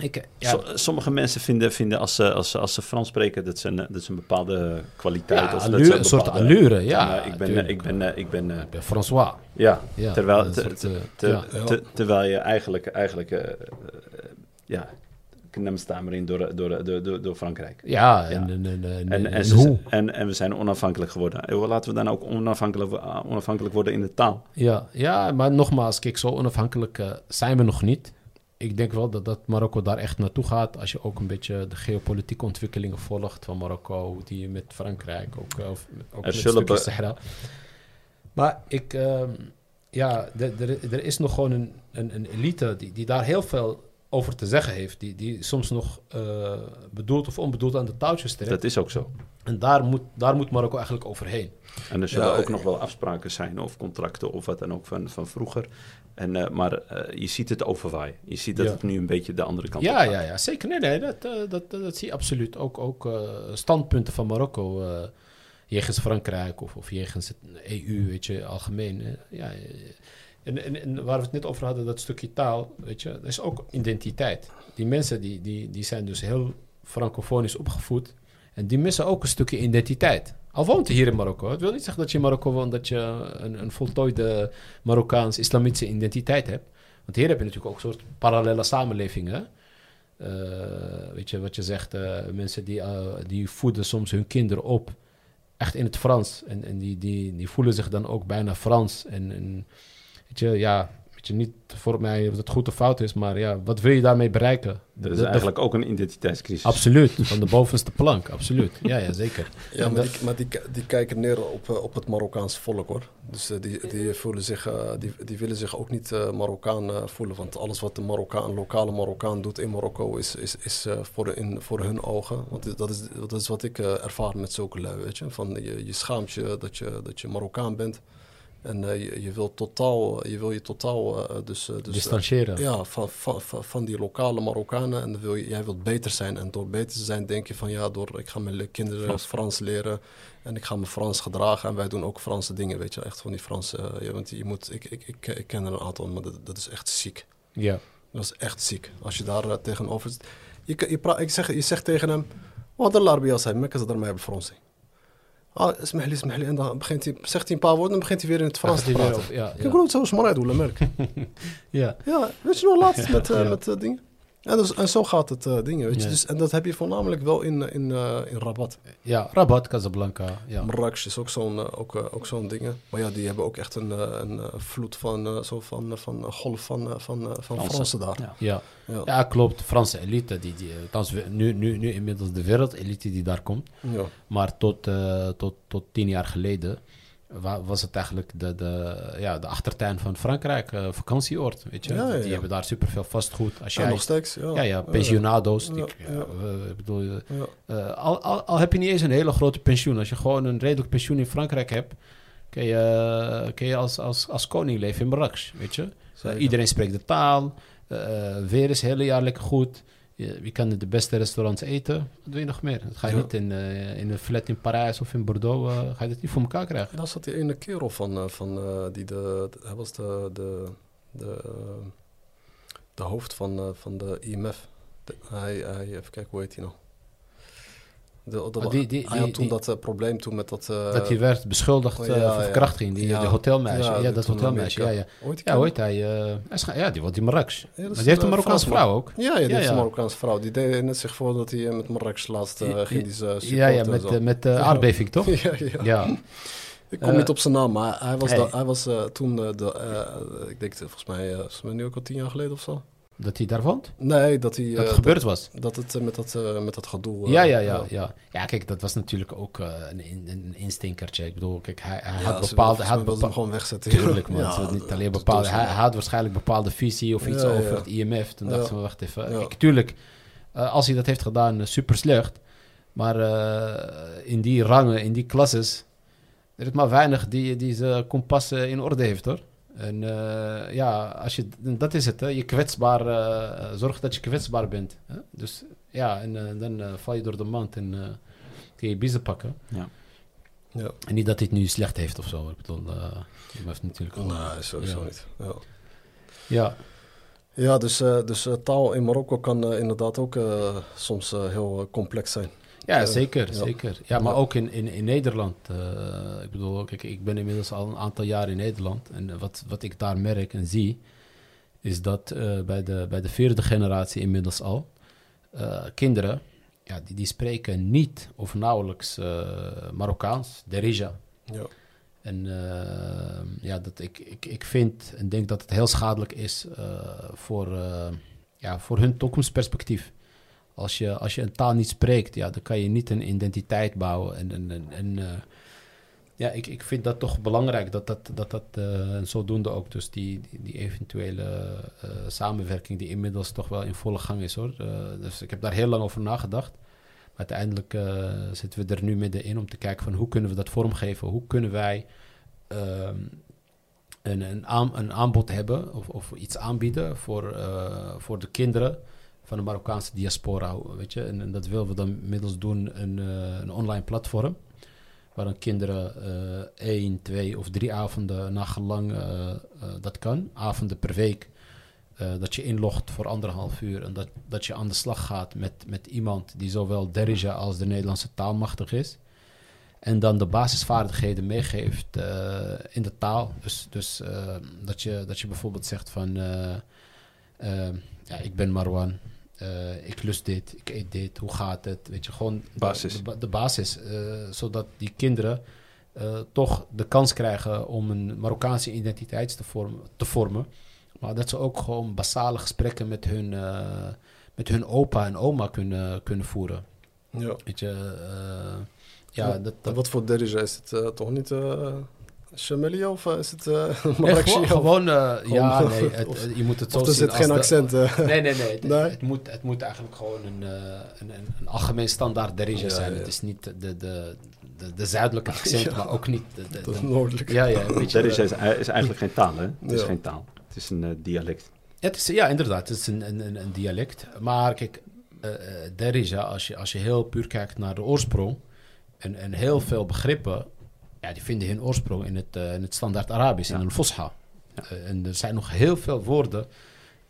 Ik, eh, ja, sommige mensen vinden, vinden als, ze, als, ze, als ze Frans spreken dat ze een, dat ze een bepaalde kwaliteit ja, of dat allure, ze een soort allure, ja. Ik ben, tuurlijk. ik ben, eh, ik ben, eh, Ik ben François. ja, Ja, Terwijl- soort, terwijl je eigenlijk, eigenlijk eh, ja, knemstammering door, door, door, door, door Frankrijk. Ja, Ja. en, en, en, en, En, en, en ze- hoe? en, en we zijn onafhankelijk geworden. Laten we dan ook onafhankelijk, onafhankelijk worden in de taal. Ja, ja, maar nogmaals, kijk, zo onafhankelijk zijn we nog niet. Ik denk wel dat, dat Marokko daar echt naartoe gaat. Als je ook een beetje de geopolitieke ontwikkelingen volgt van Marokko, hoe die met Frankrijk ook, eh, of met- ook met zullen stukjes be- Sahara. Maar ik, ehm, ja, er is nog gewoon een, een, een elite die, die daar heel veel over te zeggen heeft. Die, die soms nog eh, bedoeld of onbedoeld aan de touwtjes trekt. Dat is ook zo. En daar moet, daar moet Marokko eigenlijk overheen. En er zullen Ja, ook ik- nog wel afspraken zijn of contracten of wat dan ook van, van vroeger. En, eh, maar eh, je ziet het overwaaien. Je ziet dat Ja. het nu een beetje de andere kant Ja, op gaat. ja, ja, zeker. Nee, nee, dat, eh, dat, dat, zie je absoluut. Ook, ook standpunten van Marokko jegens Frankrijk of, of jegens het EU, weet je, algemeen. ja, en, en, en waar we het net over hadden, dat stukje taal, weet je, dat is ook identiteit. Die mensen die, die, die zijn dus heel francofonisch opgevoed en die missen ook een stukje identiteit. Al woont je hier in Marokko. Het wil niet zeggen dat je in Marokko woont dat je een, een voltooide Marokkaans-islamitische identiteit hebt. Want hier heb je natuurlijk ook een soort parallele samenlevingen. Uh, weet je wat je zegt? Uh, mensen die, uh, die voeden soms hun kinderen op echt in het Frans. En, en die, die, die voelen zich dan ook bijna Frans. En, en weet je, ja, weet je niet voor mij of het goed of fout is, maar ja, wat wil je daarmee bereiken? Dat is eigenlijk ook een identiteitscrisis. Absoluut, van de bovenste plank, absoluut. Ja, ja zeker. Ja, maar, die, maar die, die kijken neer op, uh, op het Marokkaanse volk hoor. Dus uh, die, die, voelen zich, uh, die, die willen zich ook niet Marokkaan voelen. Want alles wat de Marokkaan, lokale Marokkaan doet in Marokko is, is, is voor, in, voor hun ogen. Want dat is, dat is wat ik ervaar met zulke lui, weet je. Van je, je schaamt je dat, je dat je Marokkaan bent. En eh, je, je wil totaal, je wil je totaal eh, dus, eh, dus eh, Distancieren. ja, van, van, van, van die lokale Marokkanen. En wil je, jij wilt beter zijn. En door beter te zijn denk je van ja, door, ik ga mijn kinderen Frans. Frans. leren. En ik ga me Frans gedragen. En wij doen ook Franse dingen, weet je. Echt van die Franse... eh, ja, want je moet, ik, ik, ik, ik ken er een aantal, maar dat, dat is echt ziek. Ja. Dat is echt ziek. Als je daar eh, tegenover zit. Je, je, pra- ik zeg, je zegt tegen hem... Wat de larbi zijn, mekken ze daarmee bij Frans. Ah, اسمح لي اسمح لي. En dan begint hij, zegt hij een paar woorden en begint hij weer in het Frans Gaat te hij weer praten. op- Ja, eh, eh? En, dus, en zo gaat het eh, dingen, weet je. Ja. Dus, en dat heb je voornamelijk wel in, in, eh, in Rabat. ja, Rabat, Casablanca. Ja. Marrakesh is ook zo'n eh, ook, eh, ook zo'n dingen. Maar ja, die hebben ook echt een, eh, een eh, vloed van, eh, zo van, eh, van golf van, eh, van, eh, van Fransen. Fransen daar. Ja. Ja. Ja. ja, klopt. De Franse elite, die, die, nu, nu, nu inmiddels de wereldelite die daar komt. Ja. Maar tot, eh, tot, tot tien jaar geleden was het eigenlijk de, de, ja, de achtertuin van Frankrijk, eh, vakantieoord. Weet je? Ja, ja, Die hebben daar superveel vastgoed. Als Ja, jij, nog steeds. Ja, ja, pensionado's. Die- ja. ja, ik bedoel, eh, eh, al, al, al heb je niet eens een hele grote pensioen. Als je gewoon een redelijk pensioen in Frankrijk hebt, kun je, kun je als, als, als koning leven in Marrakesh, weet je. Iedereen spreekt de taal. weer is het hele jaar lekker goed. Je, je kan in de beste restaurants eten. Wat wil je nog meer? Dat ga je Ja. niet in, eh, in een flat in Parijs of in Bordeaux. eh, ga je dat niet voor elkaar krijgen. Daar zat die ene kerel van, eh, van die de, hij was de, de, de, de hoofd van, van de IMF. De- hij, hij, even kijken, hoe heet hij nou? De, de, die- die- hij die- had toen die- dat eh, probleem toen met dat... eh, dat hij werd beschuldigd ja, eh, ja. voor verkrachting. Die, Ja. de hotelmeisje. Ja, Ja, die dat hotelmeisje. Ja, ja. Die ja, heet hij? hij is ja, die woont in Marrakesh. Ja, maar is die heeft een Marokkaanse Fransman. vrouw ook. Ja, ja, die heeft een Marokkaanse vrouw. Die deed net zich voor dat hij met Marrakesh laatst Ja, ging. Die, Ja, ja, met, met de aardbeving, toch? ja, ja. Ja. Ik kom niet op zijn naam, maar hij was, hey. hij was eh, toen, de, eh, ik denk volgens mij, volgens mij nu ook al tien jaar geleden of zo. Dat hij daar woont? Nee, dat hij... Dat eh, het gebeurd was? Dat het eh, met dat, eh, met dat gedoe... eh, Ja, ja, ja, ja. Ja, kijk, dat was natuurlijk ook eh, een, een instinkertje. Ik bedoel, kijk, hij, hij Ja, had ze- bepaalde... Hij had ze hem gewoon wegzetten. Tuurlijk, man. Ja, Ze niet alleen bepaalde... Hij, ze hij had waarschijnlijk bepaalde visie of iets over het IMF. Toen Ja. dachten we, wacht even. Ik, tuurlijk, eh, als hij dat heeft gedaan, eh, super slecht. Maar eh, in die rangen, in die klasses... Er is maar weinig die, die zijn kompas eh, in orde heeft, hoor. En eh, ja, als je, dat is het, hè. Je kwetsbaar... eh, zorg dat je kwetsbaar bent. Hè? Dus ja, en eh, dan eh, val je door de mand en kun je biezen pakken. Ja. Ja. En niet dat hij het nu slecht heeft of zo. Ik bedoel, eh heeft natuurlijk... Nee, sowieso Ja. niet. Ja, Ja, ja dus, eh, dus taal in Marokko kan inderdaad ook eh, soms heel complex zijn. Ja Eh, zeker, ja. zeker. Ja, maar ook in, in, in Nederland. eh, ik bedoel, kijk, ik ben inmiddels al een aantal jaar in Nederland. En wat, wat ik daar merk en zie, is dat eh, bij, de, bij de vierde generatie inmiddels al, kinderen, ja, die, die spreken niet of nauwelijks Marokkaans, Derija. Ja. En ja, dat ik, ik, ik vind en denk dat het heel schadelijk is voor, ja, voor hun toekomstperspectief. Als je, als je een taal niet spreekt, ja, dan kan je niet een identiteit bouwen. En, en, en, eh, ja, ik, ik vind dat toch belangrijk dat dat, dat, dat eh, en zodoende ook dus die, die, eventuele eh, samenwerking die inmiddels toch wel in volle gang is hoor. Dus ik heb daar heel lang over nagedacht. Maar uiteindelijk zitten we er nu middenin om te kijken van hoe kunnen we dat vormgeven? Hoe kunnen wij ehm, een, een, aan, een aanbod hebben of, of iets aanbieden voor, voor de kinderen van de Marokkaanse diaspora, weet je. En, dat willen we dan middels doen een, eh, een online platform, waar dan kinderen eh één, twee of drie avonden naar gelang eh, dat kan, avonden per week, dat je inlogt voor anderhalf uur en dat, dat je aan de slag gaat met, met iemand die zowel Derija als de Nederlandse taal machtig is. En dan de basisvaardigheden meegeeft in de taal. Dus, dus dat, je, dat je bijvoorbeeld zegt van... ja, ik ben Marwan. Eh, ik lust dit, ik eet dit, hoe gaat het? Weet je, gewoon de- Basis. De, ba- de basis. eh, zodat die kinderen eh, toch de kans krijgen om een Marokkaanse identiteit te vormen, te vormen. Maar dat ze ook gewoon basale gesprekken met hun, met hun opa en oma kunnen, kunnen voeren. Ja. Weet je, ja, Wat- dat, dat, wat voor Derija is het toch niet uh, Shamelia of eh, is het uh, Nee, Marrakeshi? gewoon, gewoon, eh, ja, nee, het, of- eh, je moet het zo of er zien zit geen de- accent? eh. Nee, nee, nee. Het, Nee? Het, moet, het moet eigenlijk gewoon een, eh, een, een, een algemeen standaard derija Ja, zijn. ja. Het is niet de, de, de, de zuidelijke accent, Ja. maar ook niet. de- de- Dat is de- noordelijk. ja, ja, Derija is, is eigenlijk geen taal, hè? Het is geen taal. Het is een eh, dialect. Het is, ja, inderdaad. Het is een, een, een, een dialect. Maar kijk, eh eh, Derija, als je, als je heel puur kijkt naar de oorsprong... en, en heel veel begrippen... Ja, die vinden hun oorsprong in het, eh, in het standaard Arabisch, in de Fosha. Eh, en er zijn nog heel veel woorden...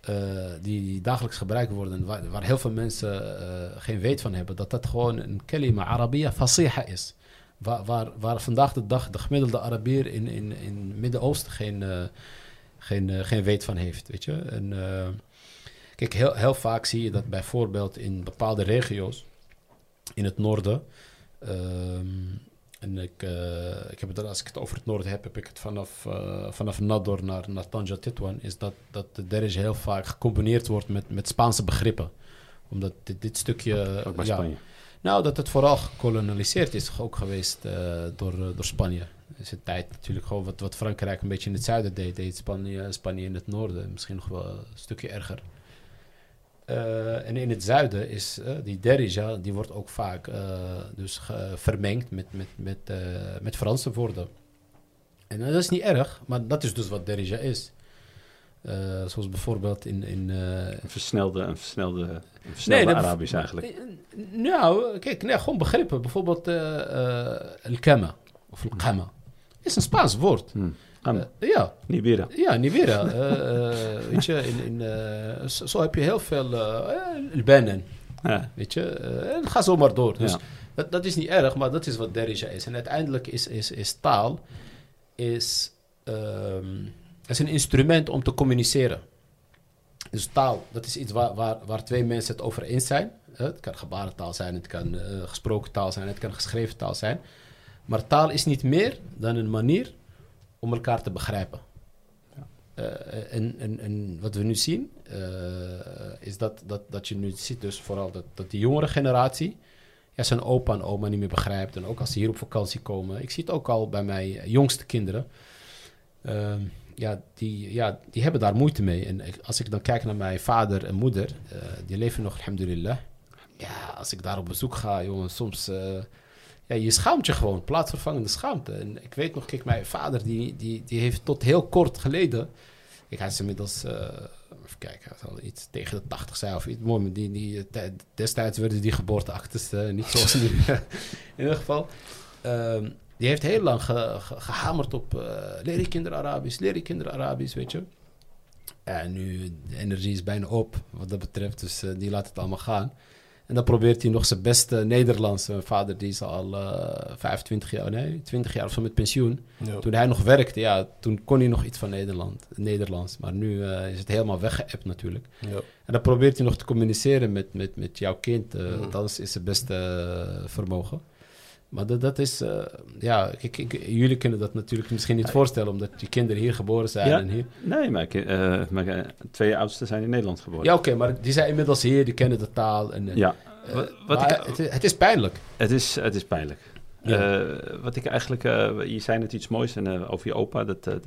eh, die dagelijks gebruikt worden... waar, waar heel veel mensen geen weet van hebben... dat dat gewoon een kalima Arabiya fasiha is. Waar, waar, waar vandaag de dag de gemiddelde Arabier in, in, in het Midden-Oosten geen... geen, geen weet van heeft, weet je. En, kijk, heel, heel vaak zie je dat bijvoorbeeld in bepaalde regio's in het noorden... ehm, en ik, eh, ik heb het, als ik het over het noorden heb, heb ik het vanaf, eh, vanaf Nador naar, naar Tanja Titwan, is dat, dat de derige heel vaak gecombineerd wordt met, met Spaanse begrippen. Omdat dit, dit stukje... Ook bij ja, Spanje. nou, dat het vooral gekolonialiseerd is ook geweest eh, door, door Spanje. Is een tijd natuurlijk gewoon wat, wat Frankrijk een beetje in het zuiden deed, deed Spanje, Spanje in het noorden. Misschien nog wel een stukje erger. Eh, en in het zuiden is eh, die derija, die wordt ook vaak eh, dus vermengd met, met, met, met Franse woorden. En dat is niet erg, maar dat is dus wat derija is. Zoals bijvoorbeeld in... in Een versnelde, een versnelde, een versnelde dat- Arabisch eigenlijk. Nou, kijk, nee, gewoon begrippen. Bijvoorbeeld el-kama of el-kama. is een Spaans woord. Hm. Eh, ja, Nibira. ja, Nivera. eh, eh, weet je, in, in, zo, heb je heel veel el-banen, Ja. weet je. en ga zo maar door. Dus Ja. dat, dat is niet erg, maar dat is wat derija is. En uiteindelijk is, is, is taal is, ehm, is een instrument om te communiceren. Dus taal, dat is iets waar, waar, waar twee mensen het over eens zijn. Het kan gebarentaal zijn, het kan gesproken taal zijn, het kan geschreven taal zijn. Maar taal is niet meer dan een manier om elkaar te begrijpen. Eh, en, en, en wat we nu zien, eh, is dat, dat, dat je nu ziet dus vooral dat, dat die jongere generatie ja, zijn opa en oma niet meer begrijpt. En ook als ze hier op vakantie komen. Ik zie het ook al bij mijn jongste kinderen. Ehm, ja, die, ja, die hebben daar moeite mee. En als ik dan kijk naar mijn vader en moeder, eh, die leven nog, alhamdulillah. Ja, als ik daar op bezoek ga, jongen, soms... ja, je schaamt je gewoon, plaatsvervangende schaamte. En ik weet nog, kijk, mijn vader, die, die, die heeft tot heel kort geleden... Kijk, hij is inmiddels, eh, even kijken, hij zal iets tegen de 80 zijn of iets. Mooi, die, die, eh, tij- destijds werden die geboorteactes eh, niet zoals nu. in ieder geval. ehm, die heeft heel lang ge- ge- gehamerd op eh leer je kinderen Arabisch, leer je kinderen Arabisch, weet je. En nu, de energie is bijna op wat dat betreft, dus die laat het allemaal gaan. En dan probeert hij nog zijn beste Nederlands. Mijn vader die is al eh 25 jaar, nee, 20 jaar of zo met pensioen. Ja. Toen hij nog werkte, ja, toen kon hij nog iets van Nederland, Nederlands. Maar nu eh, is het helemaal weggeëpt natuurlijk. Ja. En dan probeert hij nog te communiceren met, met, met jouw kind. Mhm. Dat is zijn beste vermogen. Maar dat, dat is, eh, ja, ik- jullie kunnen dat natuurlijk misschien niet voorstellen, omdat je kinderen hier geboren zijn. Ja. En hier. Nee, mijn, ki- eh, mijn eh, twee oudsten zijn in Nederland geboren. Ja, oké, maar die zijn inmiddels hier, die kennen de taal. En, Ja, wat, wat maar ik, het, is- het is pijnlijk. het, is, het is pijnlijk. Ja. Wat ik eigenlijk, je zei net iets moois en, over je opa. Dat, dat,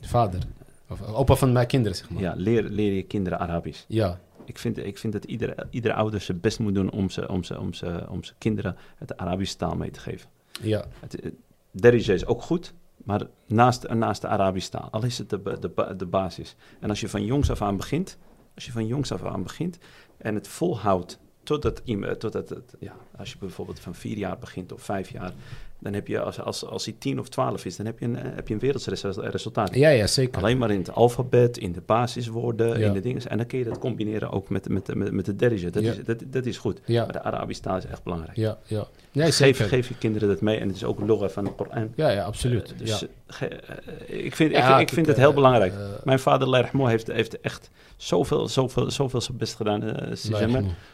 Vader. Of opa van mijn kinderen, zeg maar. ja, leer, leer je kinderen Arabisch. Ja, Ik vind, ik vind dat iedere, iedere ouder zijn best moet doen om zijn om ze, om ze, om ze kinderen het Arabische taal mee te geven. ja, Het, eh, Derija is ook goed, maar naast, naast de Arabische taal, al is het de, de, de basis. En als je van jongs af aan begint, als je van jongs af aan begint en het volhoudt totdat, iem- totdat het, ja, als je bijvoorbeeld van vier jaar begint of vijf jaar, dan heb je, als, als, als hij tien of twaalf is, dan heb je een, eh, heb je een werelds resu- resultaat. ja, ja zeker. Alleen maar in het alfabet, in de basiswoorden, Ja. in de dingen. En dan kun je dat combineren ook met, met, met, met de derija. Dat, Ja. is, dat, dat is goed. Ja, Maar de Arabische taal is echt belangrijk. ja, ja. Nee, geef, zeker. geef je kinderen dat mee. En het is ook logga van de Koran. Ja, ja, absoluut. Eh, dus eh, ge- ik vind, ik, vind het heel belangrijk. Mijn vader, Lermo, heeft, heeft echt zoveel, zoveel, zoveel zijn best gedaan.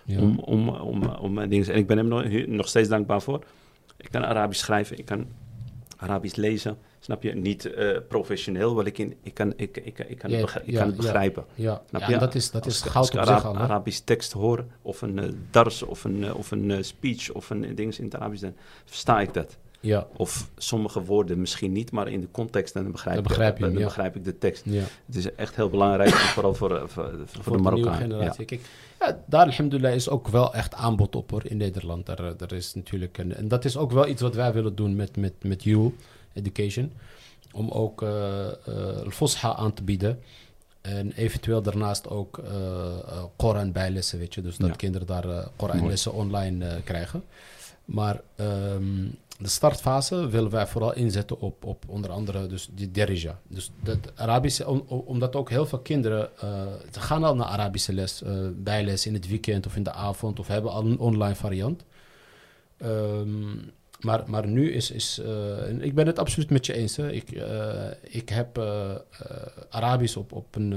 ja. om, om, om, om, dingen. En ik ben hem nog, nog steeds dankbaar voor. Ik kan Arabisch schrijven, ik kan Arabisch lezen. Snap je? Niet eh, professioneel, want ik, in, ik kan, ik, ik, ik kan, Ja, het, begri- ik ja, kan het begrijpen. Ja, Snap je? dat is, dat Als is goud als ik op zich Ara- al. hè? Arabisch tekst hoor, of een eh, dars, of een, eh, of een speech, of een ding in het Arabisch, dan versta ik dat. Ja, Of sommige woorden misschien niet, maar in de context en dan begrijp, Dan begrijp je dan hem, ja. begrijp ik de tekst. ja. Het is echt heel belangrijk, vooral voor, eh, voor, voor, voor de Marokkanen. Ja. generatie. Kijk, ja, daar alhamdulillah is ook wel echt aanbod op hoor, in Nederland. Daar, eh, daar is natuurlijk een, en dat is ook wel iets wat wij willen doen met, met, met You Education. Om ook eh eh, Fosha aan te bieden. En eventueel daarnaast ook eh eh, Koran bijlessen, weet je. Dus dat kinderen daar Koranlessen online krijgen. Maar ehm, de startfase willen wij vooral inzetten op, op onder andere dus die derija. Dus dat Arabische, om, om- omdat ook heel veel kinderen, eh, ze gaan al naar Arabische les, eh, bijles in het weekend of in de avond of hebben al een online variant. Ehm, maar, maar nu is, is eh, ik ben het absoluut met je eens. Hè. Ik, ik heb Arabisch op, op een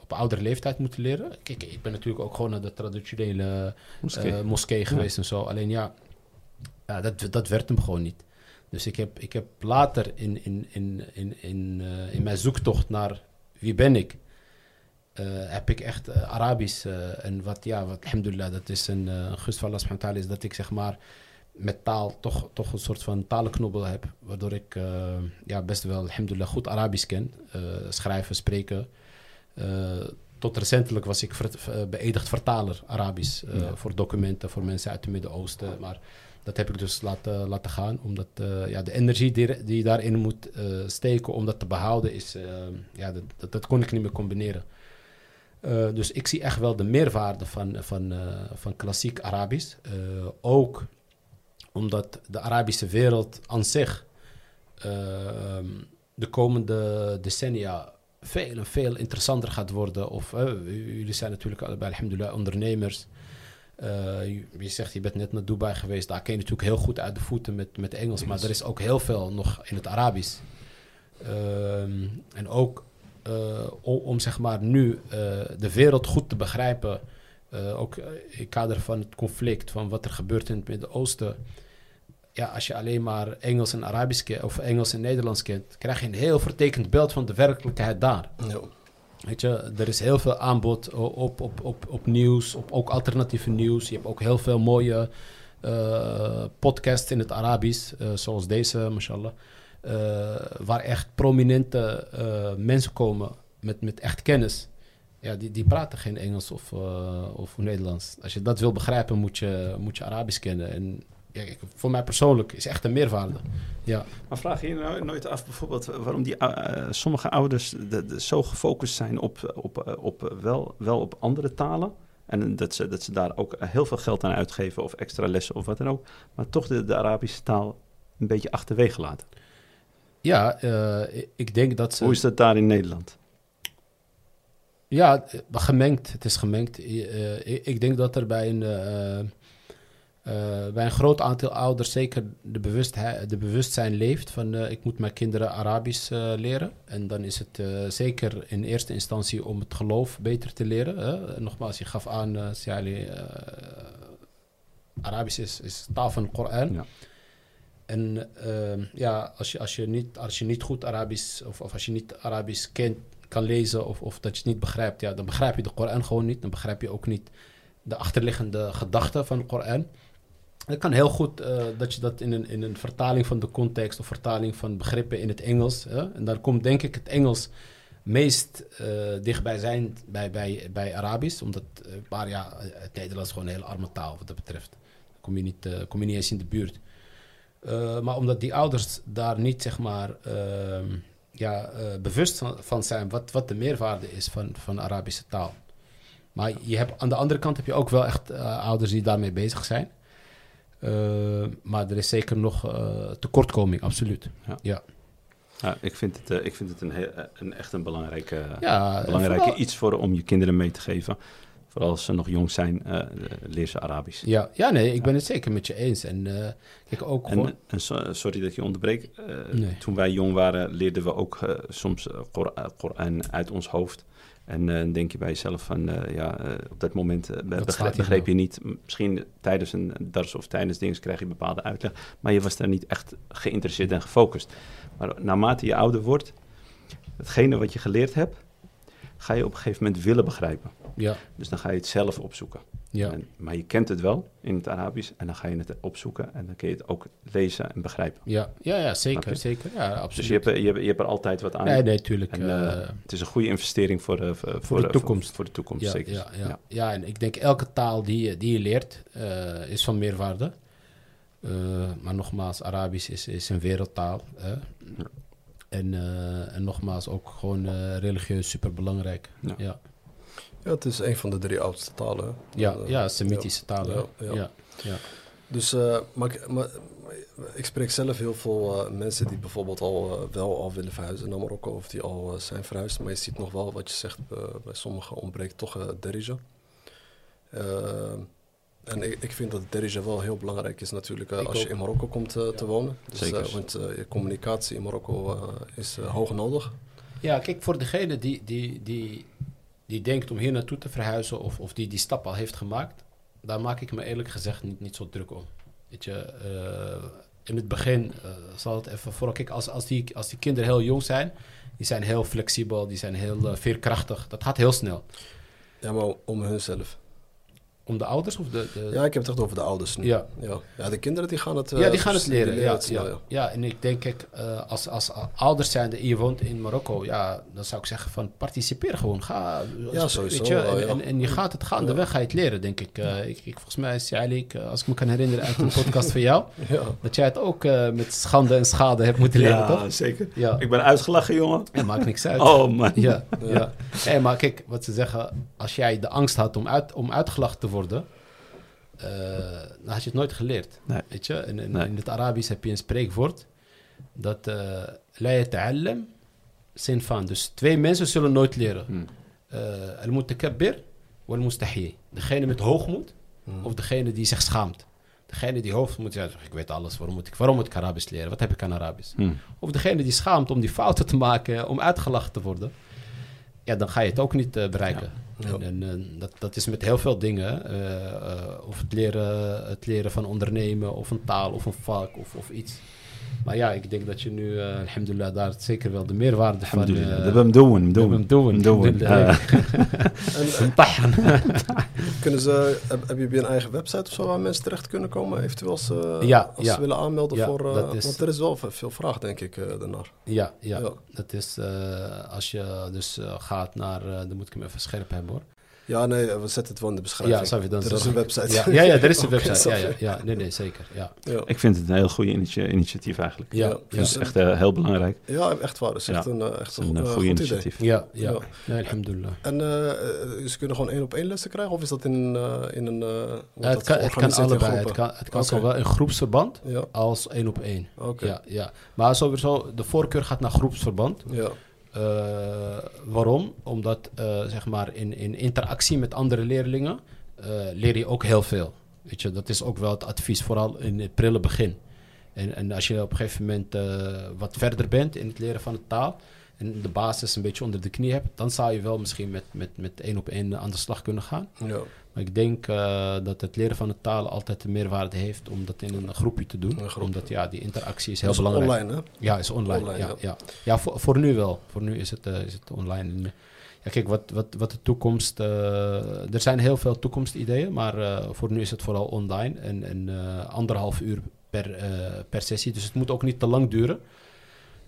op oudere leeftijd moeten leren. Kijk, ik ben natuurlijk ook gewoon naar de traditionele Moskee. moskee geweest en zo. Alleen ja, ja dat, dat werd hem gewoon niet. Dus ik heb, ik heb later in, in, in, in, in, eh, in mijn zoektocht naar wie ben ik, eh, heb ik echt eh, Arabisch. en wat, ja, wat, alhamdulillah, dat is een uh, gunst van Allah subhanahu is dat ik zeg maar met taal toch, toch een soort van talenknobbel heb. Waardoor ik ja, best wel, alhamdulillah, goed Arabisch ken. Schrijven, spreken. Tot recentelijk was ik ver, beëdigd vertaler Arabisch. Ja. Voor documenten, voor mensen uit het Midden-Oosten. Maar dat heb ik dus laten, laten gaan. Omdat eh, ja, de energie die, je daarin moet eh, steken om dat te behouden, is, eh, ja, dat, dat, kon ik niet meer combineren. Dus ik zie echt wel de meerwaarde van, van, van klassiek Arabisch. Ook omdat de Arabische wereld aan zich de komende decennia veel en veel interessanter gaat worden. Of jullie zijn natuurlijk allebei, alhamdulillah, ondernemers. Eh, je je zegt, je bent net naar Dubai geweest. Daar ken je natuurlijk heel goed uit de voeten met, met Engels. Maar er is ook heel veel nog in het Arabisch. Ehm, en ook eh, om, om zeg maar nu eh, de wereld goed te begrijpen. ook in het kader van het conflict, van wat er gebeurt in het Midden-Oosten. Ja, als je alleen maar Engels en Arabisch kent, of Engels en Nederlands kent, krijg je een heel vertekend beeld van de werkelijkheid daar. Weet je, er is heel veel aanbod o- op, op, op, op nieuws, op ook alternatieve nieuws. Je hebt ook heel veel mooie eh, podcasts in het Arabisch, eh, zoals deze, mashallah. eh, waar echt prominente eh, mensen komen met, met echt kennis. Ja, die, die praten geen Engels of, eh, of Nederlands. Als je dat wil begrijpen, moet je, moet je Arabisch kennen. En ja, voor mij persoonlijk is echt een meerwaarde. Ja. Maar vraag je je nou nooit af bijvoorbeeld waarom die, eh, sommige ouders de, de- zo gefocust zijn op, op, eh, op wel, wel op andere talen? En dat ze, dat ze daar ook heel veel geld aan uitgeven of extra lessen of wat dan ook. Maar toch de, de Arabische taal een beetje achterwege laten. Ja, eh, ik denk dat ze... Hoe is dat daar in Nederland? Ja, eh, gemengd. Het is gemengd. Eh, ik, ik denk dat er bij een, eh, eh, bij een groot aantal ouders zeker de, bewustheid, de bewustzijn leeft van eh, ik moet mijn kinderen Arabisch eh, leren. En dan is het eh, zeker in eerste instantie om het geloof beter te leren. Hè. Nogmaals, je gaf aan, uh, Siali, eh, Arabisch is, is taal van de Koran. Ja. En ehm, ja, als je, als, je niet, als je niet goed Arabisch of, of als je niet Arabisch kent, kan lezen of, of dat je het niet begrijpt, ja, dan begrijp je de Koran gewoon niet. Dan begrijp je ook niet de achterliggende gedachten van de Koran. Het kan heel goed uh, dat je dat in een, in een vertaling van de context of vertaling van begrippen in het Engels. Hè? En daar komt denk ik het Engels meest uh, dichtbij zijn bij, bij, bij Arabisch. Omdat, uh, maar ja, het Nederlands gewoon een hele arme taal wat dat betreft. Dan kom je niet, uh, kom je niet eens in de buurt. Maar omdat die ouders daar niet, zeg maar, uh, ja, bewust van, zijn wat, wat de meerwaarde is van, van Arabische taal. Maar je hebt, aan de andere kant heb je ook wel echt ouders die daarmee bezig zijn. Uh, maar er is zeker nog uh, tekortkoming, absoluut. Ja. ja. ja ik vind het, uh, ik vind het een, heel, een echt een belangrijke, ja, belangrijke vooral... iets voor om je kinderen mee te geven. Vooral als ze nog jong zijn, uh, leer ze Arabisch. Ja, ja nee, ik ben het zeker met je eens. En uh, kijk ook en, gewoon... en so, sorry dat je onderbreekt. Uh, Nee. Toen wij jong waren, leerden we ook soms Koran uit ons hoofd. En dan denk je bij jezelf van, uh, ja, uh, op dat moment uh, begreep, begreep je niet. Misschien tijdens een dars of tijdens dingen krijg je bepaalde uitleg. Maar je was daar niet echt geïnteresseerd en gefocust. Maar naarmate je ouder wordt, hetgene wat je geleerd hebt, ga je op een gegeven moment willen begrijpen. Ja, Dus dan ga je het zelf opzoeken. Ja. En, maar je kent het wel in het Arabisch en dan ga je het opzoeken en dan kun je het ook lezen en begrijpen. Ja, ja, ja zeker, zeker. Ja, absoluut. Dus je hebt, je, hebt, je hebt er altijd wat aan. Nee, nee, tuurlijk. En, eh, eh, het is een goede investering voor, eh, voor, voor, de toekomst. Voor, voor de toekomst, ja, zeker. Ja, ja. Ja. en ik denk elke taal die, je- die je leert is van meerwaarde. Maar nogmaals, Arabisch is, is een wereldtaal. Hè? En, en nogmaals, ook gewoon religieus super belangrijk. Ja. Ja, ja. Ja, het is een van de drie oudste talen. Ja, Eh, Semitische talen. Ja, Ja, ja. ja. Dus, eh, maar, ik- maar, ik spreek zelf heel veel eh, mensen die bijvoorbeeld al wel al willen verhuizen naar Marokko of die al zijn verhuisd. Maar je ziet nog wel wat je zegt, bij sommigen ontbreekt toch uh, derija. En ik, ik vind dat derija wel heel belangrijk is natuurlijk als je in Marokko komt te wonen. Dus, Zeker. want je communicatie in Marokko is hoog nodig. Ja, kijk, voor degene die, die, die, die denkt om hier naartoe te verhuizen of, of die die stap al heeft gemaakt, daar maak ik me eerlijk gezegd niet, niet zo druk om. Weet je, eh, in het begin eh, zal het even vooral, kijk, als, als, die, als die kinderen heel jong zijn, die zijn heel flexibel, die zijn heel eh, veerkrachtig, dat gaat heel snel. Ja, maar om hunzelf. Om de ouders of de... de Ja, ik heb het echt over de ouders nu. ja. Ja, ja de kinderen die gaan het... eh, Ja, die gaan het leren. Ja, het snel, ja, ja, en ik denk, kijk, eh, als, als ouders zijn en je woont in Marokko, ja, dan zou ik zeggen van participeer gewoon. Ga, Ja, sowieso weet je, en, ja. en, en je gaat het gaandeweg, ga je het leren, denk ik. Eh, ik, ik volgens mij is eigenlijk, eh, als ik me kan herinneren uit een podcast van jou, Ja. dat jij het ook eh, met schande en schade hebt moeten leren, toch? Ja, zeker. Ja, Ik ben uitgelachen, jongen. ja maakt niks uit. Oh, man. Ja, Ja. ja. Nee, maar kijk, wat ze zeggen, als jij de angst had om, uit, om uitgelachen te worden, eh, dan had je het nooit geleerd. Nee. Weet je? Nee. in het Arabisch heb je een spreekwoord dat eh la yata'allam zin van. Dus twee mensen zullen nooit leren. Hm. Eh, Al-mutakabbir wal mustahi. Degene met hoogmoed Hmm. of degene die zich schaamt. Degene die hoogmoed zegt, ik weet alles, waarom moet ik, waarom moet ik Arabisch leren? Wat heb ik aan Arabisch? Hm. Of degene die schaamt om die fouten te maken, om uitgelachen te worden. Ja, dan ga je het ook niet bereiken. Ja. En, dat, dat is met heel veel dingen. eh, eh, of het leren, het leren van ondernemen, of een taal, of een vak, of, of iets. Maar ja, ik denk dat je nu, eh alhamdulillah, daar zeker wel de meerwaarde van... Alhamdulillah. eh, Dat we hem doen, we doen. hem doen. doen. alhamdulillah. En, eh, kunnen ze, heb, heb je bij een eigen website of zo waar mensen terecht kunnen komen? Eventueel als, Ja, als ja. ze willen aanmelden Ja, voor... eh, dat is- Want er is wel ve- veel vraag, denk ik, eh daarnaar. Ja, ja, Ja. dat is eh, als je dus eh, gaat naar, eh, dan moet ik hem even scherp hebben hoor. Ja, nee, we zetten het wel in de beschrijving. Ja, zou je dan er is een website. Ja, ja, ja, er is een website. Ja, ja, nee, nee, zeker. Ja, Ja. Ik vind het een heel initi- initiatief eigenlijk. ja, Ja, is echt eh, heel belangrijk. Ja, echt waar. Dat is echt Ja. een, eh, Het echt een een, eh, eh, goede goed idee. initiatief. ja, ja. Ja. Nee, alhamdulillah. En eh, eh, ze kunnen gewoon één op één lessen krijgen? Of is dat in, eh, in een... eh, het, dat kan, het kan allebei. Het kan, het kan Oké. zowel in groepsverband Ja, als één op één. oké. Ja, ja. Maar sowieso, de voorkeur gaat naar groepsverband. Ja. Eh, waarom? Omdat eh, zeg maar in, in interactie met andere leerlingen eh, leer je ook heel veel. Weet je, dat is ook wel het advies, vooral in het prille begin. En, en als je op een gegeven moment wat verder bent in het leren van de taal en de basis een beetje onder de knie hebt, dan zou je wel misschien met, met, met één op één aan de slag kunnen gaan. Maar ik denk eh, dat het leren van de taal altijd de meerwaarde heeft om dat in een groepje te doen. Groep. Omdat ja, die interactie is heel is belangrijk. online, hè? Ja, is online. Online, ja, ja. ja. Ja, voor, voor nu wel. Voor nu is het, eh, is het online. Ja, kijk, wat, wat, wat de toekomst... eh, er zijn heel veel toekomstideeën, maar voor nu is het vooral online. En, en anderhalf uur per, per sessie. Dus het moet ook niet te lang duren.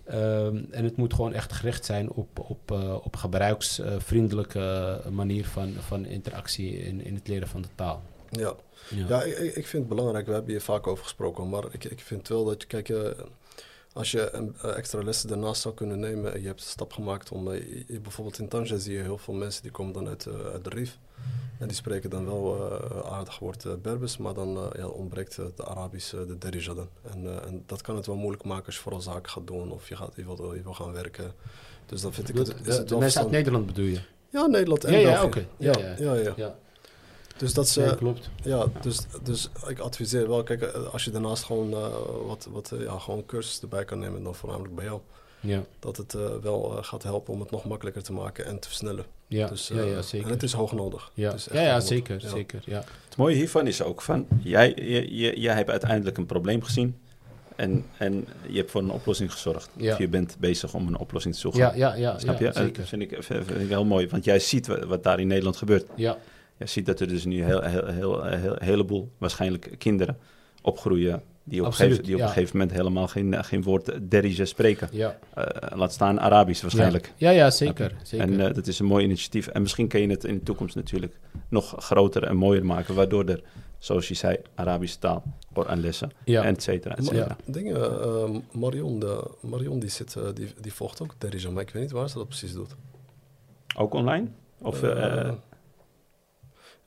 Ehm, en het moet gewoon echt gericht zijn op, op, eh, op gebruiksvriendelijke manier van, van interactie in, in het leren van de taal. Ja. Ja. Ja, ik, vind het belangrijk. We hebben hier vaak over gesproken. Maar ik, ik vind wel dat je, kijk, eh, als je een, eh, extra lessen daarnaast zou kunnen nemen. en Je hebt de stap gemaakt om. eh, je- bijvoorbeeld in Tanger zie je heel veel mensen die komen dan uit, eh, uit de Rif. En die spreken dan wel eh, aardig woord eh, Berbers. Maar dan eh, ja, ontbreekt de Arabische, de Derija dan. En, en dat kan het wel moeilijk maken als je vooral zaken gaat doen. of je, gaat, je, wil, je wil gaan werken. Dus dan vind ik het. de- is de het wel mensen uit. Nederland bedoel je? Ja, Nederland en Ja, ja, oké. Ja, Ja, ja, ja. Ja, Dus dat ze. ja klopt. Ja, dus, dus ik adviseer wel, kijk, als je daarnaast gewoon wat, wat ja, gewoon cursus erbij kan nemen, dan voornamelijk bij jou, Ja, dat het eh, wel eh, gaat helpen om het nog makkelijker te maken en te versnellen. ja, dus, ja, eh, ja zeker. En het is hoog nodig. Ja, Het is echt ja, ja nodig. zeker, Ja. zeker. Ja. Het mooie hiervan is ook van, jij, je, je, jij hebt uiteindelijk een probleem gezien en, en je hebt voor een oplossing gezorgd. Ja. Of je bent bezig om een oplossing te zoeken. Ja, ja, ja. Snap ja, je? Dat Zeker. vind ik, vind ik heel mooi. Want jij ziet wat, wat daar in Nederland gebeurt. Ja, Je ziet dat er dus nu heel, heel, heel, heel, een heleboel waarschijnlijk kinderen opgroeien... die op, Absoluut, gegeven, die op ja. een gegeven moment helemaal geen, geen woord Derija spreken. ja. Eh, laat staan Arabisch waarschijnlijk. Ja, ja, zeker. zeker. En eh, dat is een mooi initiatief. En misschien kun je het in de toekomst natuurlijk nog groter en mooier maken. Waardoor er, zoals je zei, Arabische taal, Koranlessen, ja. et cetera, et cetera. Dingen, eh, Marion, de, Marion die, zit, eh, die, die volgt ook Derija, maar ik weet niet waar ze dat precies doet. Ook online? Of,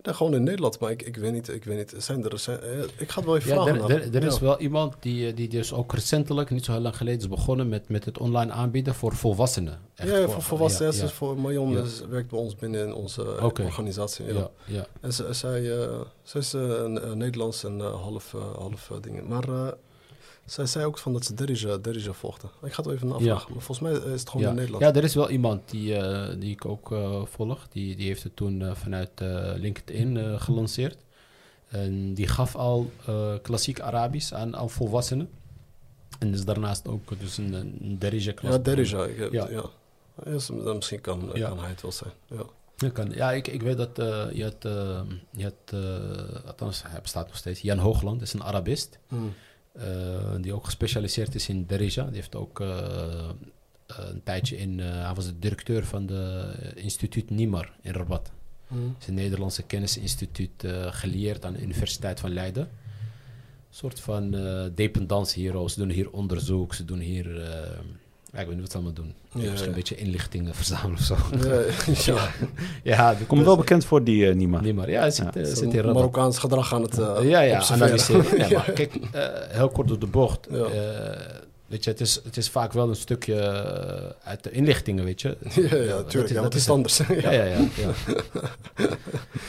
nee, gewoon in Nederland, maar ik, ik weet niet, ik weet niet. Zijn er, zijn, eh, ik ga het wel even Ja, vragen. er, er, er is Ja. wel iemand die, eh, die dus ook recentelijk, niet zo heel lang geleden, is begonnen met, met het online aanbieden voor volwassenen. Echt ja, voor volwassenen. ja, Ja, voor Marion is- werkt bij ons binnen in onze eh, Oké. organisatie. Ja. ja. En ze, zij, eh, zij is een, Nederlands en half, half dingen. Maar zij zei ook van dat ze Derija, Derija volgde. Ik ga het even navragen. Maar volgens mij eh, is het gewoon ja. in Nederland. Ja, er is wel iemand die, eh, die ik ook eh, volg. Die, die heeft het toen vanuit LinkedIn gelanceerd. En die gaf al klassiek Arabisch aan, aan volwassenen. En is daarnaast ook dus een, een Derija klas. Ja, Derija. Ik, Ja. ja. Ja, misschien kan, Ja. kan hij het wel zijn. Ja. Ja, kan. ja ik, ik weet dat eh, je had, eh, je had althans hij bestaat nog steeds, Jan Hoogland is een Arabist. Hmm. Eh, die ook gespecialiseerd is in Derija. Die heeft ook eh, eh, een tijdje in, hij was de directeur van de instituut Nimar in Rabat. Hmm. Het is een Nederlandse kennisinstituut gelieerd aan de Universiteit van Leiden. Een soort van eh dependance hier. Ze doen hier onderzoek, ze doen hier... ja, ik weet niet wat ze allemaal doen. Ja, Misschien ja. een beetje inlichtingen verzamelen of zo. Ja, ja. Komt wel bekend voor die uh, Nima. Nimar. Ja, hij zit, Ja. eh, zit in. Marokkaans gedrag aan het eh ja, ja, analyseren. Ja, Ja. maar kijk, eh, heel kort door de bocht. Eh, weet je, het is, het is vaak wel een stukje eh, uit de inlichtingen, weet je. Ja, ja, Dat tuurlijk. is- Ja, dat wat is is anders? Ja, ja, ja. Ja,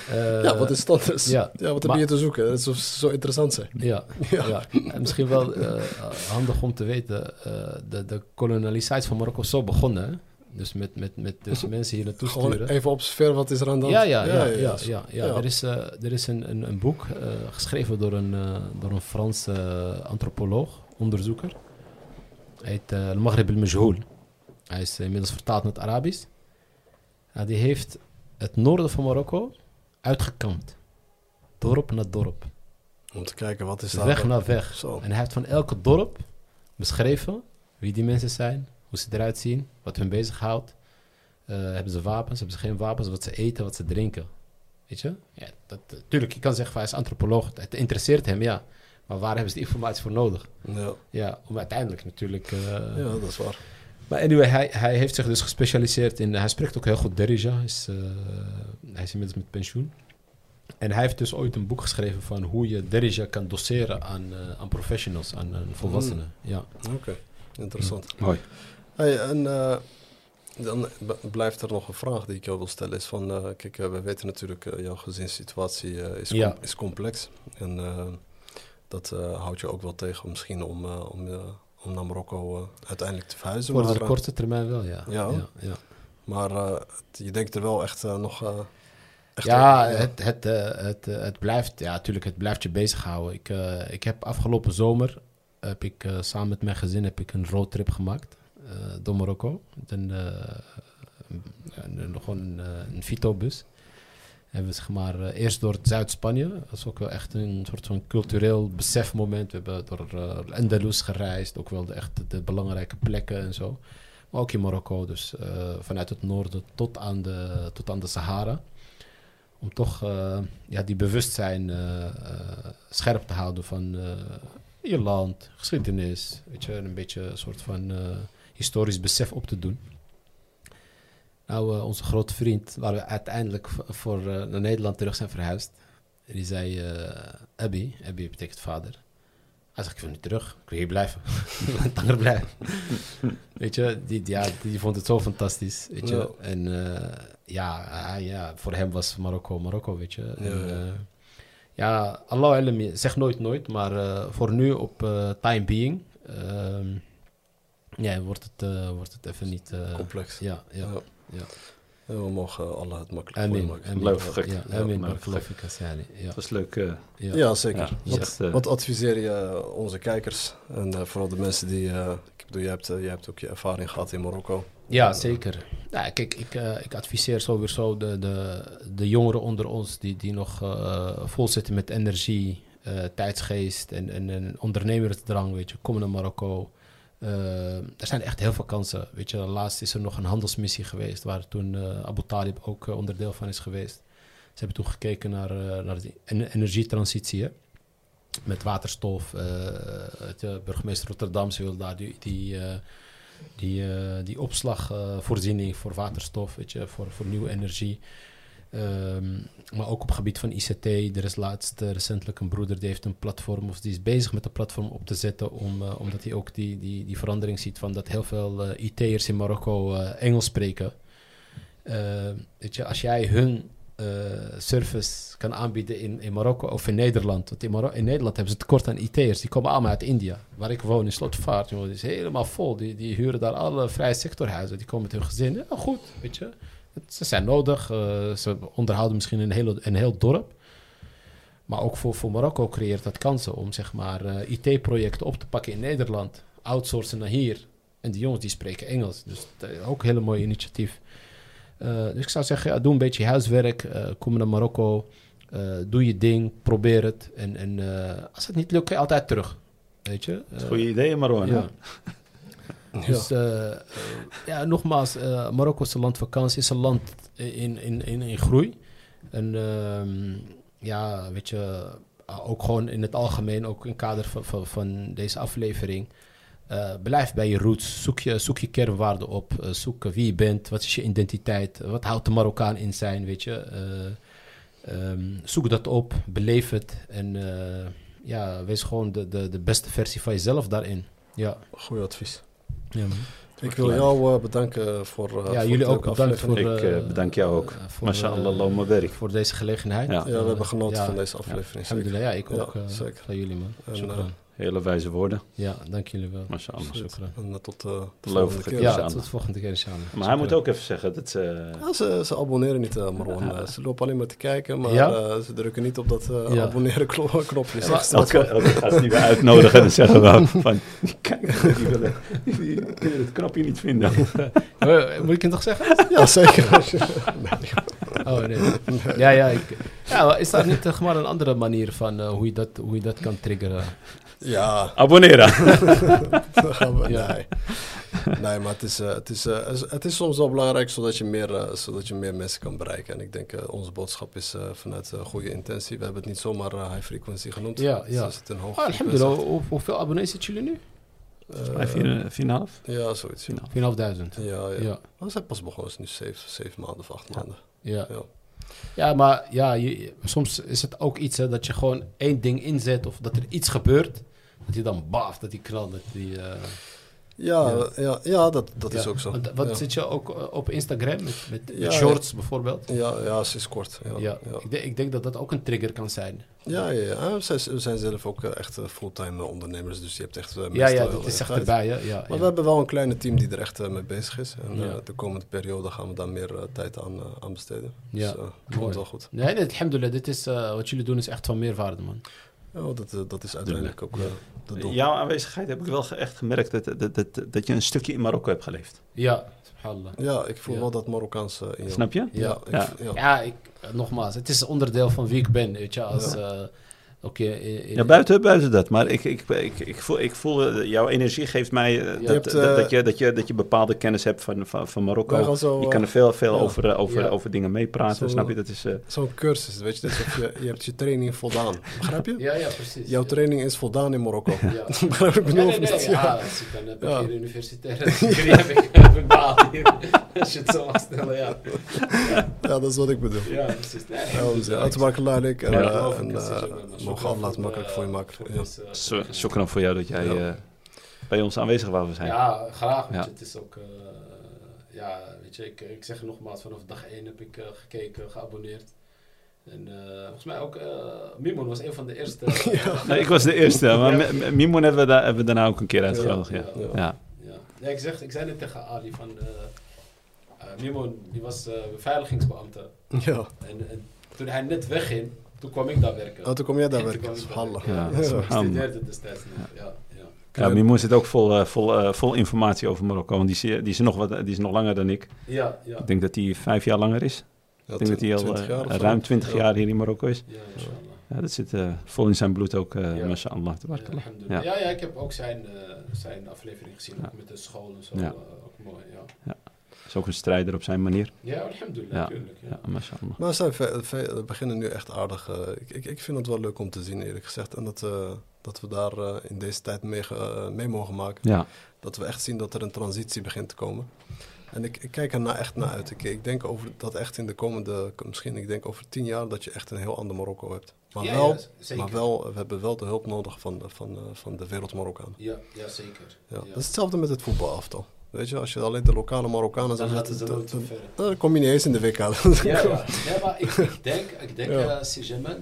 Eh, Ja, wat is het anders? ja. Ja, wat heb Maar- je te zoeken? Dat zou zo interessant zijn. Ja, Ja. En misschien wel eh, handig om te weten, eh, de, de kolonialisatie van Marokko is zo begonnen. hè. Dus met, met, met dus mensen hier naartoe Gewoon sturen. even observeren wat is er aan de hand. Ja, ja, ja, ja, ja, ja. ja, Ja. Er is, eh, er is een, een, een boek eh, geschreven door een, eh, door een Franse eh, antropoloog, onderzoeker. Hij heet eh, Al-Maghrib al-Majhoul. Hij is inmiddels vertaald naar het Arabisch. Ja, die heeft het noorden van Marokko uitgekampt. Dorp na dorp. Om te kijken wat is daar. Weg naar weg. Zo. En hij heeft van elke dorp beschreven wie die mensen zijn, hoe ze eruit zien, wat hun bezighoudt. Eh hebben ze wapens, hebben ze geen wapens, wat ze eten, wat ze drinken. Weet je? Ja, dat, eh, tuurlijk, je kan zeggen van hij is antropoloog, het interesseert hem, ja. Maar waar hebben ze die informatie voor nodig? Ja. Ja, om uiteindelijk natuurlijk... eh, ja, dat is waar. Maar anyway, hij, hij heeft zich dus gespecialiseerd in... Hij spreekt ook heel goed Derija. Hij is, eh, hij is inmiddels met pensioen. En hij heeft dus ooit een boek geschreven van hoe je Derija kan doseren aan, eh, aan professionals, aan, aan volwassenen. Ja. Oké, interessant. Mooi. Hey, en eh, dan blijft er nog een vraag die ik jou wil stellen. Is van, eh, kijk, we weten natuurlijk, jouw gezinssituatie is, com- Ja. is complex. En eh, dat eh, houdt je ook wel tegen misschien om, eh, om, eh, om naar Marokko uiteindelijk te verhuizen. Voor de korte termijn wel, ja. Ja. ja, ja. maar het- je denkt er wel echt nog... echt Ja, het, het, het, het blijft, ja, natuurlijk, het blijft je bezighouden. Ik, ik heb afgelopen zomer, heb ik samen met mijn gezin, heb ik een roadtrip gemaakt eh, door Marokko. Een, een, een- gewoon een, een Vito-bus. Hebben we zeg maar eh, eerst door Zuid-Spanje. Dat is ook wel echt een soort van cultureel besefmoment. We hebben door uh, Andalus gereisd, ook wel de, echt de belangrijke plekken en zo. Maar ook in Marokko, dus eh, vanuit het noorden tot aan de, tot aan de Sahara om toch ja, die bewustzijn scherp te houden van je land, geschiedenis, weet je, een beetje een soort van historisch besef op te doen. Nou, onze grote vriend, waar we uiteindelijk voor naar Nederland terug zijn verhuisd, die zei, Abby, Abby betekent vader. Hij zegt, ik wil niet terug, ik wil hier blijven. ik wil langer blijven. weet je, die, ja, die vond het zo fantastisch, weet je. Ja. En uh, ja, uh, ja, voor hem was Marokko Marokko, weet je. Ja, en, uh, ja Allah alam, zeg nooit nooit, maar voor nu op time being, ja, wordt het, wordt het even niet... Complex. Ja, ja, ja. we mogen Allah het makkelijk voor je maken. gek. Ja, Ja, amin. Ja. Het was leuk. eh, Ja. Ja, zeker. Ja, wat, eh, wat adviseer je onze kijkers en eh, vooral de mensen die... eh, ik bedoel, jij hebt, jij hebt ook je ervaring gehad in Marokko. Ja, zeker. Ja, kijk, ik, eh, ik adviseer sowieso de, de, de jongeren onder ons die, die nog eh, vol zitten met energie, eh, tijdsgeest en, en, en ondernemersdrang, weet je. Kom naar Marokko. Eh, er zijn echt heel veel kansen. Weet je, laatst is er nog een handelsmissie geweest waar toen eh, Abu Talib ook eh, onderdeel van is geweest. Ze hebben toen gekeken naar, naar de en- energietransitie. Met waterstof. de burgemeester Rotterdam wil daar die, die, die opslagvoorziening voor waterstof, weet je, voor, voor nieuwe energie. Ehm, maar ook op het gebied van ICT. Er is laatst eh, recentelijk een broeder die heeft een platform, of die is bezig met een platform op te zetten, om, eh, omdat hij ook die, die, die verandering ziet van dat heel veel eh, IT'ers in Marokko Engels spreken. Eh, weet je, als jij hun service kan aanbieden in, in Marokko of in Nederland. Want in, Maro- in Nederland hebben ze tekort aan IT'ers. Die komen allemaal uit India. Waar ik woon in Slotervaart, jongen, die is helemaal vol. Die, die huren daar alle vrije sectorhuizen. Die komen met hun gezin. Ja, goed, weet je. Het- ze zijn nodig. eh, ze onderhouden misschien een, hele, een heel dorp. Maar ook voor, voor Marokko creëert dat kansen om zeg maar eh, IT-projecten op te pakken in Nederland. Outsourcen naar hier. En die jongens die spreken Engels. Dus ook een hele mooie initiatief. Eh, dus ik zou zeggen, ja, doe een beetje huiswerk. kom naar Marokko. doe je ding. Probeer het. En, en als het niet lukt, altijd terug. Weet je? Goede ideeën, Marwan. ja. Dus eh, eh, ja, nogmaals, eh, Marokko is een land vakantie, is een land in, in, in, in groei. En ehm, ja, weet je, uh, ook gewoon in het algemeen, ook in het kader van, van, van deze aflevering. eh, blijf bij je roots, zoek je, zoek je kernwaarden op, eh, zoek wie je bent, wat is je identiteit, wat houdt de Marokkaan in zijn, weet je. Eh, ehm, zoek dat op, beleef het en eh, ja, wees gewoon de, de, de beste versie van jezelf daarin. Ja, Goeie advies. Ja. Ik wil jou eh, bedanken voor, eh, Ja, voor jullie ook bedankt voor, aflevering. Ik, eh, bedank jou ook. voor, Mashallah, loon mijn werk. voor deze gelegenheid. Ja. Ja, we hebben genoten Ja. van deze aflevering. ja, ik ook. eh, zeker. Van jullie, man. En, Hele wijze woorden. ja, dank jullie wel. Mashallah. Shukran. En eh, tot eh, de volgende keer. Ja, tot de volgende keer. Maar hij moet ook even zeggen dat ze... Ja, ze, ze abonneren niet, eh Marwan. Eh, Ze lopen alleen maar te kijken, maar Ja? eh, ze drukken niet op dat eh, Ja. abonneren knopje. Ja, Zeg, maar- Elke, elke gast die we uitnodigen, dan zeggen we ook van... Kijk, die willen, die kunnen het knopje niet vinden. Eh, Moet ik het toch zeggen? Ja, zeker. Oh, nee. Ja, ja. Ik, ja, maar is daar niet eh, maar een andere manier van eh, hoe, je dat, hoe je dat kan triggeren? Ja, Abonneren. dan gaan we- Ja. nee. Nee, maar het is, eh, het, is, eh, het is soms wel belangrijk zodat je meer, eh, zodat je meer mensen kan bereiken. En ik denk, eh, onze boodschap is eh, vanuit goede intentie. We hebben het niet zomaar eh, high frequency genoemd. Ja, Dus ja. is het een Oh, frequentie. alhamdulillah. Hoe, hoeveel abonnees zitten jullie nu? Eh, 4,5? Ja, zoiets. Ja, 4.500. ja. ja. Ja, We zijn pas begonnen, is nu zeven, zeven maanden of acht maanden. ja. Ja. Ja, maar ja, je- soms is het ook iets hè, dat je gewoon één ding inzet of dat er iets gebeurt. Dat hij dan baf, dat hij knalt. Dat die, eh, Ja, Ja. ja. ja, dat, dat is ook zo. Want, wat ja. zit je ook eh, op Instagram met, met, met Ja, shorts bijvoorbeeld? Ja, ja, ze is kort. Ja. Ik, denk, ik denk dat dat ook een trigger kan zijn. ja, ja, ja. We, zijn, we zijn zelf ook eh, echt fulltime ondernemers, dus je hebt echt... Ja, ja, dat is echt erbij. Hè? Ja, Maar we hebben wel een kleine team die er echt mee bezig is. En de komende periode gaan we daar meer tijd aan, aan besteden. Ja, Dus mooi. komt wel goed. Nee, alhamdulillah, dit is, wat jullie doen is echt van meerwaarde, man. Ja, dat, eh, dat is uiteindelijk ook eh, de doel. Jouw aanwezigheid heb ik wel echt gemerkt dat, dat, dat, dat je een stukje in Marokko hebt geleefd. Ja, subhanallah. Ja, ik voel Ja. wel dat Marokkaans eh, in jou. Snap je? Ja, ik- Ja. ja. Ja, ik, eh, nogmaals, het is onderdeel van wie ik ben, weet je. Als, eh, ook je, in- in- Ja, buiten, buiten dat. Maar ik, ik, ik, ik voel, ik voel eh, jouw energie geeft mij eh, dat, hebt, dat, eh, dat, je, dat, je, dat je bepaalde kennis hebt van, van, van Marokko. zo, Je eh, kan er veel, veel ja. over, eh, over, Ja. over dingen meepraten. Snap je? Dat is, eh, Zo'n cursus, weet je, dat je, je hebt je training voldaan. Begrijp je? Ja, ja, precies. Jouw training is voldaan in Marokko. Ja. Begrijp ik Nee, bedoel? nee, nee, niet? ja, ik dan heb ik Ja. hier universitaire degree, heb ik, hier. Als je het zo mag stellen, ja. ja, dat is wat ik bedoel. Ja, precies. Nee, Ja, dus, ja, het maakt leuk en, Ja. eh, en eh. Maar mogen shukran Allah het voor, makkelijk eh, voor je maken. voor Ja. Shukran voor jou dat jij Ja. eh, bij ons aanwezig wou zijn. Ja, graag. je, Het is ook, eh, ja, weet je, ik, ik zeg nogmaals, vanaf dag 1 heb ik eh, gekeken, geabonneerd. En eh, volgens mij ook, eh Mimon was een van de eerste. Nee, ik was de eerste, maar Ja. Mi- Mi- Mimon hebben we, daar, hebben we daarna ook een keer uitgenodigd. Ja. Ja. Ja. Ik, zeg, ik zei net tegen Ali van... eh, Uh, Mimo, die was uh, beveiligingsbeambte. Ja. En, en, toen hij net wegging, toen kwam ik daar werken. Oh, toen kom jij daar werken, subhanallah. Ja, ja. ja. Ik studeerde destijds nog, ja. Ja, Mimo zit ook vol, uh, vol, uh, vol informatie over Marokko. Want die is, die, is nog wat, die is nog langer dan ik. Ja, ja. Ik denk dat hij vijf jaar langer is. Ja, ik denk dat hij al 20 jaar uh, ruim 20 ja. jaar hier in Marokko is. Ja, ja dat zit vol in zijn bloed ook, uh, ja. mashallah. Ja, ja. Ja, ik heb ook zijn, zijn aflevering gezien, ook met de school en zo. ook mooi, ja. is ook een strijder op zijn manier. Ja, alhamdulillah, natuurlijk. Ja. Ja, mashallah. Maar ze zijn beginnen nu echt aardig. ik, ik, ik vind het wel leuk om te zien, eerlijk gezegd. En dat dat we daar uh, in deze tijd mee, uh, mee, mogen maken. Ja. Dat we echt zien dat er een transitie begint te komen. En ik, ik kijk er nou echt naar uit. Ik, ik, denk over dat echt in de komende, misschien ik denk over tien jaar, dat je echt een heel ander Marokko hebt. Maar, ja, wel, ja, maar wel, we hebben wel de hulp nodig van, van, van de wereld Marokkaan. Ja, ja zeker. Ja. Dat is hetzelfde met het voetbalaftal. Weet je, als je alleen de lokale Marokkanen zou zetten, dan, dan, dan, kom je niet eens in de WK. ja, maar ik, ik denk, ik denk uh,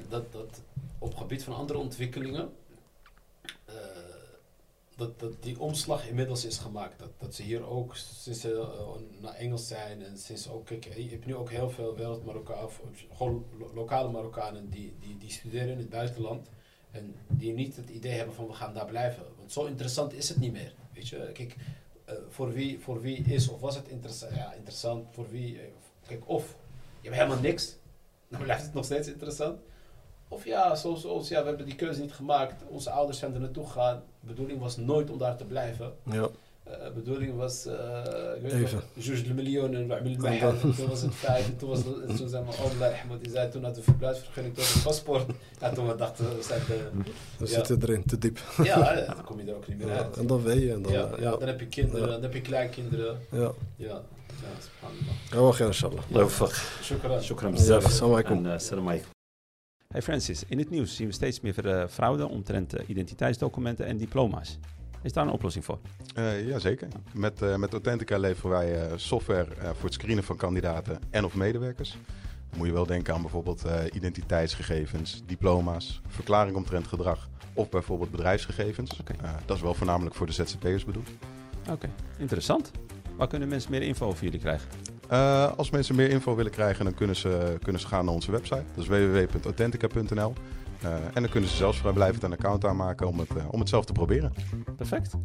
dat, dat op gebied van andere ontwikkelingen dat, dat die omslag inmiddels is gemaakt. Dat, dat ze hier ook sinds ze uh, naar Engels zijn en sinds ook, kijk, je hebt nu ook heel veel wereld Marokkaan, gewoon lo lokale Marokkanen die, die, die studeren in het buitenland en die niet het idee hebben van we gaan daar blijven. Want zo interessant is het niet meer. Weet je, kijk, uh, voor, wie, voor wie is of was het interessant? Ja, interessant voor wie, kijk, of je hebt helemaal niks, dan blijft het nog steeds interessant. Of ja, zoals, zoals ja, we hebben die keuze niet gemaakt. Onze ouders zijn er naartoe gegaan. De bedoeling was nooit om daar te blijven. Ja. De uh, bedoeling was, uh, ik weet George de Miljoen en Toen was het vijf. En toen was het, toen zei mijn oom, Ahmed, die zei toen had de verblijfsvergunning tot het paspoort. Ja, toen we dachten, we zijn de... We ja. zitten erin, te diep. Ja, dan kom je er ook niet meer ja, uit. En dan weet je. En dan, ja, ja, dan heb je kinderen, dan heb je kleinkinderen. Ja. Ja. Ja, subhanallah. Ja, inshallah. Leuk. Shukran. Shukran. Assalamu alaikum. Hey Francis, in het nieuws zien we steeds meer uh, fraude omtrent uh, identiteitsdocumenten en diploma's. Is daar een oplossing voor? Uh, Jazeker. Met, uh, met Authentica leveren wij uh, software voor het screenen van kandidaten en of medewerkers. Dan moet je wel denken aan bijvoorbeeld identiteitsgegevens, diploma's, verklaring omtrent gedrag of bijvoorbeeld bedrijfsgegevens. Okay. dat is wel voornamelijk voor de ZZP'ers bedoeld. Oké, okay. interessant. Waar kunnen mensen meer info over jullie krijgen? Uh, als mensen meer info willen krijgen, dan kunnen ze, kunnen ze gaan naar onze website. Dat is www.authentica.nl. Uh, en dan kunnen ze zelfs vrijblijvend een account aanmaken om het, uh, om het zelf te proberen. Perfect.